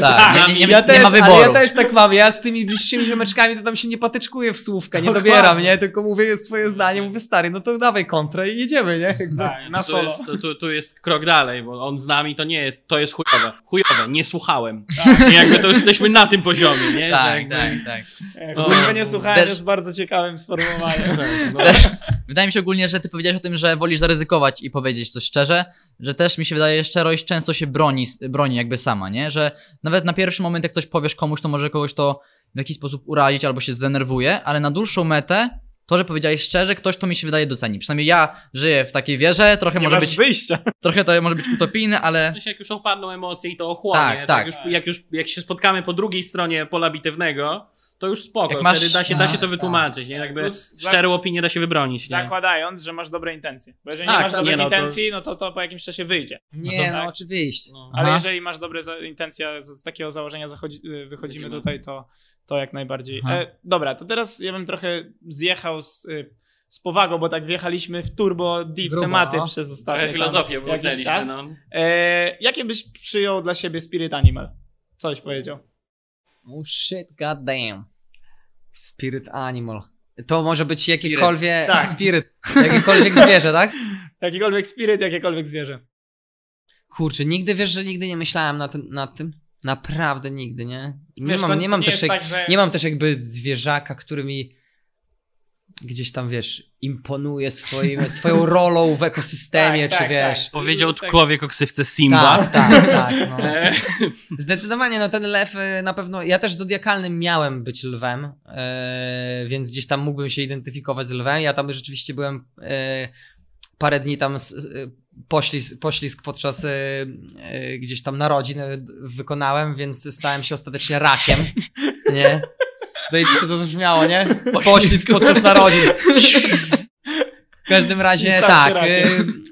Tak, nie, nie, nie, ja nie też, ma ale wyboru. ja też tak mam, ja z tymi bliższymi ziomeczkami to tam się nie patyczkuję w słówka, nie Dokładnie. dobieram, nie, tylko mówię swoje zdanie, mówię stary, no to dawaj kontrę i jedziemy, nie? Tak, na tu, solo. jest, tu, tu jest krok dalej, bo on z nami to nie jest, to jest chujowe. Chujowe, nie słuchałem. I jakby to już jesteśmy na tym poziomie, nie? Tak, jakby- tak, tak. O, Chujowe nie słuchałem, też- jest bardzo ciekawym sformułowaniem. No, [LAUGHS] Wydaje mi się ogólnie, że ty powiedziałeś o tym, że wolisz zaryzykować i powiedzieć coś szczerze, że też mi się wydaje, szczerość często się broni, broni jakby sama, nie? Że nawet na pierwszy moment, jak ktoś powiesz komuś, to może kogoś to w jakiś sposób urazić albo się zdenerwuje, ale na dłuższą metę to, że powiedziałeś szczerze, ktoś to mi się wydaje doceni. Przynajmniej ja żyję w takiej wierze, trochę Nie może masz być, wyjścia. [LAUGHS] trochę to może być utopijne, W ale sensie jak już opadną emocje i to ochłonie, Tak, tak, tak. Już, jak już jak się spotkamy po drugiej stronie pola bitewnego, to już spoko, Jak masz- wtedy da się, da się to tak, wytłumaczyć, nie? Jakby Plus za- szczerą opinię da się wybronić, nie? Zakładając, że masz dobre intencje. Bo jeżeli Tak, nie masz tak, dobrych nie, no to- intencji, no to to po jakimś czasie wyjdzie. Nie, no tak. oczywiście. No. Ale Aha. jeżeli masz dobre za- intencje, z, z takiego założenia zachodzi, y, wychodzimy Wychodzimy. tutaj, to, to jak najbardziej. Aha. E, dobra, to teraz ja bym trochę zjechał z, y, z powagą, bo tak wjechaliśmy w turbo deep Grubo, tematy no. przez ostatnie Trochę filozofię tam jakiś włąknęliśmy, czas. no. E, jakie byś przyjął dla siebie Spirit Animal? Coś powiedział. Oh shit, god damn. Spirit animal. To może być Spirit. jakikolwiek Tak. spirit, jakiekolwiek [LAUGHS] zwierzę, tak? Jakikolwiek spirit, jakiekolwiek zwierzę. Kurczę, nigdy wiesz, że nigdy nie myślałem nad, tym- nad tym. Naprawdę nigdy, nie? Nie Wiesz, mam, to- nie to mam nie też jak, tak, że- nie mam też jakby zwierzaka, który mi gdzieś tam, wiesz, imponuje swoim, swoją rolą w ekosystemie, Tak, czy tak, wiesz. tak. Powiedział Tak. człowiek o ksywce Simba. Tak, tak, [LAUGHS] tak. No. E, Zdecydowanie, no ten lew y, na pewno. Ja też zodiakalnym miałem być lwem, e, więc gdzieś tam mógłbym się identyfikować z lwem. Ja tam rzeczywiście byłem e, parę dni tam poślizg, poślizg podczas e, e, gdzieś tam narodzin e, wykonałem, więc stałem się ostatecznie rakiem. Nie? To, to, to brzmiało, nie? Poślizg podczas narodzin. W każdym razie tak, y,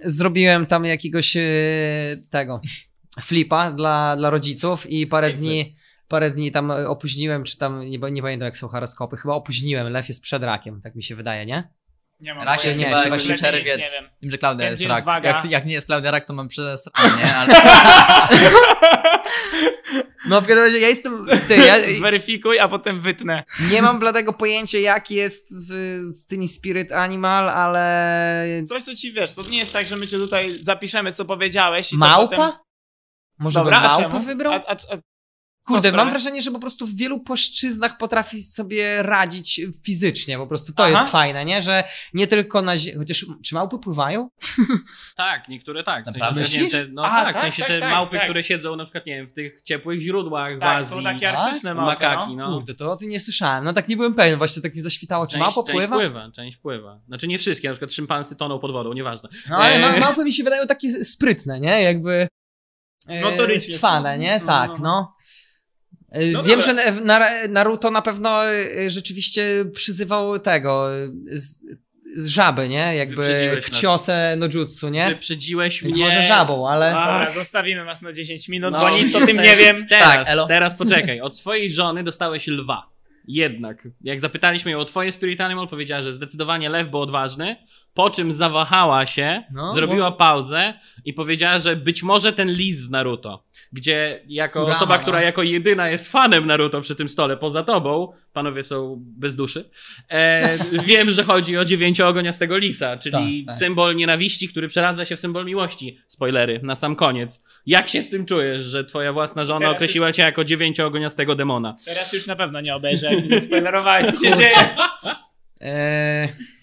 zrobiłem tam jakiegoś y, tego flipa dla, dla rodziców i parę Jaki dni, parę dni tam opóźniłem, czy tam, nie, nie pamiętam jak są horoskopy, chyba opóźniłem, lew jest przed rakiem, tak mi się wydaje, nie? Nie mam rak jest nie, chyba czerwiec. Nie wiem. Wiem, że Klaudia Wiem, jest rak. Jak, jak nie jest Klaudia rak, to mam przez [LAUGHS] nie? Ale... [LAUGHS] No w każdym razie ja jestem... Ty, ja [LAUGHS] Zweryfikuj, a potem wytnę. nie mam bladego pojęcia jak jest z, z tymi spirit animal, ale... Coś, co ci wiesz, to nie jest tak, że my cię tutaj zapiszemy, co powiedziałeś. I to Małpa? Potem... Może Dobra, bym a małpę wybrał? A, a, a, Kurde, mam wrażenie, że po prostu w wielu płaszczyznach potrafi sobie radzić fizycznie, po prostu to Aha. jest fajne, nie? Że nie tylko na ziemi, chociaż czy małpy pływają? [LAUGHS] tak, niektóre tak. W sensie, wiem, te, no Aha, tak, w tak, sensie tak, te tak, małpy, tak. które siedzą na przykład, nie wiem, w tych ciepłych źródłach w Tak, Azji. są takie tak? arktyczne małpy, makaki, no. no. Kurde, to o tym nie słyszałem. No tak nie byłem pewien, właśnie tak mi zaświtało. Czy Część, małpa część pływa? pływa, część pływa. Znaczy nie wszystkie, na przykład szympansy toną pod wodą, nieważne. No ale Eee. [LAUGHS] małpy mi się wydają takie sprytne, nie? Jakby... e, Notorycznie cwane, nie? no, Tak, no. no. E, No Wiem, dobra. że na- Naruto na pewno e, rzeczywiście przyzywał tego z, z żaby, nie? Jakby. Kciosę no jutsu, nie? Wyprzedziłeś Więc mnie. może żabą, ale... Dobra, [LAUGHS] zostawimy was na 10 minut, No, bo nic o tym nie wiem. Teraz, Tak, elo. teraz poczekaj. Od swojej żony dostałeś lwa. Jednak. Jak zapytaliśmy ją o twoje Spirit Animal, powiedziała, że zdecydowanie lew był odważny, po czym zawahała się, No, zrobiła bo- pauzę i powiedziała, że być może ten lis z Naruto, gdzie jako Kurama, osoba, no. która jako jedyna jest fanem Naruto przy tym stole, poza tobą, panowie są bez duszy, e, [LAUGHS] wiem, że chodzi o dziewięcioogoniastego lisa, czyli Tak, tak. symbol nienawiści, który przeradza się w symbol miłości. Spoilery, na sam koniec. Jak się z tym czujesz, że twoja własna żona Teraz określiła cię jako dziewięcioogoniastego demona? Teraz już na pewno nie obejrzę, jak mi zaspoilerowałeś, co się dzieje. Eee...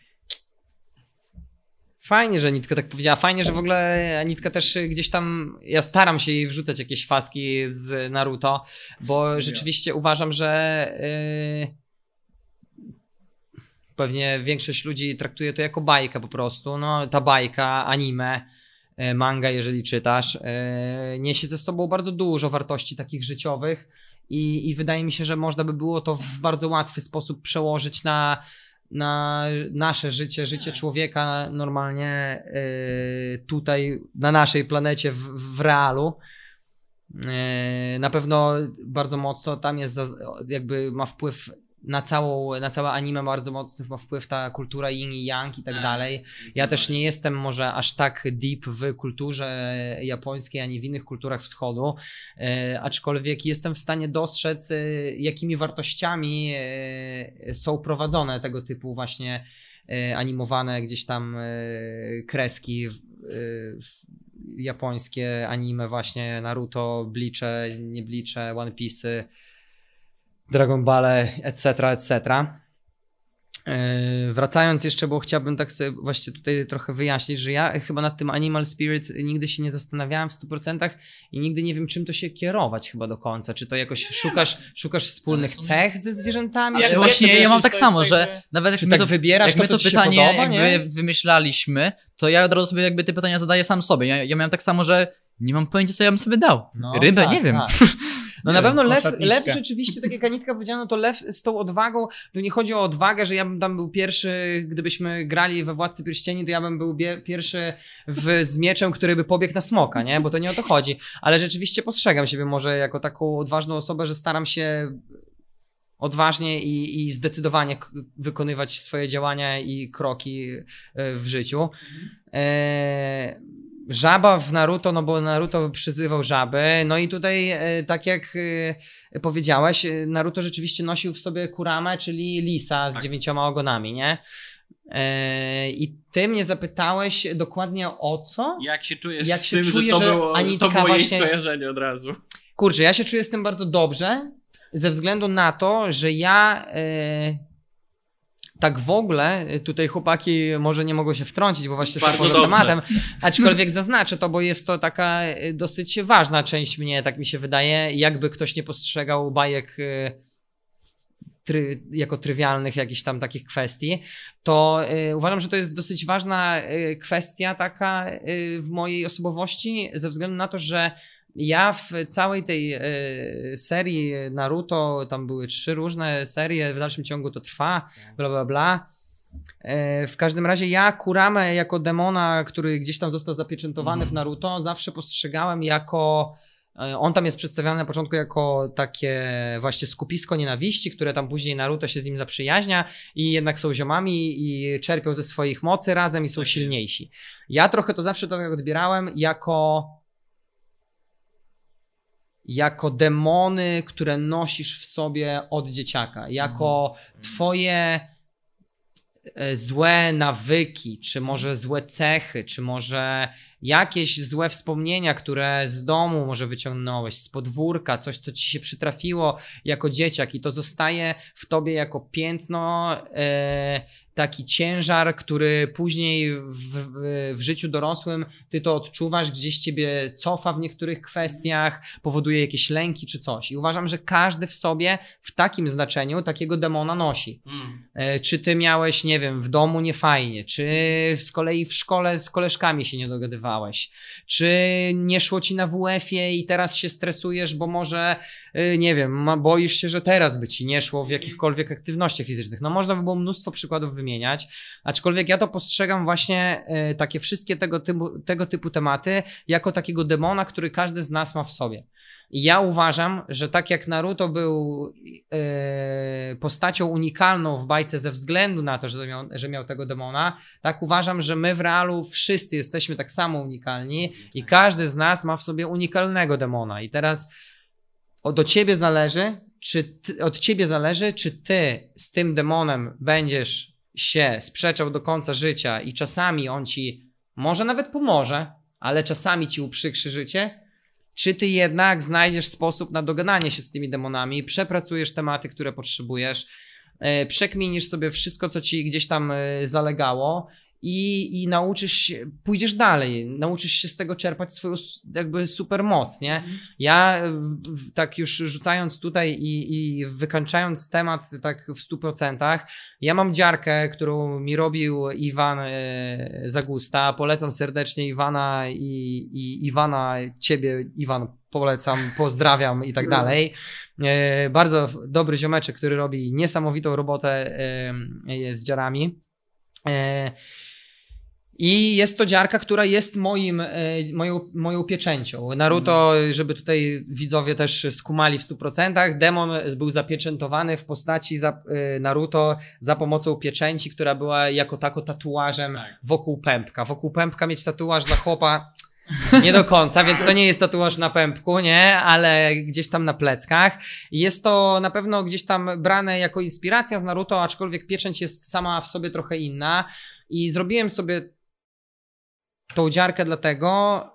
Fajnie, że Anitka tak powiedziała. Fajnie, że w ogóle Anitka też gdzieś tam. Ja staram się jej wrzucać jakieś faski z Naruto, bo rzeczywiście uważam, że. Yy... Pewnie większość ludzi traktuje to jako bajkę po prostu. No, ta bajka, anime, e, manga, jeżeli czytasz, e, niesie ze sobą bardzo dużo wartości takich życiowych. I, I wydaje mi się, że można by było to w bardzo łatwy sposób przełożyć na, na nasze życie, życie człowieka normalnie y, tutaj na naszej planecie w, w realu. Y, Na pewno bardzo mocno tam jest, jakby ma wpływ na całą, na całe anime bardzo mocny ma wpływ ta kultura yin i yang i tak Tak. dalej. Ja też nie jestem może aż tak deep w kulturze japońskiej, ani w innych kulturach wschodu, e, aczkolwiek jestem w stanie dostrzec, e, jakimi wartościami e, są prowadzone tego typu właśnie e, animowane gdzieś tam e, kreski w, e, w japońskie anime właśnie Naruto, Bleache, nie One Piece, Dragon Ball, etc., etc. Yy, Wracając jeszcze, bo chciałbym tak sobie właśnie tutaj trochę wyjaśnić, że ja chyba nad tym Animal Spirit nigdy się nie zastanawiałem w 100% i nigdy nie wiem, czym to się kierować chyba do końca. Czy to jakoś szukasz, szukasz wspólnych cech ze zwierzętami? Ale właśnie to ja mam tak to samo, że nawet jak Czy my tak to, wybierasz jak to, my to ci się pytanie podoba, jakby wymyślaliśmy, to ja od razu sobie jakby te pytania zadaję sam sobie. Ja, ja miałem tak samo, że nie mam pojęcia, co ja bym sobie dał. No, Rybę, tak, nie wiem. tak. [LAUGHS] No Nie na pewno lew, lew rzeczywiście, tak jak Anitka powiedziała, no to lew z tą odwagą, to nie chodzi o odwagę, że ja bym tam był pierwszy, gdybyśmy grali we Władcy Pierścieni, to ja bym był pierwszy w, z mieczem, który by pobiegł na smoka, nie? Bo to nie o to chodzi. Ale rzeczywiście postrzegam siebie może jako taką odważną osobę, że staram się odważnie i, i zdecydowanie wykonywać swoje działania i kroki e, w życiu. E, żaba w Naruto, no bo Naruto przyzywał żaby. No i tutaj, e, tak jak e, powiedziałeś, e, Naruto rzeczywiście nosił w sobie Kuramę, czyli lisa z Tak. dziewięcioma ogonami, nie? I ty mnie zapytałeś dokładnie o co? Jak się czujesz Jak się tym, czuję, że to było, że to było właśnie- skojarzenie od razu? Kurczę, ja się czuję z tym bardzo dobrze, ze względu na to, że ja tak w ogóle, e, tutaj chłopaki może nie mogą się wtrącić, bo właśnie są Bardzo poza dobrze. tematem, aczkolwiek zaznaczę to, bo jest to taka e, dosyć ważna część mnie, tak mi się wydaje, jakby ktoś nie postrzegał bajek e, try, jako trywialnych jakichś tam takich kwestii, to uważam, że to jest dosyć ważna kwestia taka w mojej osobowości, ze względu na to, że ja w całej tej e, serii Naruto, tam były trzy różne serie, w dalszym ciągu to trwa, bla bla bla. E, W każdym razie ja Kuramę jako demona, który gdzieś tam został zapieczętowany Mhm. w Naruto, zawsze postrzegałem jako. e, On tam jest przedstawiany na początku jako takie właśnie skupisko nienawiści, które tam później Naruto się z nim zaprzyjaźnia i jednak są ziomami i czerpią ze swoich mocy razem i są Tak silniejsi. Ja trochę to zawsze tak odbierałem jako jako demony, które nosisz w sobie od dzieciaka, jako twoje e, złe nawyki, czy może złe cechy, czy może jakieś złe wspomnienia, które z domu może wyciągnąłeś, z podwórka, coś, co ci się przytrafiło jako dzieciak i to zostaje w tobie jako piętno, e, taki ciężar, który później w, w, życiu dorosłym ty to odczuwasz, gdzieś ciebie cofa w niektórych kwestiach, powoduje jakieś lęki czy coś. I uważam, że każdy w sobie w takim znaczeniu takiego demona nosi. Mm. E, Czy ty miałeś, nie wiem, w domu niefajnie, czy z kolei w szkole z koleżkami się nie dogadywałeś, czy nie szło ci na WF-ie i teraz się stresujesz, bo może, nie wiem, ma- boisz się, że teraz by ci nie szło w jakichkolwiek aktywnościach fizycznych. No można by było mnóstwo przykładów wymieniać, aczkolwiek ja to postrzegam właśnie e, takie wszystkie tego typu, tego typu tematy jako takiego demona, który każdy z nas ma w sobie. I ja uważam, że tak jak Naruto był e, postacią unikalną w bajce ze względu na to, że miał, że miał tego demona, tak uważam, że my w realu wszyscy jesteśmy tak samo unikalni i każdy z nas ma w sobie unikalnego demona. I teraz o, do ciebie zależy, czy ty, od ciebie zależy, czy ty z tym demonem będziesz się sprzeczał do końca życia i czasami on ci może nawet pomoże, ale czasami ci uprzykrzy życie, czy ty jednak znajdziesz sposób na dogadanie się z tymi demonami, przepracujesz tematy, które potrzebujesz, e, przekminisz sobie wszystko, co ci gdzieś tam e, zalegało i, i nauczysz się, pójdziesz dalej, nauczysz się z tego czerpać swoją jakby super moc, nie? Ja e, w- tak już rzucając tutaj i, i wykańczając temat tak w 100%, ja mam dziarkę, którą mi robił Iwan e, Zagusta. Polecam serdecznie Iwana i, i Iwana, ciebie Iwan polecam, pozdrawiam i tak dalej. E, bardzo dobry ziomeczek, który robi niesamowitą robotę e, z dziarami. I jest to dziarka, która jest moim, e, moją, moją pieczęcią. Naruto, żeby tutaj widzowie też skumali w 100%, demon był zapieczętowany w postaci e, Naruto za pomocą pieczęci, która była jako tako tatuażem Tak. wokół pępka. Wokół pępka mieć tatuaż dla chłopa nie do końca, więc to nie jest tatuaż na pępku, nie, ale gdzieś tam na pleckach. Jest to na pewno gdzieś tam brane jako inspiracja z Naruto, aczkolwiek pieczęć jest sama w sobie trochę inna. I zrobiłem sobie tą dziarkę dlatego,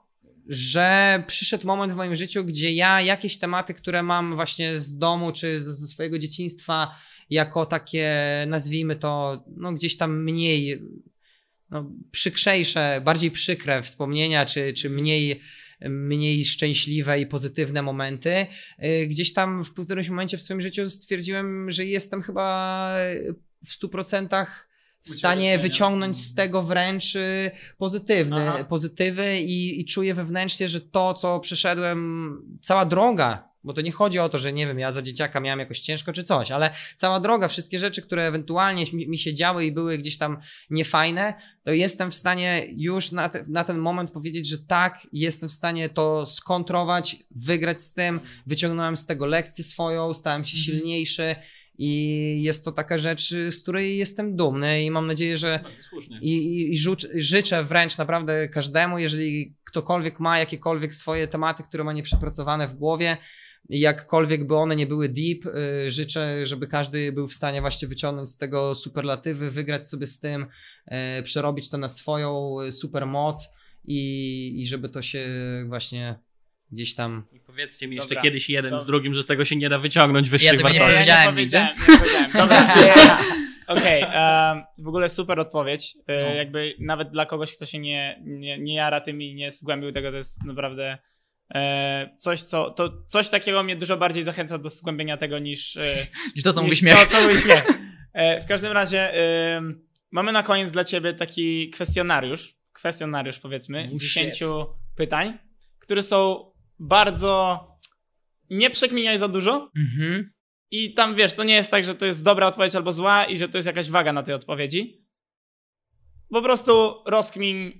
że przyszedł moment w moim życiu, gdzie ja jakieś tematy, które mam właśnie z domu czy ze swojego dzieciństwa, jako takie, nazwijmy to, no gdzieś tam mniej, no, przykrzejsze, bardziej przykre wspomnienia, czy, czy mniej, mniej szczęśliwe i pozytywne momenty. y, Gdzieś tam w którymś momencie w swoim życiu stwierdziłem, że jestem chyba w 100% w stanie wyciągnąć z tego wręcz pozytywny, Aha. pozytywy i, i czuję wewnętrznie, że to, co przeszedłem, cała droga, bo to nie chodzi o to, że nie wiem, ja za dzieciaka miałem jakoś ciężko czy coś, ale cała droga, wszystkie rzeczy, które ewentualnie mi, mi się działy i były gdzieś tam niefajne, to jestem w stanie już na, te, na ten moment powiedzieć, że tak, jestem w stanie to skontrować, wygrać z tym, wyciągnąłem z tego lekcję swoją, stałem się silniejszy i jest to taka rzecz, z której jestem dumny i mam nadzieję, że i, i, i życzę wręcz naprawdę każdemu, jeżeli ktokolwiek ma jakiekolwiek swoje tematy, które ma nieprzepracowane w głowie, jakkolwiek by one nie były deep, y, życzę, żeby każdy był w stanie właśnie wyciągnąć z tego superlatywy, wygrać sobie z tym, y, przerobić to na swoją y, supermoc i, i żeby to się właśnie gdzieś tam I powiedzcie mi jeszcze Dobra. kiedyś jeden Dobra. z drugim, że z tego się nie da wyciągnąć wyższych nie wartości. powiedziałem. nie powiedziałem, nie powiedziałem. Dobra. [LAUGHS] [LAUGHS] Okej, em, w ogóle super odpowiedź. E, No. Jakby nawet dla kogoś, kto się nie, nie, nie jara tym i nie zgłębił tego, to jest naprawdę e, coś, co, to coś takiego mnie dużo bardziej zachęca do zgłębienia tego niż, e, [LAUGHS] Niż to, co mówi niż śmiech. To, co mówi śmiech. E, w każdym razie mamy na koniec dla ciebie taki kwestionariusz, kwestionariusz powiedzmy, Oh. 10 pytań, które są bardzo... Nie przekminiaj za dużo, Mhm. i tam wiesz, to nie jest tak, że to jest dobra odpowiedź albo zła i że to jest jakaś waga na tej odpowiedzi. Po prostu rozkmin,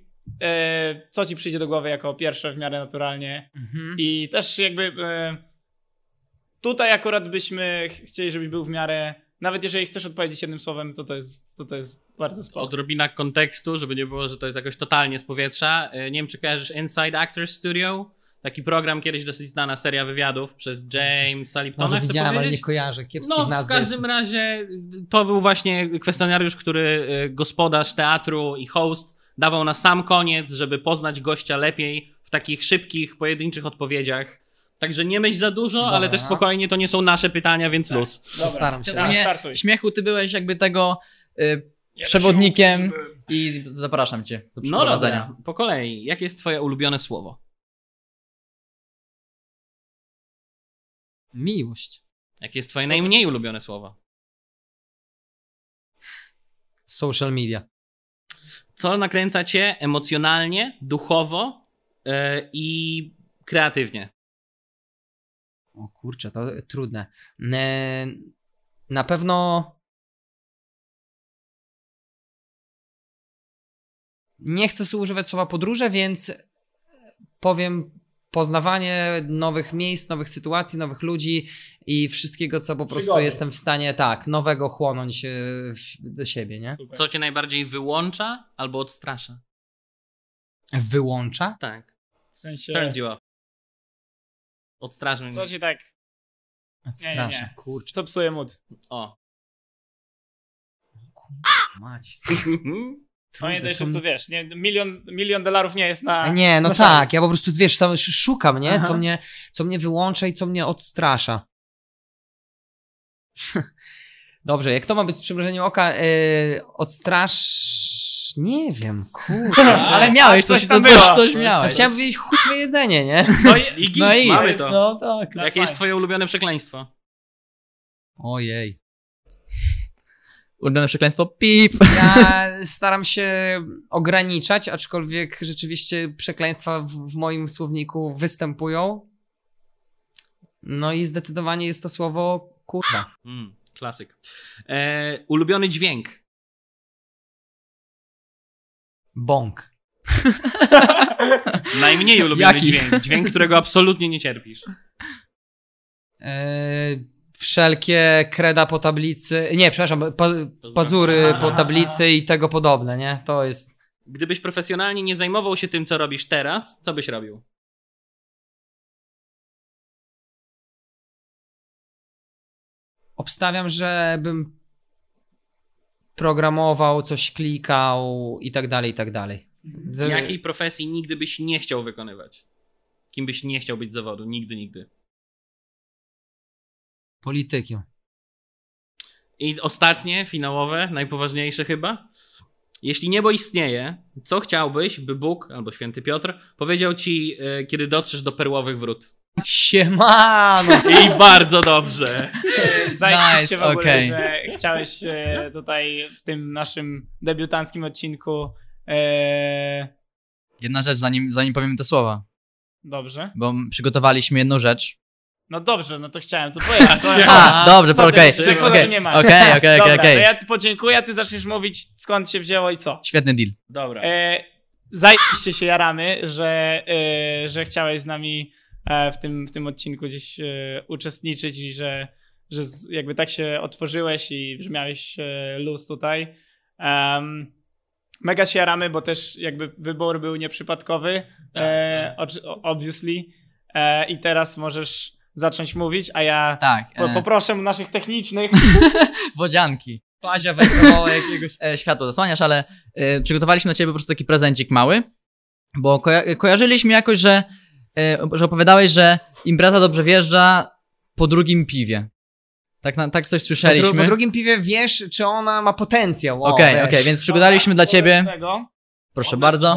e, co ci przyjdzie do głowy jako pierwsze w miarę naturalnie. Mhm. I też jakby e, tutaj akurat byśmy ch- chcieli, żebyś był w miarę. Nawet jeżeli chcesz odpowiedzieć jednym słowem, to to jest, to to jest bardzo spoko. Odrobina kontekstu, żeby nie było, że to jest jakoś totalnie z powietrza. E, Nie wiem, czy kojarzysz Inside Actors Studio? Taki program, kiedyś dosyć znana seria wywiadów przez Jamesa Liptona, Może widziałem, ale nie powiedzieć. kojarzę. Kiepski No, w każdym razie to był właśnie kwestionariusz, który e, gospodarz teatru i host dawał na sam koniec, żeby poznać gościa lepiej w takich szybkich, pojedynczych odpowiedziach. Także nie myśl za dużo, Dobra. ale też spokojnie, to nie są nasze pytania, więc luz. Dobra, Postaram się. dobra, Nie, startuj. Śmiechu, ty byłeś jakby tego y, przewodnikiem i zapraszam cię do No przeprowadzenia. dobra, po kolei. Jakie jest twoje ulubione słowo? Miłość. Jakie jest twoje Co? najmniej ulubione słowo? social media. Co nakręca cię emocjonalnie, duchowo e, i kreatywnie? O kurczę, to trudne. E, Na pewno nie chcę używać słowa podróże, więc powiem poznawanie nowych miejsc, nowych sytuacji, nowych ludzi i wszystkiego, co po prostu Przygody. jestem w stanie, tak, nowego chłonąć e, w- do siebie, nie? Super. Co cię najbardziej wyłącza albo odstrasza? Wyłącza? Tak. W sensie, Turns you off. Odstrasza mnie. co ci tak, Strasznie, nie. kurczę. co psuje mód? O. Mać. [LAUGHS] Pamiętaj, że to wiesz, nie, milion, milion dolarów nie jest na... A Nie, no na tak, ja po prostu, wiesz, sam szukam, nie? Aha. Co mnie, co mnie wyłącza i co mnie odstrasza. [LAUGHS] Dobrze, jak to ma być z przymrużeniem oka? Yy, odstrasz... Nie wiem, kurde. [LAUGHS] Ale miałeś coś coś, tam to, coś, było. coś No, miałeś. chciałem powiedzieć chuj jedzenie, nie? No i, Igi? No i- mamy jest, to. No tak. Jakie jest twoje ulubione przekleństwo? Ojej. Ulubione przekleństwo pip. Ja [LAUGHS] staram się ograniczać, aczkolwiek rzeczywiście przekleństwa w, w moim słowniku występują. No i zdecydowanie jest to słowo kurwa. Mm, klasyk. E, ulubiony dźwięk. Bąk. [LAUGHS] Najmniej ulubiony Jaki? dźwięk. Dźwięk, którego absolutnie nie cierpisz. Eee, wszelkie kreda po tablicy. Nie, przepraszam, pa, pazury po tablicy i tego podobne, nie? To jest. Gdybyś profesjonalnie nie zajmował się tym, co robisz teraz, co byś robił? Obstawiam, że bym programował, coś klikał i tak dalej, i tak dalej. Z- Jakiej profesji nigdy byś nie chciał wykonywać? Kim byś nie chciał być zawodu? Nigdy, nigdy. Politykiem. I ostatnie, finałowe, najpoważniejsze chyba. Jeśli niebo istnieje, co chciałbyś, by Bóg albo święty Piotr powiedział ci, e, kiedy dotrzesz do perłowych wrót? Siemano! [LAUGHS] I bardzo dobrze. Zajebiście Nice, w ogóle, okej. że chciałeś e, tutaj w tym naszym debiutanckim odcinku e, Jedna rzecz, zanim, zanim powiem te słowa. dobrze. Bo przygotowaliśmy jedną rzecz. No dobrze, no to chciałem to powiedzieć. [LAUGHS] A, dobrze, co to ty okej. myślisz, kogo Okej, ma? okej, okej, [LAUGHS] Dobra, okej, okej. to ja podziękuję, a ty zaczniesz mówić skąd się wzięło i co. Świetny deal. Dobra. E, zajebiście się jaramy, że, e, że chciałeś z nami e, w, tym, w tym odcinku gdzieś e, uczestniczyć i że, że z, jakby tak się otworzyłeś i że miałeś e, luz tutaj. Em, mega się jaramy, bo też jakby wybór był nieprzypadkowy, e, oczy- obviously. E, I teraz możesz zacząć mówić, a ja Tak. po, E, poproszę naszych technicznych. [LAUGHS] wodzianki. Pazia wędrowało jakiegoś. e, światło zasłaniasz, ale e, przygotowaliśmy dla ciebie po prostu taki prezencik mały, bo koja- kojarzyliśmy jakoś, że, e, że opowiadałeś, że impreza dobrze wjeżdża po drugim piwie. Tak, na, tak coś Po, dru- słyszeliśmy. po drugim piwie wiesz, czy ona ma potencjał. O, Okej, weź. okej, więc przygotowaliśmy dla ciebie. Proszę bardzo.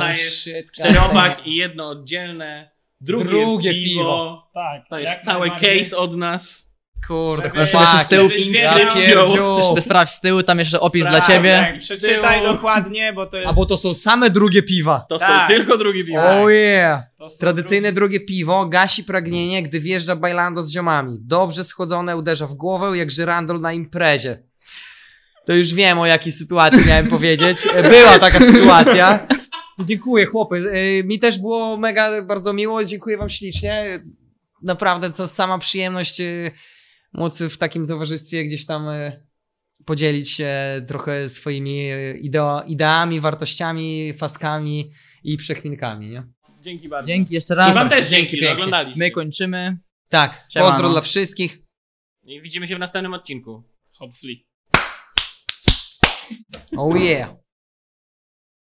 Czteropak i jedno oddzielne. Drugie, Drugie piwo. piwo. Tak, To jest jak cały case od nas. Kurde, Żeby- jeszcze z tyłu. Jeszcze sobie sprawdź z tyłu, tam jeszcze opis dla Tak, ciebie. tak, Przeczytaj dokładnie, bo to jest. A bo to są same drugie piwa. To Tak. są tylko drugie piwo. Tak. Oh yeah! to są Tradycyjne drugie piwo gasi pragnienie, gdy wjeżdża bailando z ziomami. Dobrze schodzone uderza w głowę, jak żyrandol na imprezie. To już wiem, o jakiej sytuacji miałem powiedzieć. [LAUGHS] Była taka sytuacja. Dziękuję, chłopy. E, Mi też było mega bardzo miło. Dziękuję wam ślicznie. Naprawdę, to sama przyjemność e, móc w takim towarzystwie gdzieś tam e, podzielić się trochę swoimi ideo, ideami, wartościami, faskami i przeklinkami, nie? Dzięki bardzo. Dzięki jeszcze I raz. wam też dzięki, że pięknie. oglądaliście. My kończymy. Tak, Siemano. pozdro dla wszystkich. I widzimy się w następnym odcinku. Hopefully. Oh yeah.